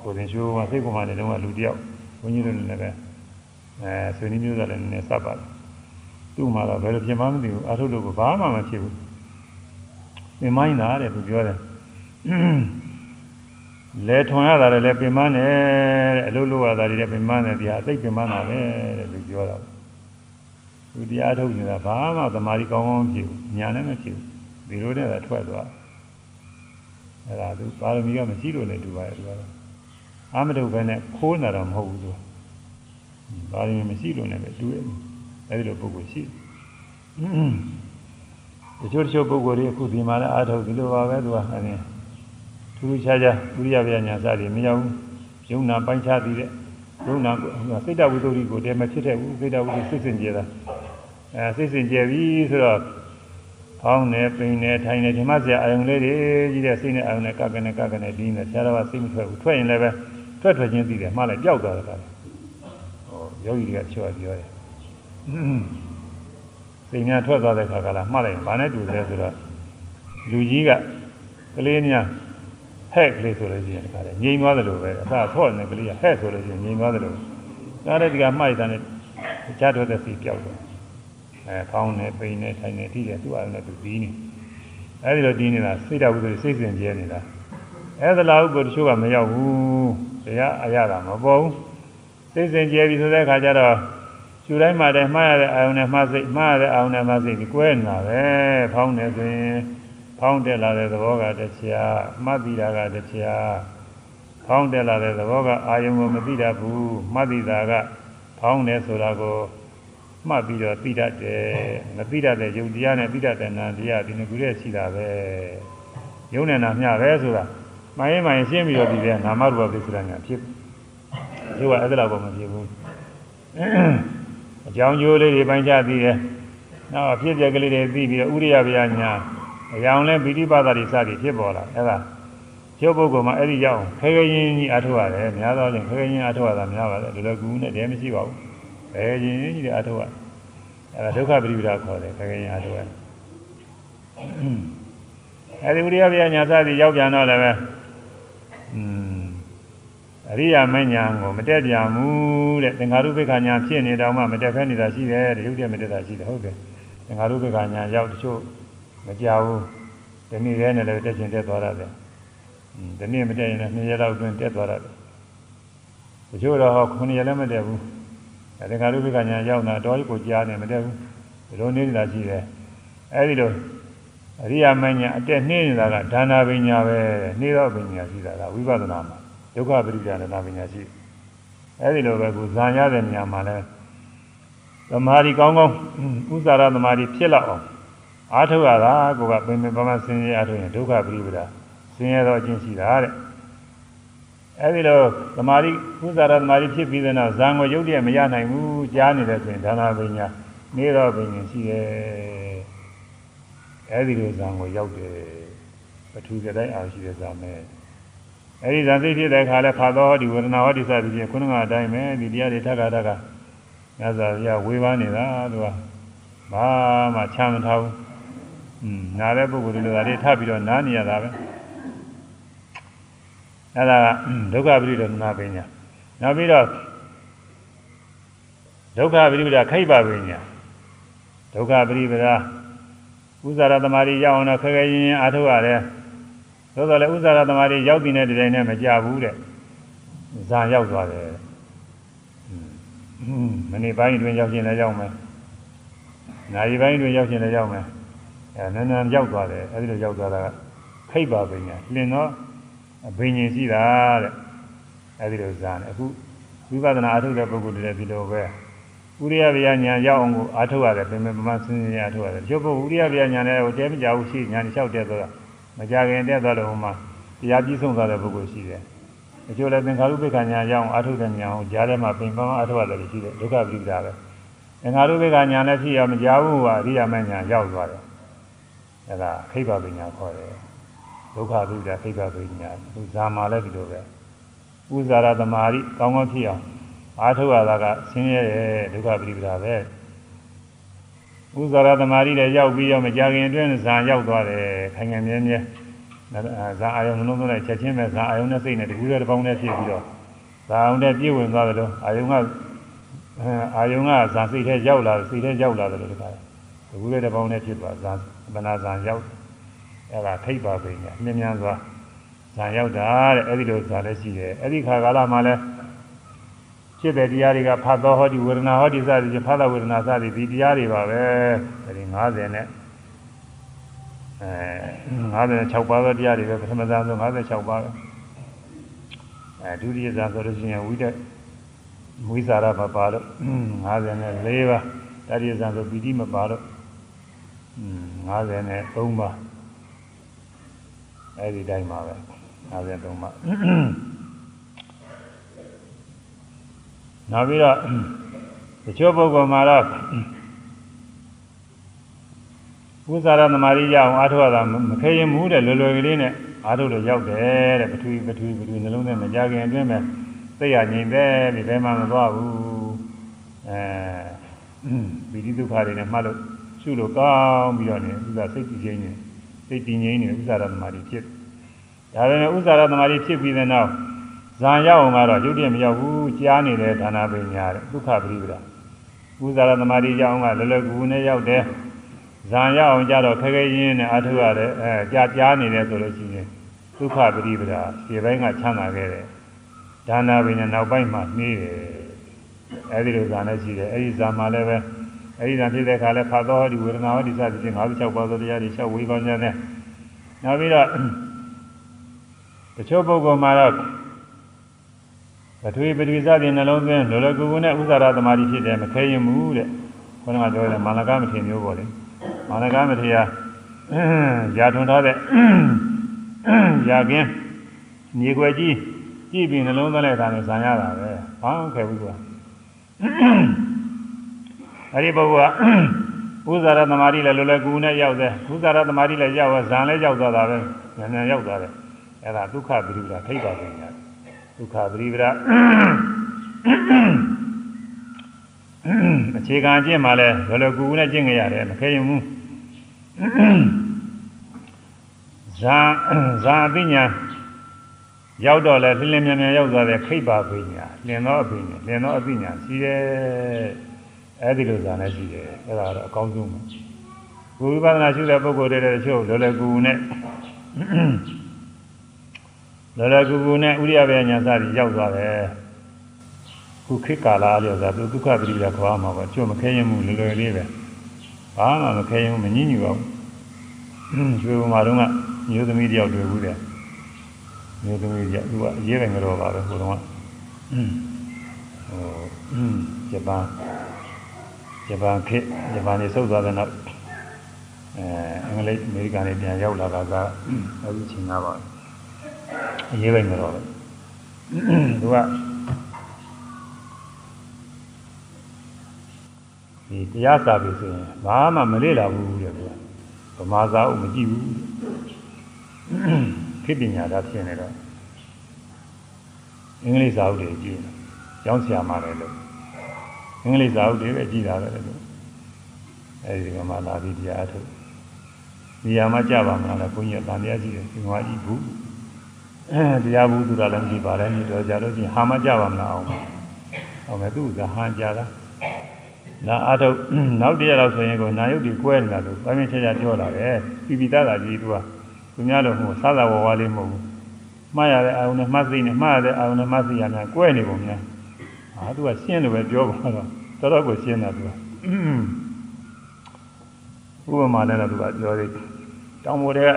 ကိုယ်တင်ရှိုးကစိတ်ကမှလည်းတော့လူတယောက်ဘုန်းကြီးတို့လည်းပဲအဲဆွေနည်းမျိုးသားလည်းနည်းနည်းစပ်ပါတယ်သူ့မှာတော့ဘယ်လိုပြင်မှမသိဘူးအထုလို့ကဘာမှမဖြစ်ဘူး ပင်မိုင်းတာတဲ့သူပြောတယ်လဲထွန်ရတာလည်းပင်မနဲ့တဲ့အလုပ်လုပ်ရတာတွေလည်းပင်မနဲ့တရားအသိပင်မနာပဲတဲ့သူပြောတာသူတရားထုတ်နေတာဘာမှသမာဓိကောင်းကောင်းဖြစ်ဘူးညာလည်းမဖြစ်ဘူးဒီလိုနဲ့လည်းထွက်သွားအဲ့ဒါသူပါရမီကမရှိလို့လည်းတူပါရဲ့သူကတော့အာမတုပဲနဲ့ခိုးနေတာတော့မဟုတ်ဘူးသူပါရမီမရှိလို့လည်းတူရဲ့အဲဒီလိုပုဂ္ဂိုလ်ရှိတ ချို့တချို့ပုဂ္ဂိုလ်တွေအခုဒီမှာလည်းအားထုတ်ဒီလိုပါပဲသူကအဲဒီထူးထူးခြားခြားဥရိယဗျာညာစသည်မရောက်ဘူးယုံနာပိုင်းခြားပြီးတဲ့ယုံနာစိတ်တဝိသုဒ္ဓိကိုတည်းမဖြစ်တဲ့ဘူးစိတ်တဝိသုစိတ်စင်ကြတာအဲစိတ်စင်ကြပြီဆိုတော့ဖဖောင်းနေပိန်နေထိုင်နေဒီမှာဆရာအာယုံလေးတွေကြီးတဲ့စိတ်နဲ့အာယုံနဲ့ကကနေကကနေပြီးနေဆရာတော်ကစိတ်မထွက်ဘူးထွက်ရင်လည်းပဲထွက်ထွက်ချင်းသိတယ်မှားလိုက်ပျောက်သွားတယ်ကဟောယောဂီတွေကချောပြောတယ် စိတ်များထွက်သွားတဲ့ခါကလာမှားလိုက်ဘာနဲ့တူတယ်ဆိုတော့လူကြီးကကလေးများဟဲ့ကလေးဆိုလို့ရှိရင်တခါလေငြိမ်သွားတယ်လို့ပဲအသာထော့နေကလေးကဟဲ့ဆိုလို့ရှိရင်ငြိမ်သွားတယ်လို့ဒါလည်းဒီကမှိုက်တာနဲ့ကြားထွက်တဲ့စိတ်ပျောက်သွားအဲဖောင်းနေပိန်နေထိုင်နေထိတယ်သူ့အားနဲ့သူပြီးနေအဲဒီလိုဒီနေတာစိတ်တော်ဘုရားစိတ်စဉ်ကျဲနေတာအဲဒါလောက်ကိုတချို့ကမရောက်ဘူးတရားအရတာမပေါ်ဘူးစိတ်စဉ်ကျဲပြီဆိုတဲ့အခါကျတော့ ကျူတိုင်းမှာတည်းမှားရတဲ့အာယုန်နဲ့မှားစိတ်မှားရတဲ့အာယုန်နဲ့မှားစိတ်ဒီကွဲနေတာပဲဖောင်းနေဆိုရင်ဖောင်းတက်လာတဲ့သဘောကတရားမှတ်ပြီးတာကတရားဖောင်းတက်လာတဲ့သဘောကအာယုံကိုမသိတတ်ဘူးမှတ်ပြီးတာကဖောင်းတယ်ဆိုတာကိုမှတ်ပြီးတော့သိတတ်တယ်မသိတတ်တဲ့ယုံတရားနဲ့သိတတ်တဲ့နာတရားဒီနှစ်ခုတည်းရှိတာပဲယုံနဲ့နာမျှပဲဆိုတာမှန်ရင်မှန်ရင်ရှင်းပြီးတော့ဒီတဲ့နာမရူပပစ္စရညာဖြစ်ဒီကအဲ့ဒါတော့မဖြစ်ဘူး အကြောင်းကျိုးလေးတွေပိုင်းခြားသိတယ်နောက်အဖြစ်အပျက်ကလေးတွေသိပြီးတော့ဥရိယဗျာညာအကြောင်းလဲပိဋိပါဒတွေစသည်ဖြစ်ပေါ်လာအဲ့ဒါကျုပ်ပုဂ္ဂိုလ်မှာအဲ့ဒီရောက်ခဲခဲရင်းကြီးအထောက်ရတယ်များသောဖြင့်ခဲခဲရင်းအထောက်ရတာများပါတယ်ဒီလိုကူနဲ့တည်းမရှိပါဘူးခဲခဲရင်းကြီးအထောက်ရအဲ့ဒါဒုက္ခပရိပဒါခေါ်တယ်ခဲခဲရင်းအထောက်ရအဲ့ဒီဥရိယဗျာညာစသည်ရောက်ပြန်တော့လည်းပဲอืม အရိယာမညာကိုမတက်ပြန်ဘူးတဲ့သင်္ဃာရုပ္ပခညာဖြစ်နေတော့မှမတက်ဖဲနေတာရှိတယ်တရုပ်တည်းမတက်တာရှိတယ်ဟုတ်တယ်သင်္ဃာရုပ္ပခညာရောက်တချို့မကြဘူးဒီနေ့ရဲနဲ့လည်းတက်ချင်တက်သွားရတယ်ဒီနေ့မတက်ရင်လည်း2ရက်လောက်အတွင်းတက်သွားရတယ်တချို့တော့9ရက်လည်းမတက်ဘူးသင်္ဃာရုပ္ပခညာရောက်တာတော့ကိုကြားနေမတက်ဘူးဒီလိုနေတာရှိတယ်အဲဒီလိုအရိယာမညာအတက်နှင်းနေတာကဒါနာပညာပဲနှိတော့ပညာရှိတာကဝိပဿနာမှာ ဒုက္ခပရိဒါနာပညာရှိအဲဒီလိုပဲကိုဇာရတဲ့နေရာမှာလဲသမာဓိကောင်းကောင်းဥစ္စာရသမာဓိဖြစ်လောက်အောင်အားထုတ်ရတာကိုကပင်ပင်ပန်းပန်းဆင်းရဲအားထုတ်ရင်ဒုက္ခပရိပဒါဆင်းရဲတော့အကျင့်ရှိတာတဲ့အဲဒီလိုသမာဓိဥစ္စာရသမာဓိဖြစ်ပြီးတဲ့နောက်ဇံကိုရုပ်တည်းမရနိုင်ဘူးကြားနေတယ်ဆိုရင်ဒါနာပညာနေတော့ပညာရှိတယ်အဲဒီလိုဇံကိုရောက်တယ်ပထူကြတိုင်းအားရှိတဲ့ဇာမဲ့ အဲဒီဇာသိဖြစ်တဲ့အခါလဲဖာသောဒီဝေဒနာဟောဒီစသည်ဖြင့်ခုနကအတိုင်းပဲဒီတရားတွေထပ်ခါထပ်ခါညဇာပြဝေဘာနေတာသူကဘာမှချမ်းမထားဘူးอืมနားတဲ့ပုဂ္ဂိုလ်တွေလည်းဒါတွေထပ်ပြီးတော့နားနေရတာပဲအဲဒါကဒုက္ခပရိဒေနာပညာနောက်ပြီးတော့ဒုက္ခပရိပဒခိဗ္ဗပညာဒုက္ခပရိပဒဥဇာရသမารီရောက်အောင်တော့ခက်ခဲရင်ရင်အားထုတ်ရတယ် သို့တော်လည်းဥဇာရသမารီရောက်တဲ့တဲ့တိုင်နဲ့မကြဘူးတဲ့ဇာရောက်သွားတယ်မနေ့ပိုင်းတွင်ရောက်ရှင်လည်းရောက်မယ်နာရီပိုင်းတွင်ရောက်ရှင်လည်းရောက်မယ်အဲနန်းနန်းရောက်သွားတယ်အဲဒီလိုရောက်သွားတာကခိဗ္ဗပညာလင်တော့ဘိညာဉ်ရှိတာတဲ့အဲဒီလိုဇာနဲ့အခုဝိပဿနာအထုတ်တဲ့ပုဂ္ဂိုလ်တွေလည်းဒီလိုပဲဥရိယဗျာညာရောက်အောင်ကိုအားထုတ်ရတယ်ပြင်ပမဆင်းရဲအားထုတ်ရတယ်ကျုပ်ကဥရိယဗျာညာနဲ့ဟိုတဲမကြဘူးရှိညာလျှောက်တဲ့ဆိုတာ မကြခင်တက်သွားတော့ဟိုမှာတရားပြီးဆုံးသွားတဲ့ပုဂ္ဂိုလ်ရှိတယ်အကျိုးလည်းသင်္ခါရုပ္ပခညာရောက်အောင်အားထုတ်တဲ့ညာအောင်ကြားထဲမှာပြင်ပမအားထုတ်ရတယ်ရှိတယ်ဒုက္ခပရိပဒါပဲသင်္ခါရုပ္ပခညာနဲ့ဖြစ်ရမကြဘူးဟာအရိယာမညာရောက်သွားတယ်အဲဒါခိဗ္ဗပညာခေါ်တယ်ဒုက္ခပရိပဒါခိဗ္ဗပညာသူဇာမာလည်းဒီလိုပဲဥဇာရသမารိကောင်းကောင်းဖြစ်အောင်အားထုတ်ရတာကဆင်းရဲတဲ့ဒုက္ခပရိပဒါပဲ ဥဇာရသမารိလည်းရောက်ပြီးတော့မကြခင်အတွင်းဇာရောက်သွားတယ်ခိုင်ငံမြဲမြဲဇာအာယုံနှလုံးသွင်းလိုက်ချက်ချင်းပဲဇာအာယုံနဲ့စိတ်နဲ့တကူးတဲ့တစ်ပေါင်းနဲ့ဖြစ်ပြီးတော့ဇာအောင်နဲ့ပြည့်ဝင်သွားတယ်လို့အာယုံကအာယုံကဇာစိတ်ထဲရောက်လာစိတ်ထဲရောက်လာတယ်လို့တခါတကူးတဲ့တစ်ပေါင်းနဲ့ဖြစ်သွားဇာဗနာဇာရောက်အဲ့ဒါထိပ်ပါပဲညာမြင်မြန်စွာဇာရောက်တာတဲ့အဲ့ဒီလိုဇာလည်းရှိတယ်အဲ့ဒီခါကာလမှာလည်း ဖြစ်တဲ့တရားတွေကဖတ်တော်ဟောဒီဝေဒနာဟောဒီစသည်ဖြင့်ဖတ်တော်ဝေဒနာစသည်ဒီတရားတွေပါပဲအဲဒီ90နဲ့အဲ56ပါးသောတရားတွေပဲပထမဇာဆို56ပါးပဲအဲဒုတိယဇာဆိုလို့ရှိရင်ဝိတ္တမွေးစာရမပါလို့54ပါးတတိယဇာဆိုပီတိမပါလို့53ပါးအဲဒီတိုင်းပါပဲ53ပါး နောက်ပြီးတော့တချို့ပုဂ္ဂိုလ်မှာတော့ ဥစ္စာရသမารိရအောင်အားထုတ်ရတာမခဲရင်မှုတဲ့လွယ်လွယ်ကလေးနဲ့အားထုတ်လို့ရောက်တယ်တဲ့ပထဝီပထဝီပထဝီနှလုံးထဲမကြခင်အတွင်းမှာသိရငြိမ်သက်ပြီးဘယ်မှမသွားဘူးအဲဗိဓိဒုက္ခတွေနဲ့မှတ်လို့ရှုလို့ကောင်းပြီးတော့နေဥစ္စာစိတ်တည်ငြိမ်နေစိတ်တည်ငြိမ်နေဥစ္စာရသမารိဖြစ်ဒါပေမဲ့ဥစ္စာရသမารိဖြစ်ပြီးတဲ့နောက် ဇာရောက်အောင်ကတော့ရုပ်တည်းမရောက်ဘူးကြားနေတဲ့ဒါနာပညာတဲ့ဒုက္ခပရိပဒါဥစ္စာရသမารိရောက်အောင်ကလောလောကူကူနဲ့ရောက်တယ်ဇာရအောင်ကြတော့ခဲခဲရင်းနဲ့အထုရတယ်အဲကြာကြားနေတယ်ဆိုလို့ရှိရင်ဒုက္ခပရိပဒါဒီဘက်ကချမ်းသာခဲ့တယ်ဒါနာပင်နဲ့နောက်ပိုင်းမှာနှေးတယ်အဲဒီလိုဇာနဲ့ရှိတယ်အဲဒီဇာမှာလည်းပဲအဲဒီဇာဖြစ်တဲ့အခါလဲဖာသောဟောဒီဝေဒနာဟောဒီစသဖြင့်56ပါးသောတရားတွေလျှောက်ဝေဖန်ကြတယ်နောက်ပြီးတော့တချို့ပုဂ္ဂိုလ်မှာတော့ ပထဝီပထဝီစသည်နှလုံးသွင်းလောလောကူကူနဲ့ဥစ္စာရသမารိဖြစ်တယ်မခဲရင်ဘူးတဲ့ခေါင်းကပြောတယ်မာနကမထေမျိုးပေါ့လေမာနကမထေရရာထွန်ထားတဲ့ရာကင်းမြေွယ်ကြီးကြည့်ပြီးနှလုံးသွင်းလိုက်တာနဲ့ဇံရတာပဲဘာမှခဲဘူးကွာအဲ့ဒီပုဂ္ဂိုလ်ကဥဇာရသမารိလည်းလောလောကူကူနဲ့ရောက်တယ်ဥဇာရသမารိလည်းရောက်ဇံလည်းရောက်သွားတာပဲဉာဏ်ဉာဏ်ရောက်သွားတယ်အဲ့ဒါဒုက္ခပိရိပဒထိပ်ပါပညာ ဒုက္ခပိရိပဒအခြေခံအကျင့်မှလည်းလောလောကူကူနဲ့ကျင့်ကြရတယ်မခဲရင်ဘူးဇာဇာအပညာရောက်တော့လဲလင်းလင်းမြန်မြန်ရောက်သွားတဲ့ခိဗ္ဗပညာလင်သောအပညာလင်သောအပညာရှိတယ်အဲ့ဒီလိုဇာနဲ့ရှိတယ်အဲ့ဒါတော့အကောင်းဆုံးပဲဘုရားပဒနာရှိတဲ့ပုဂ္ဂိုလ်တွေတချို့လောလောကူကူနဲ့ လောလောကူကူနဲ့ဥရိယဘေညာစသည်ရောက်သွားတယ်ခုခေတ်ကာလအလျော်သာသူဒုက္ခပရိဒါခေါ်မှာပါကျွတ်မခဲရင်မှုလွယ်လွယ်လေးပဲဘာမှမခဲရင်မညှဉ်းညူပါဘူးကျွေးပေါ်မှာတော့မျိုးသမီးတယောက်တွေ့ဘူးတဲ့မျိုးသမီးကသူကအရေးပဲငရောပါပဲဟိုတော့ဟိုဂျပန်ဂျပန်ခေတ်ဂျပန်နေဆုတ်သွားတဲ့နောက်အဲအင်္ဂလိပ်အမေရိကန်တွေပြန်ရောက်လာတာကအဲဒီချိန်ကပါ အရေးပဲငရောပဲသူကဒီတရားစာပြီဆိုရင်ဘာမှမလေ့လာဘူးတဲ့ကွာဗမာစာအုပ်မကြည့်ဘူးခေပညာသာဖြစ်နေတော့အင်္ဂလိပ်စာအုပ်တွေကြည့်တယ်ကျောင်းဆရာမလည်းလို့အင်္ဂလိပ်စာအုပ်တွေပဲကြည့်တာပဲလို့အဲဒီကမှလာပြီးတရားအထုတ်နေရာမှာကြပါမလားဘုန်းကြီးကတန်တရားကြည့်တယ်ဒီမှာကြည့်ဘူး အဲတရားဘူးသူကလည်းမကြည့်ပါနဲ့ဒီတော့ကြလို့ချင်းဟာမကြပါမလားအောင်အောင်မယ်သူကဟန်ကြတာနာအထုတ်နောက်တရတော့ဆိုရင်ကိုနာယုတ်ဒီကွဲနေတာလို့ပိုင်းမချာချာပြောလာတယ်ပြပြသားသားကြီးသူကသူများလို့မဟုတ်စားသာဝဝလေးမဟုတ်ဘူးမှားရတဲ့အာယုန်နဲ့မှတ်သိနေမှားရတဲ့အာယုန်နဲ့မှတ်သိရများကွဲနေပုံများအာသူကရှင်းလို့ပဲပြောပါတော့တော်တော်ကိုရှင်းတာသူကဥပမာနဲ့တော့သူကပြောသေးတောင်ပေါ်တဲ့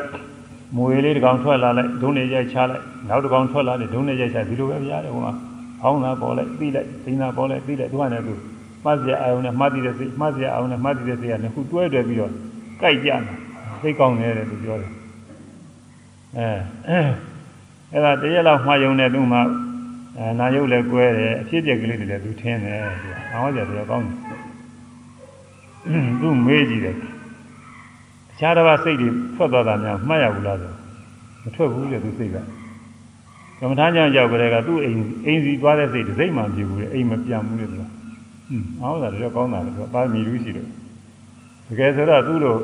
မွေလေးတစ်ကောင်ထွက်လာလိုက်ဒုံးနေရိုက်ချလိုက်နောက်တစ်ကောင်ထွက်လာတယ်ဒုံးနေရိုက်ချဒီလိုပဲပြရတယ်ဟိုမှာဟောင်းတာပေါ်လိုက်ပြီးလိုက်စိမ်းတာပေါ်လိုက်ပြီးလိုက်သူကလည်းသူမှတ်စရာအာယုန်နဲ့မှတ်သိတဲ့စိတ်မှတ်စရာအာယုန်နဲ့မှတ်သိတဲ့စိတ်ကလည်းခုတွဲတွဲပြီးတော့ကြိုက်ကြတယ်သိကောင်းတယ်တဲ့သူပြောတယ်အဲအဲ့ဒါတရက်လောက်မှားယုံတဲ့သူမှအဲနာယုတ်လည်းကွဲတယ်အဖြစ်အပျက်ကလေးတွေလည်းသူထင်းတယ်သူအောင်းကြတယ်ကောင်းတယ်သူမေးကြည့်တယ်အ ခြားတစ်ပါးစိတ်တွေထွက်သွားတာများမှတ်ရဘူးလားဆိုမထွက်ဘူးလေသူစိတ်ကကမ္မထာကြောင့်ကြောက်ကြတဲ့ကသူ့အိမ်အိမ်စီသွားတဲ့စိတ်တစ်စိတ်မှမဖြစ်ဘူးလေအိမ်မပြန်ဘူးလေသူကอืมအောင်းတာတော့ကောင်းတာလေသူကပါမီလူရှိတယ်တကယ်ဆိုတော့သူ့လို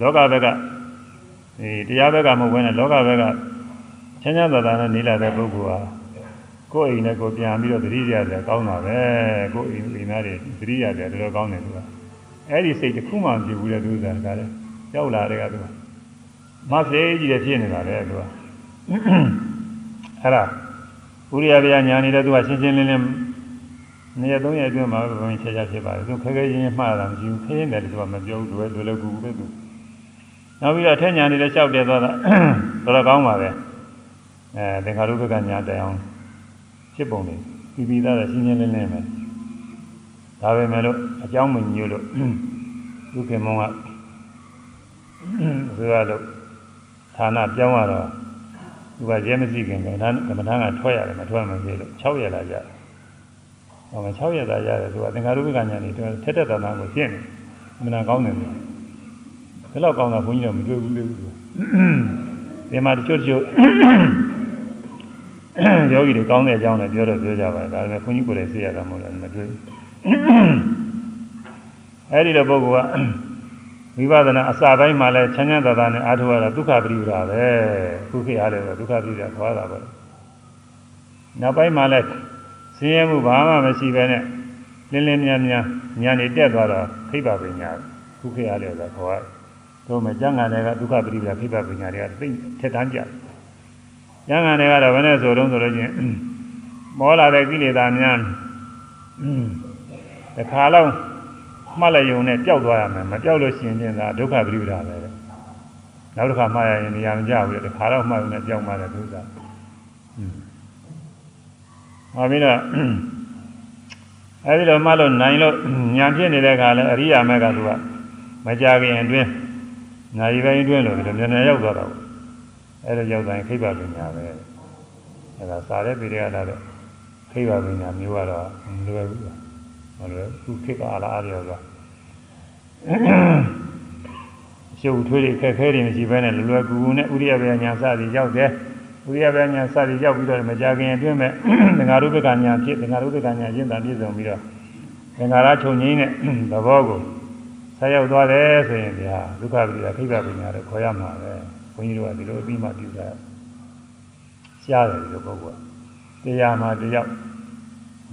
လောကဘက်ကဒီတရားဘက်ကမဟုတ်ဘဲနဲ့လောကဘက်ကချမ်းချမ်းသာသာနဲ့နေလာတဲ့ပုဂ္ဂိုလ်ဟာကိုယ်အိမ်နဲ့ကိုပြန်ပြီးတော့သတိရတယ်ကောင်းတာပဲကိုယ်အိမ်အိမ်သားတွေသတိရတယ်တော်တော်ကောင်းတယ်သူကအဲ့ဒီစိတ်တစ်ခုမှမဖြစ်ဘူးလေသူကဒါလည်း ရောက်လာတဲ့ကသူကမဆေးကြီးတဲ့ဖြစ်နေတာလေသူကအဲ့ဒါဥရိယဗျာညာနေတဲ့သူကရှင်းရှင်းလင်းလင်းနေရာသုံးရက်အတွင်းမှာဘုံချာချာဖြစ်ပါတယ်သူခဲခဲရင်းရင်းမှားတာမရှိဘူးခင်းတယ်သူကမပြောဘူးတွေ့တွေ့လို့ကူပဲသူနောက်ပြီးတော့ထက်ညာနေတဲ့လျှောက်တယ်သွားတာတော်တော်ကောင်းပါပဲအဲသင်္ခါရုပ္ပကညာတိုင်အောင်ဖြစ်ပုံလေးပြီးပြီးသားတဲ့ရှင်းရှင်းလင်းလင်းပဲဒါပဲမဲ့လို့အကြောင်းမညို့လို့သူခင်မုံက ဆိုရလို့ဌာနပြောင်းရတော့သူကရဲမရှိခင်ကဒါကမ္မထာကထွက်ရတယ်မထွက်မှဖြစ်လို့6ရက်လာကြတယ်ဟောမ6ရက်သာရတယ်သူကသင်္ခါရုပ္ပကညာနေထက်ထက်တန်တန်ကိုရှင်းနေအမှန်ကောင်းတယ်လို့ဘယ်တော့ကောင်းတာဘုန်းကြီးတော့မတွေ့ဘူးလေဒီမှာတချို့တချို့ယောဂီတွေကောင်းတဲ့အကြောင်းလည်းပြောတော့ပြောကြပါတယ်ဒါပေမဲ့ဘုန်းကြီးကိုယ်လည်းသိရတာမဟုတ်လားမတွေ့ဘူးအဲ့ဒီတော့ပုဂ္ဂိုလ်က ဝိပဿနာအစာပိုင်းမှာလည်းချမ်းချမ်းသာသာနဲ့အားထုတ်ရတာဒုက္ခပရိပဒါပဲခုခေတ်အားလည်းဒုက္ခပရိပဒါခေါ်တာပဲနောက်ပိုင်းမှာလည်းဆင်းရဲမှုဘာမှမရှိဘဲနဲ့လင်းလင်းမြန်းမြန်းညာနေတက်သွားတော့ခိဗ္ဗပညာခုခေတ်အားလည်းဆိုခေါ်ရတယ်တို့မကျမ်းဂန်တွေကဒုက္ခပရိပဒါခိဗ္ဗပညာတွေကသိထက်တန်းကြတယ်ကျမ်းဂန်တွေကတော့ဘယ်နဲ့ဆိုတော့ဆိုလို့ချင်းမောလာတဲ့ကိလေသာများတခါလောက် မှတ်လိုက်ရုံနဲ့ပျောက်သွားရမယ်မပျောက်လို့ရှိရင်ချင်းသာဒုက္ခပရိပဒါပဲနောက်တစ်ခါမှတ်ရရင်နေရာမကျဘူးလေတခါတော့မှတ်ရုံနဲ့ပျောက်မှတဲ့ဒုစရဟောပြီးတော့အဲဒီတော့မှလို့နိုင်လို့ညာဖြစ်နေတဲ့ခါလဲအရိယာမက်ကသူကမကြခင်အတွင်းနိုင်ပိုင်းအတွင်းလို့ဒီလိုမြန်မြန်ရောက်သွားတာပေါ့အဲဒါရောက်တိုင်းခိဗ္ဗပညာပဲအဲဒါစာတဲ့ပြည်တွေကလာတဲ့ခိဗ္ဗပညာမျိုးကတော့မလွယ်ဘူး မလွယ်ခုခေတ်ကအားလားအားရောကရှုပ်ထွေးတွေခက်ခဲတွေမရှိဘဲနဲ့လွယ်လွယ်ကူကူနဲ့ဥရိယပညာစသည်ရောက်တယ်ဥရိယပညာစသည်ရောက်ပြီးတော့မကြခင်အတွင်းမဲ့သင်္ဃာရုပ္ပကညာဖြစ်သင်္ဃာရုပ္ပကညာရင့်တာပြည့်စုံပြီးတော့သင်္ဃာရချုပ်ငိမ့်တဲ့သဘောကိုဆက်ရောက်သွားတယ်ဆိုရင်ဗျာဒုက္ခပိဒါခိဗ္ဗပညာတော့ခေါ်ရမှာပဲဘုန်းကြီးတို့ကဒီလိုအပြီးမှပြုတာရှားတယ်ဒီလိုပုဂ္ဂိုလ်ကတရားမှတယောက်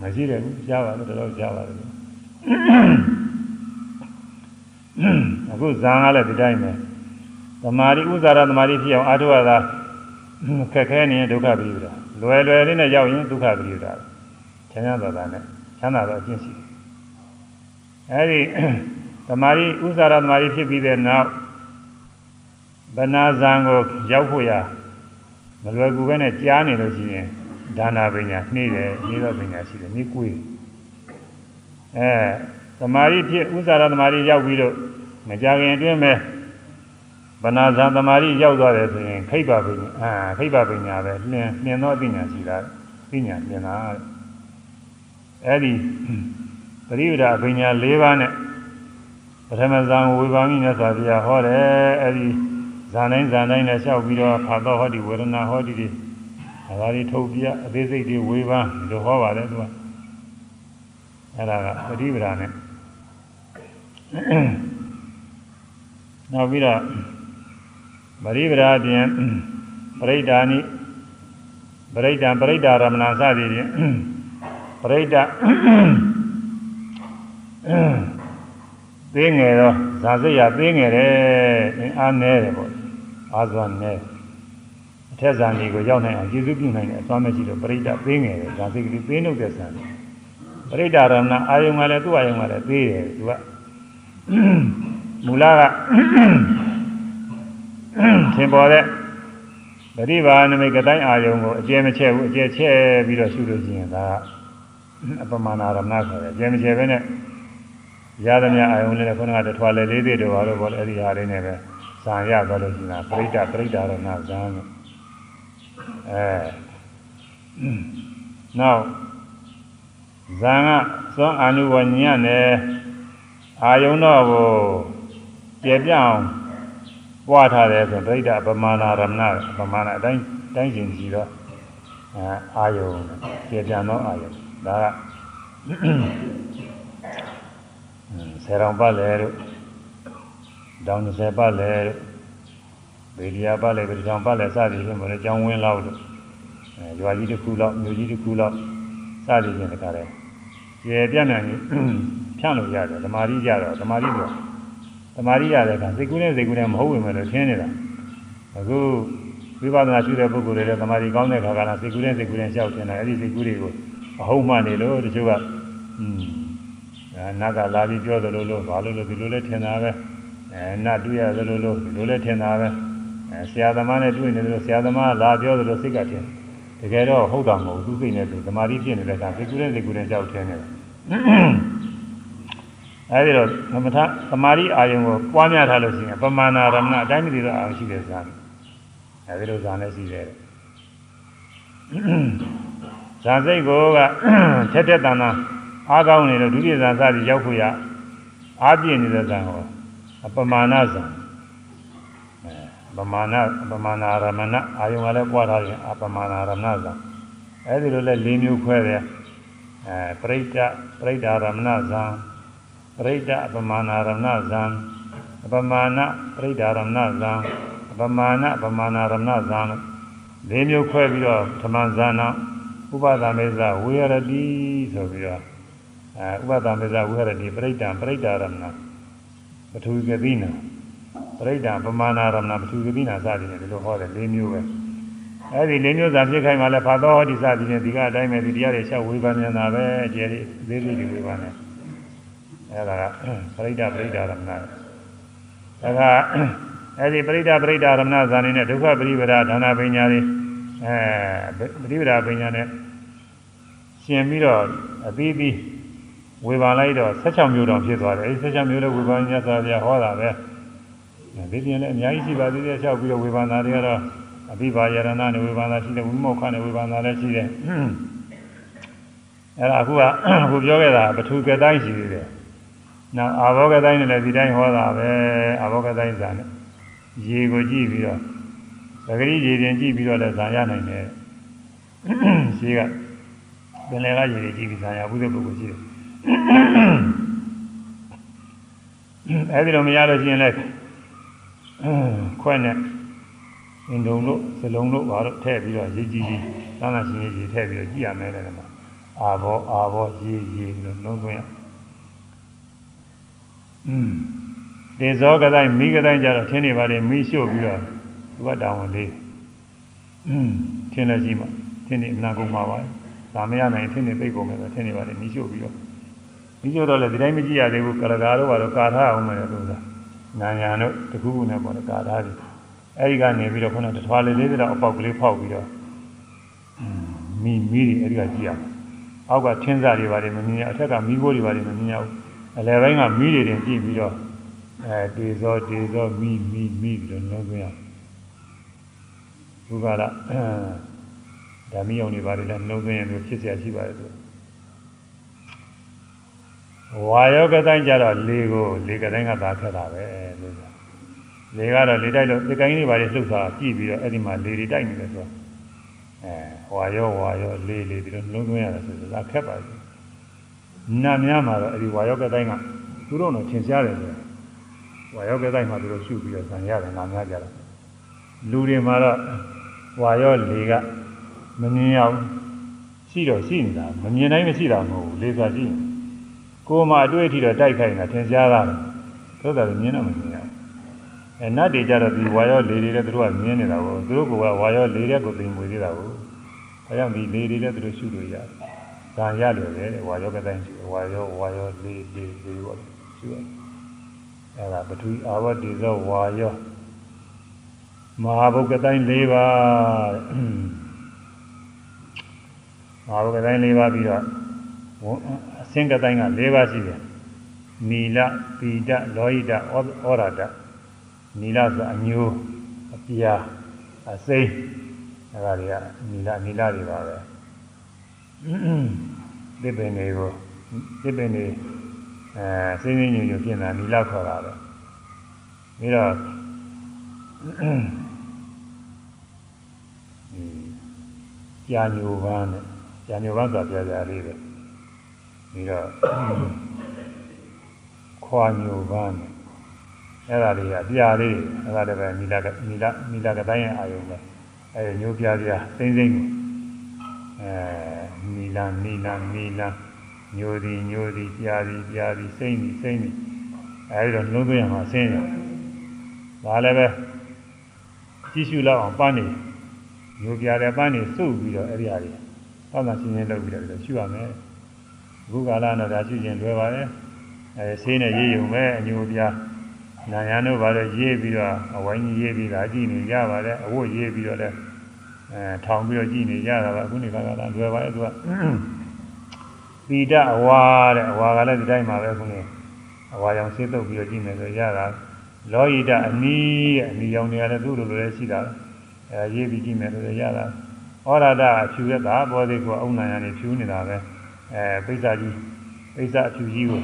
မရှိတယ်ဘူးရှားပါလို့တော့ရှားပါတယ်အခုဇာန်ကလည်းဒီတိုင်းပဲသမာဓိဥဇာရသမာဓိဖြစ်အောင်အားထုတ်ရတာခက်ခဲနေဒုက္ခပိဒါလွယ်လွယ်လေးနဲ့ရောက်ရင်ဒုက္ခပိဒါချမ်းသာတာနဲ့ချမ်းသာတော့အကျင့်ရှိတယ်အဲဒီသမာဓိဥဇာရသမာဓိဖြစ်ပြီးတဲ့နောက်ဗနာဇံကိုရောက်ဖို့ရမလွယ်ကူပဲနဲ့ကြားနေလို့ရှိရင် ဒါနာပညာနှိမ့်တယ်နှိမ့်တော့ပညာရှိတယ်နှိကွေးအဲသမာဓိဖြစ်ဥဇာရသမာဓိရောက်ပြီးတော့မကြခင်အတွင်းမဲ့ဗနာဇံသမာဓိရောက်သွားတယ်ဆိုရင်ခိဗ္ဗပညာအာခိဗ္ဗပညာပဲနှင်နှင်တော့ပညာရှိတာပညာနှင်တာအဲ့ဒီပရိဝဒပညာ၄ပါးနဲ့ပထမဇံဝေဘာမိမြတ်စွာဘုရားဟောတယ်အဲ့ဒီဇာတိုင်းဇာတိုင်းနဲ့လျှောက်ပြီးတော့ဖာသောဟောဒီဝေဒနာဟောဒီတွေ ဒါသာတွေထုတ်ပြအသေးစိတ်တွေဝေဘာဒီလိုဟောပါတယ်သူကအဲ့ဒါကပရိဝဒနဲ့နောက်ပြီးတော့ပရိဝဒပြင်ပရိဒါနိပရိဒံပရိဒါရမဏစသည်ဖြင့်ပရိဒသေးငယ်တော့ဇာစိတ်ရသေးငယ်တယ်အားနည်းတယ်ပေါ့အားစွမ်းနည်းအ ထက်ဇာနေကိုရောက်နိုင်အောင်ကျေစုပြုနိုင်တဲ့အစွမ်းမရှိတော့ပရိဒသေးငယ်တယ်ဇာစိတ်ကလေးသေးနှုတ်တဲ့ဇာနေပရိဒါရမဏအာယုံကလည်းသူ့အာယုံကလည်းသေးတယ်သူကမူလကသင်ပေါ်တဲ့ပရိဘာနမိတ်ကတိုင်းအာယုံကိုအကျဲမချဲ့ဘူးအကျဲချဲ့ပြီးတော့ရှုလို့ရှိရင်ဒါအပမနာရမဏခေါ်တယ်အကျဲမချဲ့ပဲနဲ့ရသမျှအာယုံနဲ့ခုနကတထွာလေလေးသေးတော့ဘာလို့ဘောလဲအဲ့ဒီဟာလေးနဲ့ပဲဇာရသွားလို့ရှိရင်ပရိဒပရိဒါရဏဇာန် အဲနောက်ဇာန်ကသွန်အာနုဝညံ့နဲ့အာယုံတော့ကိုကျေပြအောင်ပွားထားတယ်ဆိုပြိဋ္ဌပမာဏရမဏပမာဏအတိုင်းတိုင်းရှင်ကြည့်တော့အာအာယုံကျေပြန်တော့အာယုံဒါကဆယ်တော်ပတ်လေတို့တောင်30ပတ်လေတို့ ဗေဒီယာပတ်လေဗေဒီတောင်ပတ်လေစသည်ဖြင့်ဘယ်လိုကြောင်းဝင်းလောက်တို့အဲရွာကြီးတစ်ခုလောက်မြို့ကြီးတစ်ခုလောက်စသည်ဖြင့်တခါလဲကျေပြန့်နိုင်ဖြန့်လို့ရတယ်ဓမ္မာရီကြတော့ဓမ္မာရီဆိုသမာဓိရတဲ့ကစိတ်ကူးနဲ့စိတ်ကူးနဲ့မဟုတ်ဝင်မယ်လို့ထင်နေတာအခုဝိပဿနာရှိတဲ့ပုဂ္ဂိုလ်တွေလည်းသမာဓိကောင်းတဲ့ခါကလာစိတ်ကူးနဲ့စိတ်ကူးနဲ့ရှောက်တင်တယ်အဲ့ဒီစိတ်ကူးတွေကိုအဟုတ်မှနေလို့တချို့ကอืมအဲနတ်ကလာပြီးပြောသလိုလိုဘာလို့လို့ဒီလိုလဲထင်တာပဲအဲနတ်တွေ့ရသလိုလိုဒီလိုလဲထင်တာပဲ အဲဆရာသမားနဲ့တွေ့နေတယ်လို့ဆရာသမားလာပြောသလိုစိတ်ကထင်တကယ်တော့ဟုတ်တာမဟုတ်သူစိတ်နဲ့သူသမာဓိဖြစ်နေတဲ့ကစိတ်ကူးနဲ့စိတ်ကူးနဲ့ရှောက်ထင်နေတယ်အဲဒီတော့သမထသမာဓိအာယုံကိုပွားများထားလို့ရှိရင်ပမာဏရမဏအတိုင်းမသိတော့အာရုံရှိတဲ့ဇာတ်အဲဒီလိုဇာတ်လည်းရှိတယ်ဇာစိတ်ကိုကထက်ထက်တန်တန်အားကောင်းနေလို့ဒုတိယဇာစသည်ရောက်ဖို့ရအားပြည့်နေတဲ့ဇာတ်ဟောအပမာဏဇာ ပမာဏပမာဏရမဏအာယုံကလည်းပွားထားရင်အပမာဏရမဏဇံအဲဒီလိုလဲ၄မျိုးခွဲတယ်အဲပရိဒပရိဒရမဏဇံပရိဒအပမာဏရမဏဇံအပမာဏပရိဒရမဏဇံအပမာဏပမာဏရမဏဇံလို့၄မျိုးခွဲပြီးတော့ဓမ္မဇာနာဥပဒမေဇဝေရတိဆိုပြီးတော့အဲဥပဒမေဇဝေရတိပရိဒံပရိဒရမဏပထဝီကတိနာ ပရိဒံပမာဏရမဏပထဝီကတိနာစသည်နဲ့ဒီလိုဟောတယ်၄မျိုးပဲအဲဒီ၄မျိုးသာဖြစ်ခိုင်းမှလည်းဖာသောဟောဒီစသည်နဲ့ဒီကအတိုင်းပဲဒီတရားတွေချက်ဝေဘာနေတာပဲအကျယ်လေးသေးသေးတွေဝေဘာနေအဲဒါကပရိဒပရိဒရမဏအဲဒါအဲဒီပရိဒပရိဒရမဏဇာနေနဲ့ဒုက္ခပရိပဒါဒါနာပညာတွေအဲပရိပဒါပညာနဲ့ရှင်ပြီးတော့အပြီးပြီးဝေဘာလိုက်တော့16မျိုးတောင်ဖြစ်သွားတယ်အဲဒီ16မျိုးလည်းဝေဘာညသာပြဟောတာပဲ ဒီပြင်လည်းအများကြီးရှိပါသေးတယ်လျှောက်ပြီးတော့ဝေဘာနာတွေကတော့အဘိဘာယရဏနဲ့ဝေဘာနာရှိတယ်ဝိမောခနဲ့ဝေဘာနာလည်းရှိတယ်အဲဒါအခုကအခုပြောခဲ့တာပထူကတိုင်းရှိသေးတယ်နောက်အာဘောကတိုင်းနဲ့လည်းဒီတိုင်းဟောတာပဲအာဘောကတိုင်းဇာနဲ့ရေကိုကြည့်ပြီးတော့သဂရိရေတင်ကြည့်ပြီးတော့လည်းဇာရနိုင်တယ်ရှိကပင်လယ်ကရေတွေကြည့်ပြီးဇာရဘုရားပုဂ္ဂိုလ်ရှိတယ်အဲဒီလိုမရလို့ရှိရင်လည်း ခွဲ့နဲ့အင်ဒုံတို့စလုံးတို့ဘာလို့ထည့်ပြီးတော့ရေးကြည့်ကြည့်သာနာရှင်ရေးထည့်ပြီးတော့ကြည့်ရမယ်တဲ့မှာအာဘောအာဘောရေးရေးလို့လုံးသွင်းရอืมတေဇောကတိုင်းမိကတိုင်းကြတော့ထင်းနေပါတယ်မိရှို့ပြီးတော့သူကတောင်းဝင်လေးอืมထင်းလည်းရှိမှထင်းနေအနာကုန်ပါပါဒါမရနိုင်ထင်းနေသိကုန်မယ်ဆိုထင်းနေပါတယ်မိရှို့ပြီးတော့မိရှို့တော့လည်းဒီတိုင်းမကြည့်ရသေးဘူးကလကာတို့ဘာလို့ကာထားအောင်မယ်လို့ဆိုတာ နာညာတို့တခုခုနဲ့ပေါ့လေကာထားပြီအဲဒီကနေပြီးတော့ခုနတထွားလေးလေးတော့အပေါက်ကလေးဖောက်ပြီးတော့မိမိတွေအဲဒီကကြည့်ရအောင်အောက်ကထင်းစားတွေပါတယ်မမြင်ရအထက်ကမိခိုးတွေပါတယ်မမြင်ရဘူးအလယ်ပိုင်းကမိတွေတင်ကြည့်ပြီးတော့အဲတေဇောတေဇောမိမိမိပြီးတော့လုံးသွင်းရဘုရားလားဓာမီအောင်တွေပါတယ်လည်းလုံးသွင်းရလို့ဖြစ်เสียရှိပါတယ်သူ ဝါယောကတိုင်းကြတော့လေကိုလေကတိုင်းကသာခက်တာပဲလို့ဆိုလေကတော့လေတိုက်လို့ဒီကိုင်းလေးပါလေလှုပ်သွားကြည့်ပြီးတော့အဲ့ဒီမှာလေတွေတိုက်နေတယ်ဆိုအဲဝါယောဝါယောလေလေပြီးတော့လုံးသွင်းရတယ်ဆိုတော့ခက်ပါပြီနာများမှာတော့အဲ့ဒီဝါယောကတိုင်းကသူတို့တော့ထင်ရှားတယ်ဆိုဝါယောကတိုင်းမှာသူတို့ရှုပြီးတော့ဇံရတယ်နာများကြတာလူတွေမှာတော့ဝါယောလေကမမြင်ရဘူးရှိတော့ရှိနေတာမမြင်တိုင်းမရှိတာမဟုတ်ဘူးလေစွာရှိရင် ကိုယ်မှအတွေ့အထိတော့တိုက်ခိုက်နေတာထင်ရှားတာသို့တော်လည်းမြင်တော့မမြင်ရဘူးအဲနတ်တွေကြတော့ဒီဝါရောလေတွေလည်းသူတို့ကမြင်နေတာကိုသူတို့ကဝါရောလေတဲ့ကိုသိမွေသေးတာကိုအဲကြောင့်ဒီလေတွေလည်းသူတို့ရှုလို့ရတယ်။ဒါရတယ်လေဝါရောကတိုင်းရှိဝါရောဝါရောလေလေလေပေါ့ရှုရတယ်။အဲဒါပထဝီအာဝတ္တိသောဝါရောမဟာဘုတ်ကတိုင်း၄ပါးမဟာဘုတ်ကတိုင်း၄ပါးပြီးတော့ အစင်ကတိုင်းက၄ပါးရှိတယ်။နီလပိဒလောဟိတဩရဒနီလဆိုအညိုးအပြာအစိမ့်အဲဒါတွေကနီလနီလတွေပါပဲသစ်ပင်တွေကိုသစ်ပင်တွေအဲစိမ့်စိမ့်ညိုညိုပြင်တာနီလခေါ်တာပဲပြီးတော့ကြာညိုပန်းနဲ့ကြာညိုပန်းဆိုတာပြပြလေးပဲ ပြီးတော့ခွာညိုပန်းနဲ့အဲ့ဒါတွေကအပြာလေးအဲ့ဒါလည်းပဲမိလာမိလာမိလာကတိုင်းရဲ့အာယုံပဲအဲညိုးပြပြစိမ့်စိမ့်ကိုအဲမိလာမိလာမိလာညိုသည်ညိုသည်ပြာသည်ပြာသည်စိမ့်သည်စိမ့်သည်အဲဒီတော့လုံးသွင်းရမှာဆင်းရဒါလည်းပဲကြည့်ရှုလောက်အောင်ပန်းနေညိုပြတဲ့ပန်းနေစုပ်ပြီးတော့အဲ့ဒီဟာတွေသောတာရှင်းရှင်းလုပ်ပြီးတော့ရှုရမယ် အခုကာလတော့ဒါရှုခြင်းလွယ်ပါလေအဲဆေးနဲ့ရေးရုံပဲအညိုပြာနာယံတို့ဘာလို့ရေးပြီးတော့အဝိုင်းကြီးရေးပြီးတာကြည့်နေကြပါလေအဝတ်ရေးပြီးတော့လည်းအဲထောင်ပြီးတော့ကြည့်နေကြတာပါအခုနေကကလာလွယ်ပါရဲ့သူကပိဒအဝါတဲ့အဝါကလည်းဒီတိုင်းမှာပဲခုနေအဝါရောင်ဆေးတုပ်ပြီးတော့ကြည့်နေဆိုရတာလောဟိတအနီးအနီးရောင်နေရတဲ့သူ့လိုလိုလည်းရှိတာအဲရေးပြီးကြည့်မယ်ဆိုရတာဩရဒအဖြူရတာဘောသေးကအုံနာရနေဖြူနေတာပဲ အဲပိဿာကြီးပိဿာအဖြူကြီးကို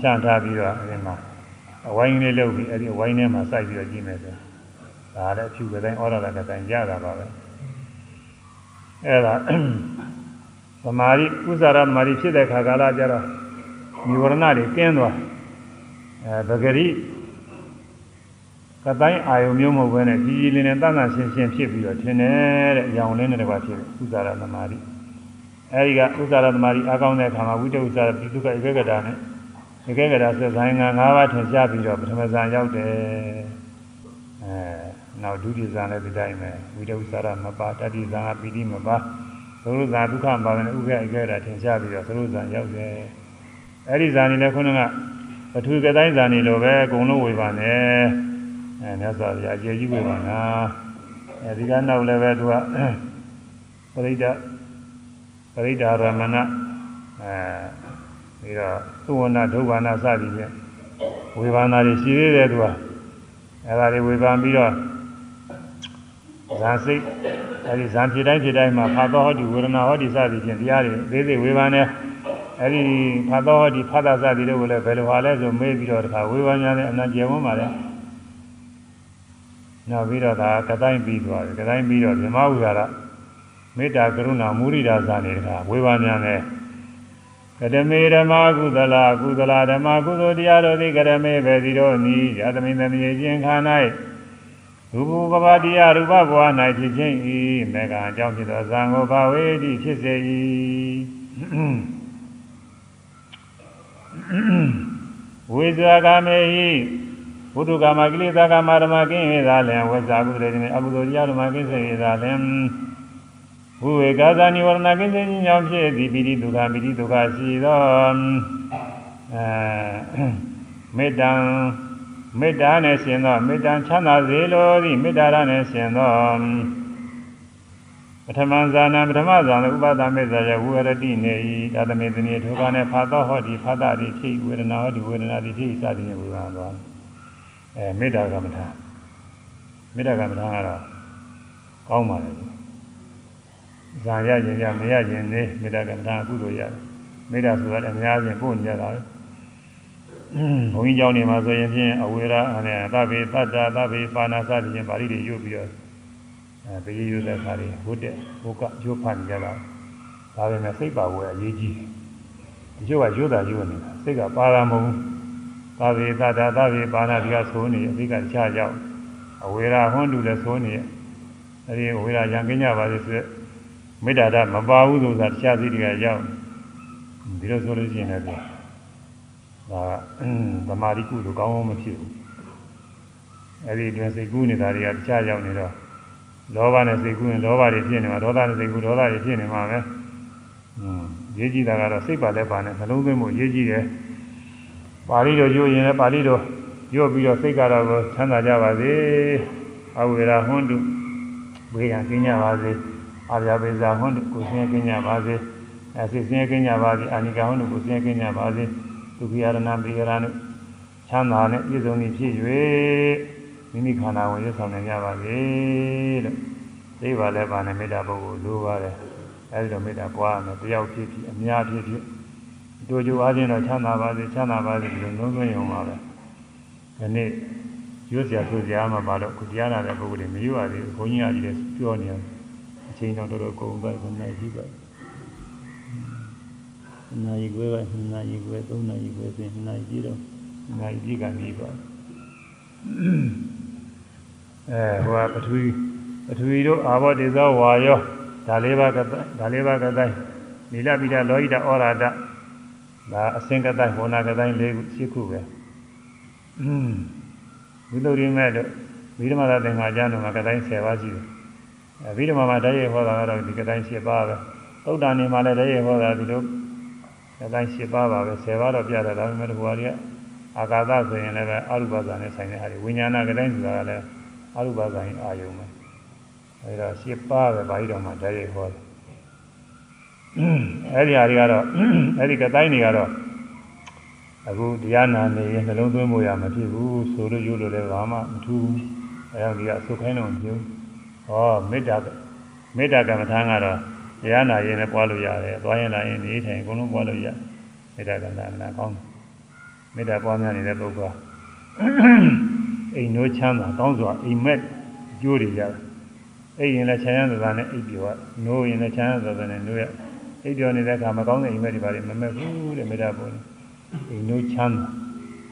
ဖြန့်ထားပြီးတော့အဲဒီမှာအဝိုင်းလေးလုပ်ပြီးအဲ့ဒီအဝိုင်းထဲမှာစိုက်ပြီးတော့ကြည့်မယ်ဆိုဒါလည်းအဖြူကတိုင်းဩရဒကတိုင်းရတာပါပဲအဲ့ဒါသမာဓိဥစ္စာရသမာဓိဖြစ်တဲ့ခါကာလကျတော့និဝရဏတွေကင်းသွားအဲပဂရိကတိုင်းအာယုံမျိုးမဟုတ်ဘဲနဲ့ကြီးကြီးလင်းလင်းတန်တန်ရှင်းရှင်းဖြစ်ပြီးတော့ထင်တယ်တဲ့အကြောင်းလင်းတဲ့တကွာဖြစ်ဥစ္စာရသမာဓိ အဲဒီကဥစ္စာရသမာဓိအကောင်းတဲ့ခါမှာဝိတ္တဥစ္စာရပိတုကဧကဂတာနဲ့ဧကဂတာဆက်ဆိုင်ငံ၅ပါးထင်ရှားပြီးတော့ပထမဇန်ရောက်တယ်အဲနောက်ဒုတိယဇန်လည်းဒီတိုင်းပဲဝိတ္တဥစ္စာရမပါတတိဇန်ကပိတိမပါသုရုဇာဒုက္ခပါပဲဥပ္ပဧကဂတာထင်ရှားပြီးတော့သုရုဇန်ရောက်တယ်အဲဒီဇန်နေလည်းခုနကပထဝီကတိုင်းဇန်နေလိုပဲအကုန်လုံးဝေပါနဲ့အဲမြတ်စွာဘုရားအကျေကြီးဝေပါနာအဲဒီကနောက်လည်းပဲသူကပရိဒ ပရိဒါရမဏအဲပြီးတော့သုဝနာဒုဗ္ဗနာစသည်ဖြင့်ဝေဘာနာတွေရှိသေးတယ်သူကအဲဒါတွေဝေဖန်ပြီးတော့ဇာစိတ်အဲဒီဇံဖြစ်တိုင်းဖြစ်တိုင်းမှာဖာသောဟောတိဝေဒနာဟောတိစသည်ဖြင့်တရားတွေသေးသေးဝေဖန်တယ်အဲဒီဖာသောဟောတိဖာသာစသည်တို့ကိုလည်းဘယ်လိုဟာလဲဆိုမေးပြီးတော့တခါဝေဖန်ကြတယ်အနန္တကျေဝန်းပါလေနောက်ပြီးတော့ဒါကတိုင်းပြီးသွားတယ်ကတိုင်းပြီးတော့မြမဝိဟာရ မေတ္တာကရုဏာမုရိဒာဇာနေတခါဝေဘာညာနဲ့ကတမေဓမ္မကုသလကုသလဓမ္မကုသိုလ်တရားတို့သည်ကရမေပဲစီတို့နီးယသမိန်သမီးချင်းခါ၌ရူပပပတရားရူပဘဝ၌ဖြစ်ခြင်းဤမေဃအကြောင်းဖြစ်သောဇံကိုဘာဝေတိဖြစ်စေ၏ဝိဇာကမေဟိဘုဒ္ဓကာမကိလေသာကာမဓမ္မကင်း၍သာလျှင်ဝိဇာကုသလေခြင်းအကုသိုလ်တရားဓမ္မကင်းစေ၍သာလျှင် ဘုဝေကာသနိဝရဏကိဉ္စဉ္ညောင်းဖြစ်သည်ပိဋိဒုက္ခပိဋိဒုက္ခရှိသောအဲမေတ္တံမေတ္တာနဲ့ရှင်သောမေတ္တံချမ်းသာစေလိုသည်မေတ္တာရနဲ့ရှင်သောပထမဇာနာပထမဇာနာဥပဒမေဇာယဝေရတိနေဤသာသမေတနိထိုကနဲ့ဖာသောဟောတိဖာတတိဖြစ်ဝေဒနာဟောတိဝေဒနာတိဖြစ်စသည်နဲ့ဝေဘာသွားအဲမေတ္တာကမ္မထာမေတ္တာကမ္မထာကတော့ကောင်းပါလေ ဇာရခြင်းရမရခြင်းနေမေတ္တာကမ္မအကုသိုလ်ရတယ်မေတ္တာဆိုတာအများကြီးပို့နေရတာပဲဘုန်းကြီးကျောင်းနေမှာဆိုရင်ဖြင့်အဝေရာအနေသဗ္ဗေသတ္တာသဗ္ဗေပါဏာစသည်ဖြင့်ပါဠိတွေယူပြီးတော့အဲဘေးရုပ်တဲ့ခါတွေဟုတ်တဲ့ဘုကရုပ်ဖန်ကြတာဒါပေမဲ့စိတ်ပါဝဲအရေးကြီးဒီကျိုးကရုပ်တာရုပ်နေတာစိတ်ကပါရမုံသဗ္ဗေသတ္တာသဗ္ဗေပါဏာဒီကဆိုနေအဓိကခြားကြောက်အဝေရာဟွန်းတူလည်းဆိုနေအဲဒီအဝေရာရံကင်းကြပါစေဆိုတဲ့ မေတ္တာဓမပါဘူးဆိုတာတခြားစီတွေကရောက်ဒီလိုဆိုလို့ရှိရင်လည်းဒါသမာဓိကုသိုလ်ကောင်းအောင်မဖြစ်ဘူးအဲဒီအတွင်းစိတ်ကူးနေတာတွေကတခြားရောက်နေတော့လောဘနဲ့စိတ်ကူးရင်လောဘတွေဖြစ်နေမှာဒေါသနဲ့စိတ်ကူးဒေါသတွေဖြစ်နေမှာပဲอืมရေးကြည့်တာကတော့စိတ်ပါလဲပါနဲ့နှလုံးသွင်းမှုရေးကြည့်တယ်ပါဠိတော်ရွတ်ရင်လည်းပါဠိတော်ရွတ်ပြီးတော့စိတ်ကတော့ချမ်းသာကြပါစေအဝေရာဟွန်းတုဝေရကင်းကြပါစေ အာရပေဇာဟွန်းတုကိုဆင်းကင်းကြပါစေအဲစိတ်ဆင်းကင်းကြပါစေအာနိကဟွန်းတုကိုဆင်းကင်းကြပါစေဒုက္ခရဏပိရဏနုချမ်းသာနဲ့ပြည့်စုံနေဖြစ်၍မိမိခန္ဓာကိုရွတ်ဆောင်နိုင်ကြပါစေလို့သိပါလဲပါနဲ့မေတ္တာပုဂ္ဂိုလ်လိုပါတယ်အဲဒီတော့မေတ္တာပွားမယ်တယောက်ဖြစ်ဖြစ်အများဖြစ်ဖြစ်တို့ကြိုအားဖြင့်တော့ချမ်းသာပါစေချမ်းသာပါစေဒီလိုလုံးသွင်းရုံပါပဲဒီနေ့ရွတ်စရာဆိုစရာမှပါတော့ခုတရားနာတဲ့ပုဂ္ဂိုလ်တွေမရွတ်ရသေးဘူးဘုန်းကြီးအကြီးလည်းပြောနေတယ်အ ချိန်တော့တော်တော်ကုန်သွားပြီနိုင်ပြီပါနာရီခွဲကနာရီခွဲ၃နာရီခွဲဆိုရင်နာရီကြည့်တော့နာရီပြည့်ကနေပါအဲဟိုကပထဝီပထဝီတို့အာဘောတေဇောဝါယောဒါလေးပါးကဒါလေးပါးကတိုင်းနိလပိဒလောဟိတဩရာဒဒါအစင်ကတိုင်းဟောနာကတိုင်းလေးခုရှိခုပဲอืมဝိသုရိမဲ့တို့ဗိဓမာသသင်္ဃာကျမ်းတို့မှာကတိုင်း10ပါးရှိတယ် အဲဗိဓမာမှာတည်းရဟောတာကတော့ဒီကတိုင်း10ပါးပဲသုတ်တန်နေမှာလည်းတည်းရဟောတာဒီလိုအတိုင်း၈ပါးပါပဲ၁၀ပါးတော့ပြတာဒါပေမဲ့ဒီဘဝကြီးအာကာသဆိုရင်လည်းအရုပဇာနဲ့ဆိုင်တဲ့ဟာတွေဝိညာဏကတိုင်းဆိုတာကလည်းအရုပဇာရင်အာယုံပဲအဲဒါ၈ပါးပဲဘာကြီးတော့မှတည်းရဟောတယ်အဲဒီဟာတွေကတော့အဲဒီကတိုင်းတွေကတော့အခုတရားနာနေရင်နှလုံးသွင်းမှုရမဖြစ်ဘူးဆိုလို့ယူလို့လည်းဘာမှမထူးဘူးအဲဒါကြီးကသုခိုင်းလို့မဖြစ်ဘူး ဟောမေတ္တာမေတ္တာကမ္မထာကတော့တရားနာရင်လည်းပွားလို့ရတယ်သွားရင်လာရင်နေထိုင်အကုန်လုံးပွားလို့ရမေတ္တာကံနာနာကောင်းမေတ္တာပွားများနေတဲ့ပုဂ္ဂိုလ်အိမ်နိုးချမ်းသာကောင်းစွာအိမ်မက်အကျိုးတွေရတယ်အိပ်ရင်လည်းချမ်းရသာသာနဲ့အိပ်ပြောရနိုးရင်လည်းချမ်းရသာသာနဲ့နိုးရအိပ်ပြောနေတဲ့အခါမကောင်းတဲ့အိမ်မက်တွေပါလေမမက်ဘူးတဲ့မေတ္တာပေါ်နေအိမ်နိုးချမ်း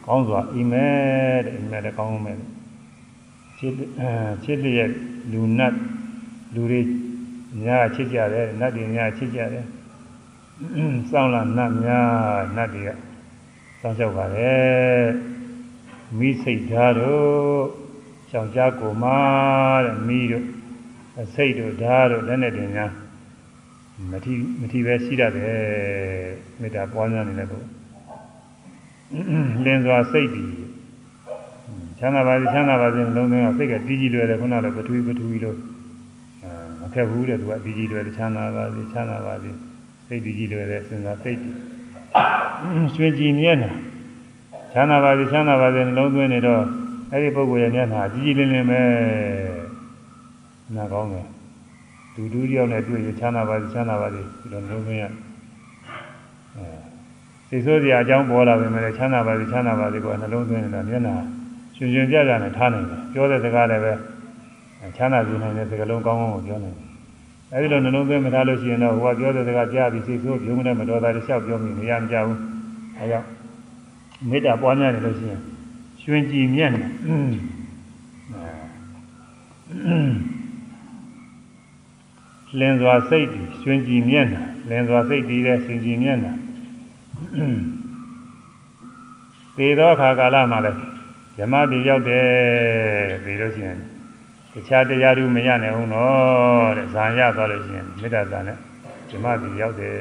ကောင်းစွာအိမ်မက်တဲ့အိမ်မက်လည်းကောင်းမယ် ချစ်အဲချစ်လျက်လူနတ်လူတွေများချစ်ကြတယ်နတ်တွေများချစ်ကြတယ်စောင်းလာနတ်များနတ်တွေကစောင်းလျှောက်ပါတယ်မိစိတ်ဓာတ်တို့ရှောင်ကြားကိုမာတဲ့မိတို့စိတ်တို့ဓာတ်တို့လက်နဲ့တင်များမထီမထီပဲရှိရတယ်မေတ္တာပွားများနေတဲ့ပုဂ္ဂိုလ်လင်းစွာစိတ်ပြီး ချမ်းသာပါစေချမ်းသာပါစေလုံးသွင်းအောင်စိတ်ကတည်ကြည်လွယ်တယ်ခုနကလည်းပထဝီပထဝီလို့မခက်ဘူးတဲ့သူကတည်ကြည်လွယ်တယ်ချမ်းသာပါစေချမ်းသာပါစေစိတ်တည်ကြည်လွယ်တယ်စဉ်းစားစိတ်ရွှင်ကြည်မြဲတယ်ချမ်းသာပါစေချမ်းသာပါစေနှလုံးသွင်းနေတော့အဲ့ဒီပုဂ္ဂိုလ်ရဲ့မျက်နှာကြည်ကြည်လင်းလင်းပဲနာကောင်းတယ်ဒူဒူတယောက်နဲ့တွေ့ရချမ်းသာပါစေချမ်းသာပါစေဒီလိုနှလုံးသွင်းရအဲစိတ်ဆိုးစရာအကြောင်းပေါ်လာပေမဲ့ချမ်းသာပါစေချမ်းသာပါစေကိုနှလုံးသွင်းနေတာမျက်နှာ ရှင်ရှင်ကြကြနဲ့ထားနိုင်တယ်ပြောတဲ့စကားလည်းပဲချမ်းသာစေနိုင်တဲ့စကားလုံးကောင်းကောင်းကိုပြောနိုင်တယ်အဲဒီလိုနှလုံးသွင်းမထားလို့ရှိရင်တော့ဟိုကပြောတဲ့စကားကြားပြီးစိတ်ဆိုးပြုံးနဲ့မတော်တာတွေလျှောက်ပြောမိနေရမကြဘူးအဲကြောင့်မေတ္တာပွားများနေလို့ရှိရင်ရွှင်ကြည်မြတ်နေလင်းစွာစိတ်ရွှင်ကြည်မြတ်နေလင်းစွာစိတ်တည်တဲ့ရှင်ကြည်မြတ်နေသေသောအခါကာလမှာလည်း ဓမ္မတိရောက်တယ်ပြီးလို့ရှိရင်တခြားတရားတွေမရနိုင်ဘူးနော်တဲ့ဇာရသွားလို့ရှိရင်မေတ္တာဇာနဲ့ဓမ္မတိရောက်တယ်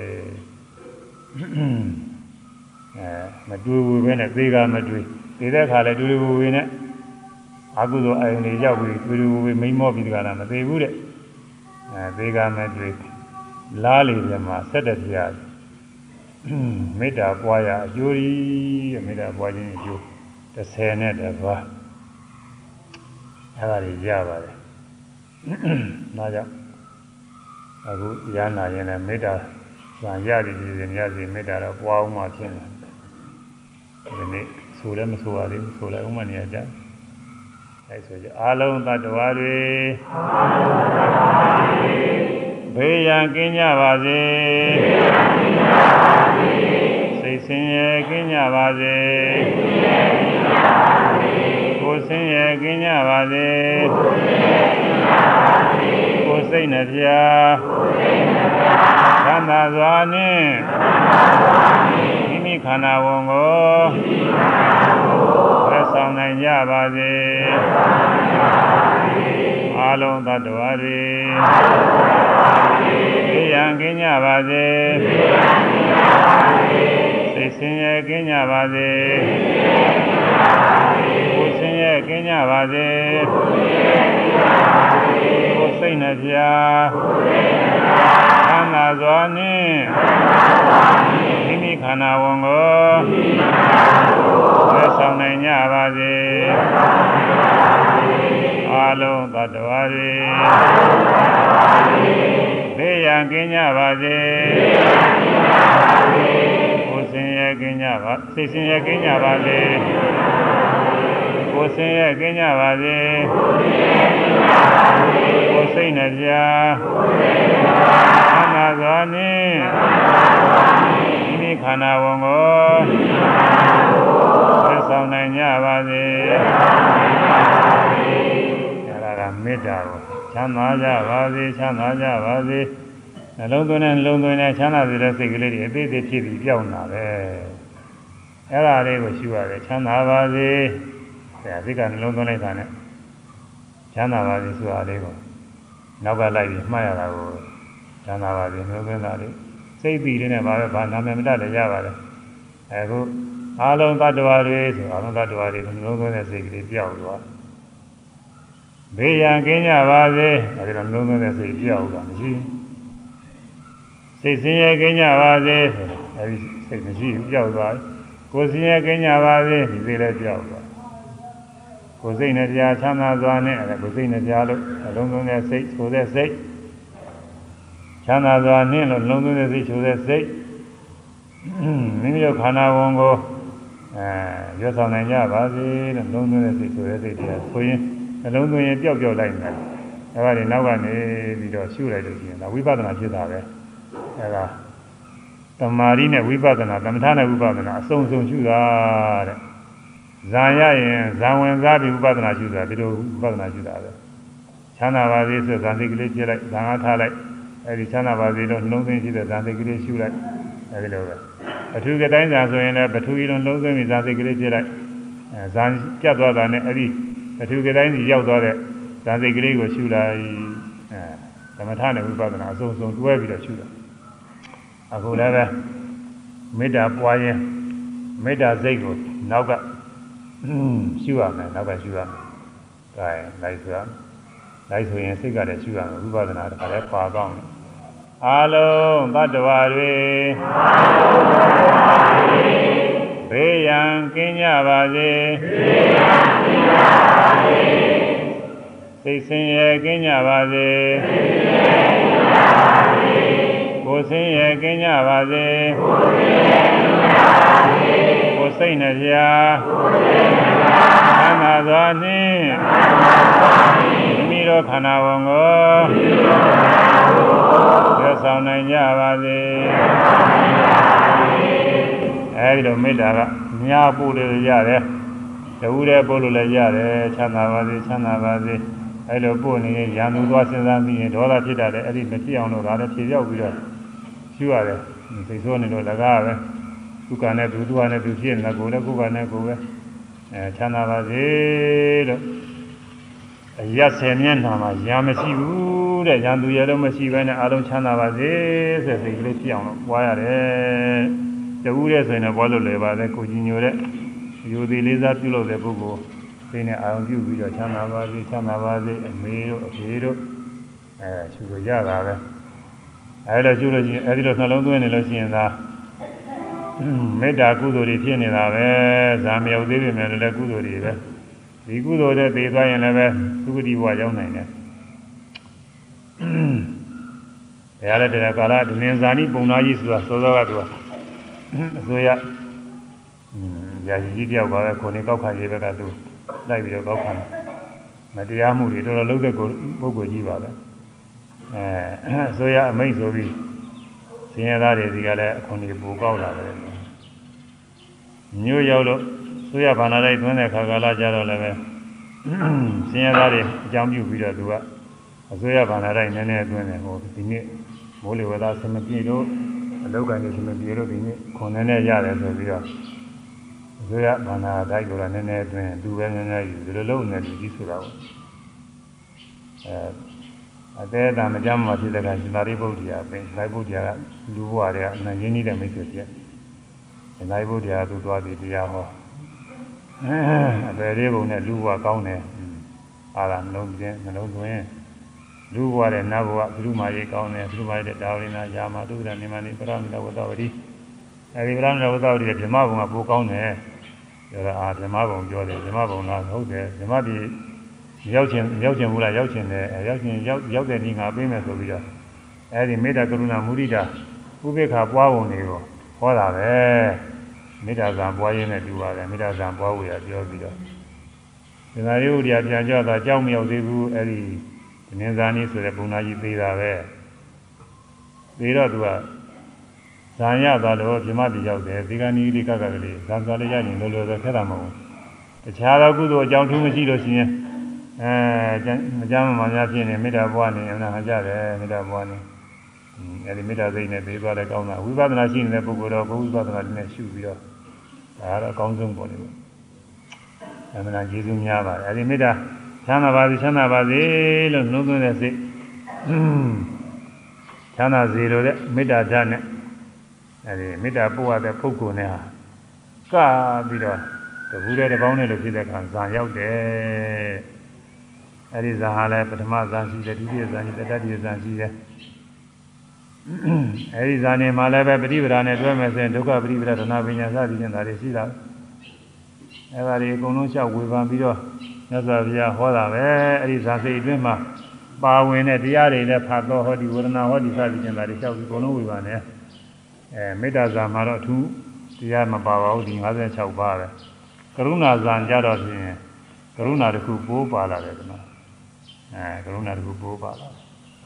အဲမတွေ့ဘူးပဲနဲ့သေကမတွေ့သေတဲ့ခါလဲတွေ့တွေ့ဝေနဲ့အကုသိုလ်အယုန်တွေရောက်ပြီးတွေ့တွေ့ဝေမိမောပြီးတကလားမသေဘူးတဲ့အဲသေကမတွေ့လားလေပြမှာဆက်တဲ့တရားမေတ္တာပွားရအကျိုးကြီးတဲ့မေတ္တာပွားခြင်းအကျိုး 30နဲ့တပါးအဲ့ဒါတွေရပါတယ်။ဒါကြောင့်အခုရဟနာရင်လည်းမေတ္တာဆံရသည်ဒီစဉ်ရစီမေတ္တာတော့ပွားအောင်မှဖြစ်တယ်။ဒီနေ့ဆိုလည်းမဆိုရသေးဘူးဆိုလည်းဥမနေရကြ။အဲဆိုကြအာလုံးသတ္တဝါတွေဘေးရန်ကင်းကြပါစေစိတ်ဆင်းရဲကင်းကြပါစေကိုယ်ဆင်းရဲ ကင်းကြပါစေကိုယ်စိတ်နှပြသံသာစွာနှင့်မိမိခန္ဓာဝန်ကိုသက်ဆောင်နိုင်ကြပါစေအာလုံးသတ္တဝါတွေသိရန်ကင်းကြပါစေသိဆင်းရဲကင်းကြပါစေကိုယ်ဆ င်းရဲကင်းကြပါစေကိုယ်စိတ်နှပြသံသာစွာနှင့်မိမိခန္ဓာဝန်ကိုသက်ဆောင်နိုင်ကြပါစေအာလုံးသတ္တဝါတွေဘေးရန်ကင်းကြပါစေကိုယ်ဆင်းရဲကင်းကြပါစိတ်ဆင်းရဲကင်းကြပါစေ ကိုယ်ဆင်းရဲကင်းကြပါစေကိုယ်စိတ်နှပြသံသာစွာနှင့်မိမိခန္ဓာဝန်ကိုသက်ဆောင်နိုင်ကြပါစေမေတ္တာကိုချမ်းသာကြပါစေချမ်းသာကြပါစေနှလုံးသွင်းတဲ့နှလုံးသွင်းတဲ့ချမ်းသာစေတဲ့စိတ်ကလေးတွေအသေးသေးဖြစ်ပြီးပြောင်းလာပဲအဲ့ဒါလေးကိုရှုရတယ်ချမ်းသာပါစေ ဆရာစိတ်ကနှလုံးသွင်းလိုက်တာနဲ့ချမ်းသာပါစေဆိုတာလေးကိုနောက်ကလိုက်ပြီးမှတ်ရတာကိုချမ်းသာပါစေနှလုံးသွင်းတာလေးစိတ်ပြီးလေးနဲ့ပါပဲဘာနာမည်မတတ်လည်းရပါတယ်အခုအာလုံးတ attva တွေဆိုအာလုံးတ attva တွေနှလုံးသွင်းတဲ့စိတ်ကလေးပြောင်းသွားဘေးရန်ကင်းကြပါစေအဲဒီတော့လုံးလုံးတဲ့စိတ်ပြောက်တာမရှိစိတ်ဆင်းရဲကင်းကြပါစေအဲဒီစိတ်မရှိဘူးပြောက်သွားကိုယ်ဆင်းရဲကင်းကြပါစေဒီစိတ်လည်းပြောက်သွား ကိုယ်စိတ်နဲ့တရားချမ်းသာစွာနဲ့အဲကိုယ်စိတ်နဲ့တရားလို့လုံးလုံးတဲ့စိတ်ဆိုတဲ့စိတ်ချမ်းသာစွာနဲ့လို့လုံးလုံးတဲ့စိတ်ဆိုတဲ့စိတ်မိမိတို့ခန္ဓာဝန်ကိုအဲရွတ်ဆောင်နိုင်ကြပါစေလို့လုံးလုံးတဲ့စိတ်ဆိုတဲ့စိတ်တရားဆိုရင်နှလုံးသွင်းရင်ပျောက်ပျောက်လိုက်နေတယ်အဲဒါတွေနောက်ကနေပြီးတော့ရှုလိုက်လို့ရှိရင်ဒါဝိပဿနာဖြစ်တာပဲအဲဒါတမာရီနဲ့ဝိပဿနာသမထနဲ့ဝိပဿနာအစုံစုံရှုတာတဲ့ ဇာရရင်ဇာဝင်စားပြီးဝိပဿနာရှုတာဒီလိုဝိပဿနာရှုတာပဲချမ်းသာပါစေဆိုဇာစိတ်ကလေးဖြစ်လိုက်ဇာငါထားလိုက်အဲဒီချမ်းသာပါစေလို့နှလုံးသွင်းရှိတဲ့ဇာစိတ်ကလေးရှုလိုက်အဲဒီလိုပဲအထူးကတိုင်းဇာဆိုရင်လည်းပထူကြီးလုံးလုံးသွင်းပြီးဇာစိတ်ကလေးဖြစ်လိုက်အဲဇာပြတ်သွားတာနဲ့အဲဒီအထူးကတိုင်းကြီးရောက်သွားတဲ့ဇာစိတ်ကလေးကိုရှုလိုက်အဲသမထနဲ့ဝိပဿနာအစုံစုံတွဲပြီးတော့ရှုတာအခုလည်းပဲမေတ္တာပွားရင်မေတ္တာစိတ်ကိုနောက်က ရှုရမယ်နောက်ကရှုရမယ်။ဒါရင်လိုက်ဆိုရမယ်။လိုက်ဆိုရင်စိတ်ကလည်းရှုရမယ်ဝိပဿနာတခါလည်းပါကောင်းတယ်။အာလုံးတတ္တဝါတွေဘေးရန်ကင်းကြပါစေဘေးရန်ကင်းကြပါစေစိတ်ဆင်းရဲကင်းကြပါစေစိတ်ဆင်းရဲကင်းကြပါစေကိုယ်ဆင်းရဲကင်းကြပါစေကိုယ်ဆင်းရဲကင်းကြပါစေကိုယ် စိတ်နှပြကိုယ်စိတ်နှပြသံသာစွာနှင့်သံသာစွာနှင့်မိမိတို့ခန္ဓာဝန်ကိုမိမိတို့ခန္ဓာဝန်ကိုရဆောင်နိုင်ကြပါစေရဆောင်နိုင်ကြပါစေအဲဒီလိုမေတ္တာကညာပို့လို့ရတယ်တဝူတဲ့ပို့လို့လည်းရတယ်ချမ်းသာပါစေချမ်းသာပါစေအဲလိုပို့နေရင်ရန်သူသွားစဉ်းစားပြီးရင်ဒေါသဖြစ်တတ်တယ်အဲ့ဒီမဖြစ်အောင်လို့ဒါလည်းဖြေပြောက်ပြီးတော့ရှုရတယ်သိဆိုးနေလို့လကားပဲ သူကနဲ့သူသူကနဲ့သူဖြစ်နေတာကိုလည်းကိုကနဲ့ကိုပဲအဲချမ်းသာပါစေလို့အရက်ဆယ်မျက်နှာမှာရာမရှိဘူးတဲ့ရန်သူရတော့မရှိဘဲနဲ့အလုံးချမ်းသာပါစေဆိုစိတ်ကလေးဖြစ်အောင်လို့ပွားရတယ်တဝူတဲ့ဆိုရင်တော့ဘောလို့လေပါလေကိုကြီးညိုတဲ့ယူသည်လေးစားပြုလုပ်တဲ့ပုဂ္ဂိုလ်သိနေအာရုံပြုပြီးတော့ချမ်းသာပါစေချမ်းသာပါစေအမေတို့အဖေတို့အဲရှုလို့ရတာပဲအဲလိုရှုလို့ရှိရင်အဲဒီလိုနှလုံးသွင်းနေလို့ရှိရင်သာ မေတ္တာကုသိုလ်တွေဖြစ်နေတာပဲဇာမရောက်သေးပေမဲ့လည်းကုသိုလ်တွေပဲဒီကုသိုလ်တွေသိသွားရင်လည်းပဲသုခတိဘဝရောက်နိုင်တယ်ဘုရားလည်းတရားကာလဒုဉ္ဇာနိပုံနာကြီးဆိုတာစောစောကသူကအစိုးရရာဇီကြီးတယောက်ပါပဲခုနေကောက်ခါရေးဘက်ကသူလိုက်ပြီးတော့ကောက်ခါမတရားမှုတွေတော်တော်လုပ်တဲ့ပုဂ္ဂိုလ်ကြီးပါပဲအဲအစိုးရအမိန့်ဆိုပြီး ဆင်းရဲသားတွေဒီကလည်းအခွန်ကြီးပူကောက်လာတယ်မြို့ရောက်လို့ဆိုရဘာနာလိုက်သွင်းတဲ့ခါကာလကြတော့လည်းပဲဆင်းရဲသားတွေအကြောင်းပြုပြီးတော့သူကအစိုးရဘာနာလိုက်နည်းနည်းသွင်းတယ်ဟိုဒီနေ့မိုးလေဝသဆမပြေလို့အလောက်ကနေဆမပြေလို့ဒီနေ့ခွန်နည်းနည်းရတယ်ဆိုပြီးတော့အစိုးရဘာနာတိုက်လို့လည်းနည်းနည်းသွင်းသူပဲနည်းနည်းယူဒီလိုလုပ်နေလူကြီးဆိုတာပေါ့အဲ အသေးအတန်မကြမ်းမှဖြစ်တဲ့ကရှင်သာရိပုတ္တရာပင်လိုက်ပုတ္တရာကလူဘဝတွေကအနရင်းနေတဲ့မိတ်ဆွေပြည့်ရှင်သာရိပုတ္တရာသူသွားပြီးတရားဟောအပေလေးပုံနဲ့လူဘဝကောင်းတယ်အာရနှလုံးသွင်းနှလုံးသွင်းလူဘဝတဲ့နတ်ဘဝဘုရုမာရေးကောင်းတယ်ဘုရုမာရေးတဲ့ဒါဝိနာယာမတုဒ္ဒနေမနိပရမိတဝတ္တဝတိအဲဒီပရမိတဝတ္တဝတိတဲ့ဓမ္မဘုံကပိုကောင်းတယ်ဒါကအာဓမ္မဘုံပြောတယ်ဓမ္မဘုံလားဟုတ်တယ်ဓမ္မပြည် ရောက်ချင်ရောက်ချင်ဘူးလားရောက်ချင်တယ်ရောက်ချင်ရောက်ရောက်တဲ့နေ့ငါပေးမယ်ဆိုပြီးတော့အဲဒီမေတ္တာကရုဏာမုဒိတာဥပေက္ခပွားပုံတွေကိုဟောတာပဲမေတ္တာဇံပွားရင်းနဲ့တူပါတယ်မေတ္တာဇံပွားဝေရပြောပြီးတော့ဒီနာရီဥဒိယပြန်ကြတာကြောက်မရောက်သေးဘူးအဲဒီနင်းစားနည်းဆိုတဲ့ပုံနာကြီးသေးတာပဲသေးတော့သူကဇာရသွားတော့ပြမတိရောက်တယ်ဒီကနီဒီကကကလေးဇာသွားလေးရရင်လောလောဆယ်ခက်တာမဟုတ်ဘူးတခြားသောကုသိုလ်အကြောင်းထူးမရှိလို့ရှိရင် အဲမကြမ်းမမှန်များဖြစ်နေမေတ္တာဘဝနေအမှန်ကြတယ်မေတ္တာဘဝနေအဲဒီမေတ္တာစိတ်နဲ့ပြီးသွားတယ်ကောင်းတာဝိပဿနာရှိနေတဲ့ပုဂ္ဂိုလ်တော့ဘုဝိပဿနာနဲ့ရှုပြီးတော့ဒါကတော့အကောင်းဆုံးပုံလေးပေါ့အမှန်ကျေးဇူးများပါတယ်အဲဒီမေတ္တာချမ်းသာပါစေချမ်းသာပါစေလို့နှုတ်သွင်းတဲ့စိတ်ချမ်းသာစေလို့တဲ့မေတ္တာဓာတ်နဲ့အဲဒီမေတ္တာပို့ရတဲ့ပုဂ္ဂိုလ်နဲ့ဟာကပြီးတော့တပူတဲ့တပေါင်းနဲ့လို့ဖြစ်တဲ့ခံဇာရောက်တယ် အဲဒီဇာဟာလည်းပထမဇာရှိတယ်ဒုတိယဇာရှိတယ်တတိယဇာရှိတယ်အဲဒီဇာနေမှာလည်းပဲပฏิပဒါနဲ့တွဲမယ်ဆိုရင်ဒုက္ခပฏิပဒါဒနာပညာစသည်ဖြင့်ဒါတွေရှိတာအဲဒါတွေအကုန်လုံးလျှောက်ဝေဖန်ပြီးတော့မြတ်စွာဘုရားဟောတာပဲအဲဒီဇာစိတ်အတွင်းမှာပါဝင်တဲ့တရားတွေနဲ့ဖတ်တော်ဟောဒီဝေဒနာဟောဒီစသည်ဖြင့်ဒါတွေလျှောက်ပြီးအကုန်လုံးဝေဖန်တယ်အဲမေတ္တာဇာမှာတော့အထူးတရားမပါပါဘူးဒီ56ပါးပဲကရုဏာဇာကြတော့ဖြင့်ကရုဏာတစ်ခုပိုးပါလာတယ်ဒီမှာ အဲကရုဏာတစ်ခုပိုးပါလာ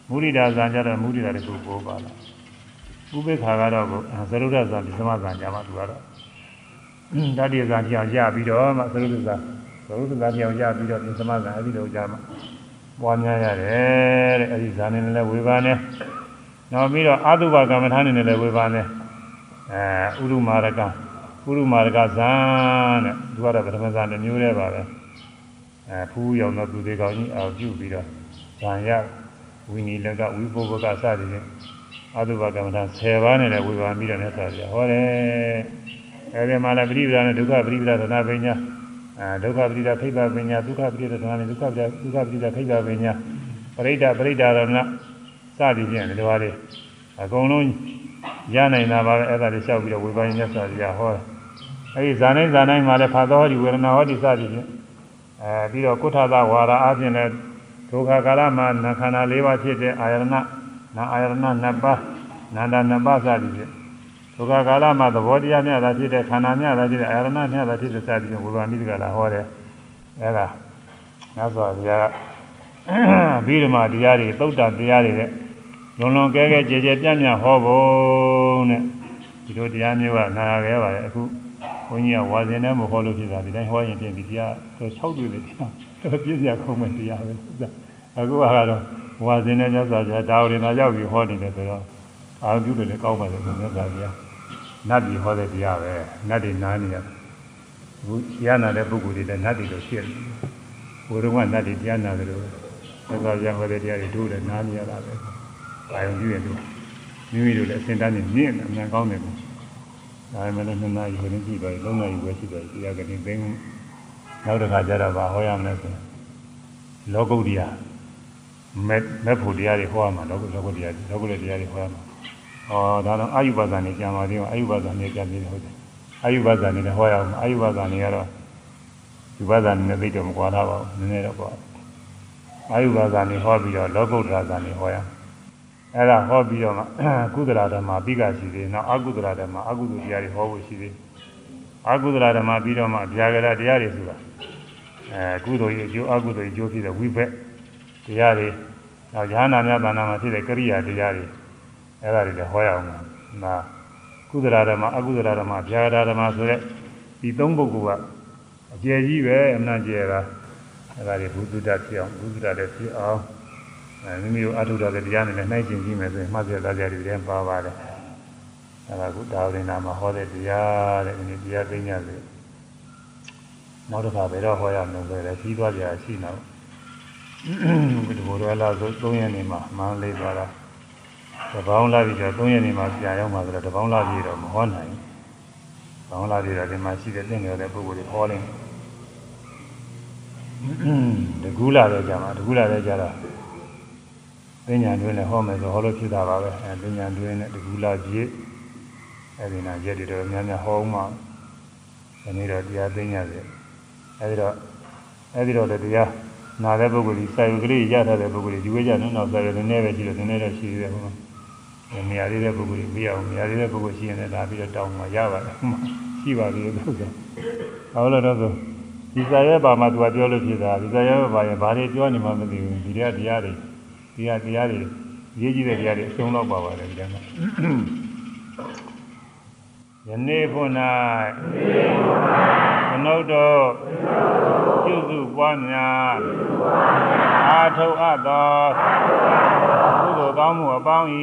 မုရိဒာဇံကြတော့မုရိဒာတစ်ခုပိုးပါလာဥပိ္ပခာကတော့သရုဒ္ဓဇံဒီသမဇံကြမှာသူကတော့တတိယဇံကြောင်ရပြီးတော့မှသရုဒ္ဓဇံသရုဒ္ဓဇံကြောင်ရပြီးတော့ဒီသမဇံအဲ့ဒီလိုကြမှာပွားများရတယ်တဲ့အဲ့ဒီဇာနေနဲ့လည်းဝေဘာနဲ့နောက်ပြီးတော့အာတုဘကမ္မထာနေနဲ့လည်းဝေဘာနဲ့အဲဥရုမာရကဥရုမာရကဇံတဲ့သူကတော့ပထမဇံတစ်မျိုးတည်းပါပဲ အဲဖူးရောက်တော့သူတွေကောင်းကြီးအောင်ပြုပြီးတော့ဇံရဝိနိလကဝိပုဗ္ဗကစသည်ဖြင့်အာတုဘကမ္မထာ10ပါးနဲ့လည်းဝေဘာပြီးတော့နဲ့ဆိုပြဟောတယ်အဲဒီမှာလည်းပရိပဒနဲ့ဒုက္ခပရိပဒသနာပညာအဲဒုက္ခပရိဒခိဗ္ဗပညာဒုက္ခပရိဒသနာနဲ့ဒုက္ခပရိဒဒုက္ခပရိဒခိဗ္ဗပညာပရိဒပရိဒရဏစသည်ဖြင့်ဒီလိုပါလေအကုန်လုံးရနိုင်တာပါပဲအဲ့ဒါတွေလျှောက်ပြီးတော့ဝေဘာရင်မြတ်စွာဘုရားဟောတယ်အဲဒီဇာနိုင်ဇာနိုင်မှာလည်းဖာသောဟောဒီဝေဒနာဟောဒီစသည်ဖြင့် အဲပြီးတော့ကုဋ္ဌသဝါဒအပြင်လည်းဒုက္ခကာလမှာနာခန္ဓာ၄ပါးဖြစ်တဲ့အာယရဏနာအာယရဏနှစ်ပါးနန္ဒနှစ်ပါးစသည်ဖြင့်ဒုက္ခကာလမှာသဘောတရားများတာဖြစ်တဲ့ခန္ဓာများတာဖြစ်တဲ့အာယရဏများတာဖြစ်တဲ့စသည်ဖြင့်ဝေဘာမိတ္တကလာဟောတယ်အဲဒါမြတ်စွာဘုရားပြီးတော့မှတရားတွေသုတ်တတရားတွေတဲ့လွန်လွန်ကဲကဲကြဲကြဲပြန့်ပြန့်ဟောဖို့တဲ့ဒီလိုတရားမျိုးကနာရခဲ့ပါတယ်အခု ဘုန်းကြီးကဝါစင်နဲ့မဟောလို့ဖြစ်တာဒီတိုင်းဟောရင်ပြင်ဒီတရားတော့6တွေ့တယ်တရားတော့ပြည့်စရာခုံးမဲ့တရားပဲအခုကတော့ဝါစင်နဲ့ညစာပြဒါဝင်လာရောက်ပြီးဟောနေတယ်ဆိုတော့အာရုံပြုတယ်လည်းကောင်းပါတယ်ဆိုညစာပြနတ်ပြည်ဟောတဲ့တရားပဲနတ်တွေနားနေရတယ်အခုရနာတဲ့ပုဂ္ဂိုလ်တွေလည်းနတ်တွေလိုဖြစ်တယ်ဘုရုံကနတ်တွေတရားနာတယ်လို့ညစာပြဟောတဲ့တရားတွေတို့လည်းနားနေရတာပဲအာရုံပြုရင်တို့မိမိတို့လည်းအစဉ်တန်းနေမြင့်အမှန်ကောင်းတယ်လို့ ဒါမှလည်းနှစ်နာရီဝင်ကြည့်ပါသုံးနာရီပဲရှိတယ်တရားကနေသိမ်းနောက်တစ်ခါကျတော့ဗာဟောရမယ်ဆိုလောကုတ္တရာမဲ့မဲ့ဖို့တရားတွေဟောရမှာလောကုလောကုတ္တရာလောကုတ္တရာတွေဟောရမှာဩဒါတော့အာယုဘဇာနေကြံပါသေးတယ်အာယုဘဇာနေကြံပြီးဟုတ်တယ်အာယုဘဇာနေလည်းဟောရအောင်အာယုဘဇာနေကတော့ဒီဘဇာနေနဲ့သိတော့မကွာတော့ပါဘူးနည်းနည်းတော့ကွာအာယုဘဇာနေဟောပြီးတော့လောကုတ္တရာဇာနေဟောရအောင် အဲ့ဒါဟောပြီးတော့မှကုသလာဓမ္မပြီးကရှိသေးနောက်အကုသလာဓမ္မအကုသတရားတွေဟောဖို့ရှိသေးအကုသလာဓမ္မပြီးတော့မှဗျာကရတရားတွေဆိုတာအဲကုသိုလ်ရဲ့အကျိုးအကုသိုလ်ရဲ့အကျိုးဖြစ်တဲ့ဝိဘက်တရားတွေနောက်ဉာဏ်နာများတဏ္ဍာမှာဖြစ်တဲ့ကရိယာတရားတွေအဲ့ဒါတွေလည်းဟောရအောင်နာကုသလာဓမ္မအကုသလာဓမ္မဗျာကရဓမ္မဆိုတဲ့ဒီသုံးပုဂ္ဂိုလ်ကအကျယ်ကြီးပဲအမှန်ကျယ်တာအဲ့ဒါတွေဘုသူတ္တဖြစ်အောင်ဘုသူတ္တလည်းဖြစ်အောင် အဲမိမိတို့အထုတော်တဲ့တရားနဲ့လည်းနှိုက်ကျင်ကြည့်မယ်ဆိုရင်မှတ်ပြသားကြတွေတည်းပါပါတယ်အဲဒါကဒါဝိနာမှာဟောတဲ့တရားတဲ့ဒီတရားသိညာလေနောက်တစ်ခါဘယ်တော့ဟောရမလဲဆိုတော့ကြီးသွားကြရှိနေတော့ဒီဘောရလာဆို3ရက်နေမှာမန်းလေးသွားတာတပေါင်းလာပြီဆို3ရက်နေမှာပြန်ရောက်မှာဆိုတော့တပေါင်းလာပြီတော့မဟောနိုင်ဘူးဘောင်းလာပြီတော့ဒီမှာရှိတဲ့သင်္ကြန်တဲ့ပုဂ္ဂိုလ်တွေဟောနေတကူလာတော့ကြမှာတကူလာတော့ကြတာ ပညာတွင်လည်းဟောမယ်ဆိုဟောလို့ဖြစ်တာပါပဲအဲပညာတွင်နဲ့တကူလာပြည့်အဲဒီနာရက်တွေတော့များများဟောမှဒီနေ့တော့တရားသိညာစေအဲဒီတော့အဲဒီတော့တရားနာတဲ့ပုဂ္ဂိုလ်ကြီးစာရုပ်ကလေးရထားတဲ့ပုဂ္ဂိုလ်ကြီးဒီဝေကြနော်နောက်စာရုပ်နည်းနည်းပဲရှိတယ်နည်းနည်းတော့ရှိသေးတယ်ဟိုမှာနေရာလေးတဲ့ပုဂ္ဂိုလ်ကြီးပြရအောင်နေရာလေးတဲ့ပုဂ္ဂိုလ်ရှိရင်လည်းဒါပြီးတော့တောင်းမှရပါတယ်ရှိပါသေးတယ်လို့ဆိုဟောလို့တော့ဆိုဒီစာရဲပါမှာသူကပြောလို့ဖြစ်တာဒီစာရဲပါရင်ဘာတွေပြောနေမှမသိဘူးဒီတရားတရားတွေ ဒီဟာတရားတွေရေးကြည့်တဲ့တရားတွေအဆုံးတော့ပါပါတယ်ဒီမှာယနေ့ဖို့၌ဘုနုဒ္ဓပြုစုပွားများအာထုအပ်သောကုသိုလ်ကောင်းမှုအပေါင်း၏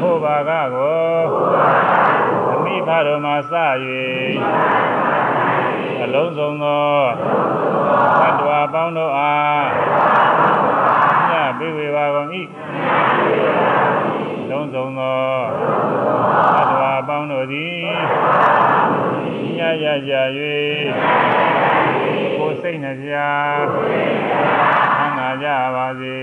ဖို့ပါကကိုအမိဖတော်မှာစ၍အလုံးစုံသောသတ္တဝါပေါင်းတို့အားညပေး ဝေပါကုန်၏လုံးစုံသောသတ္တဝါပေါင်းတို့သည်ညရကြ၍ကိုယ်စိတ်နှပြသံသာကြပါစေ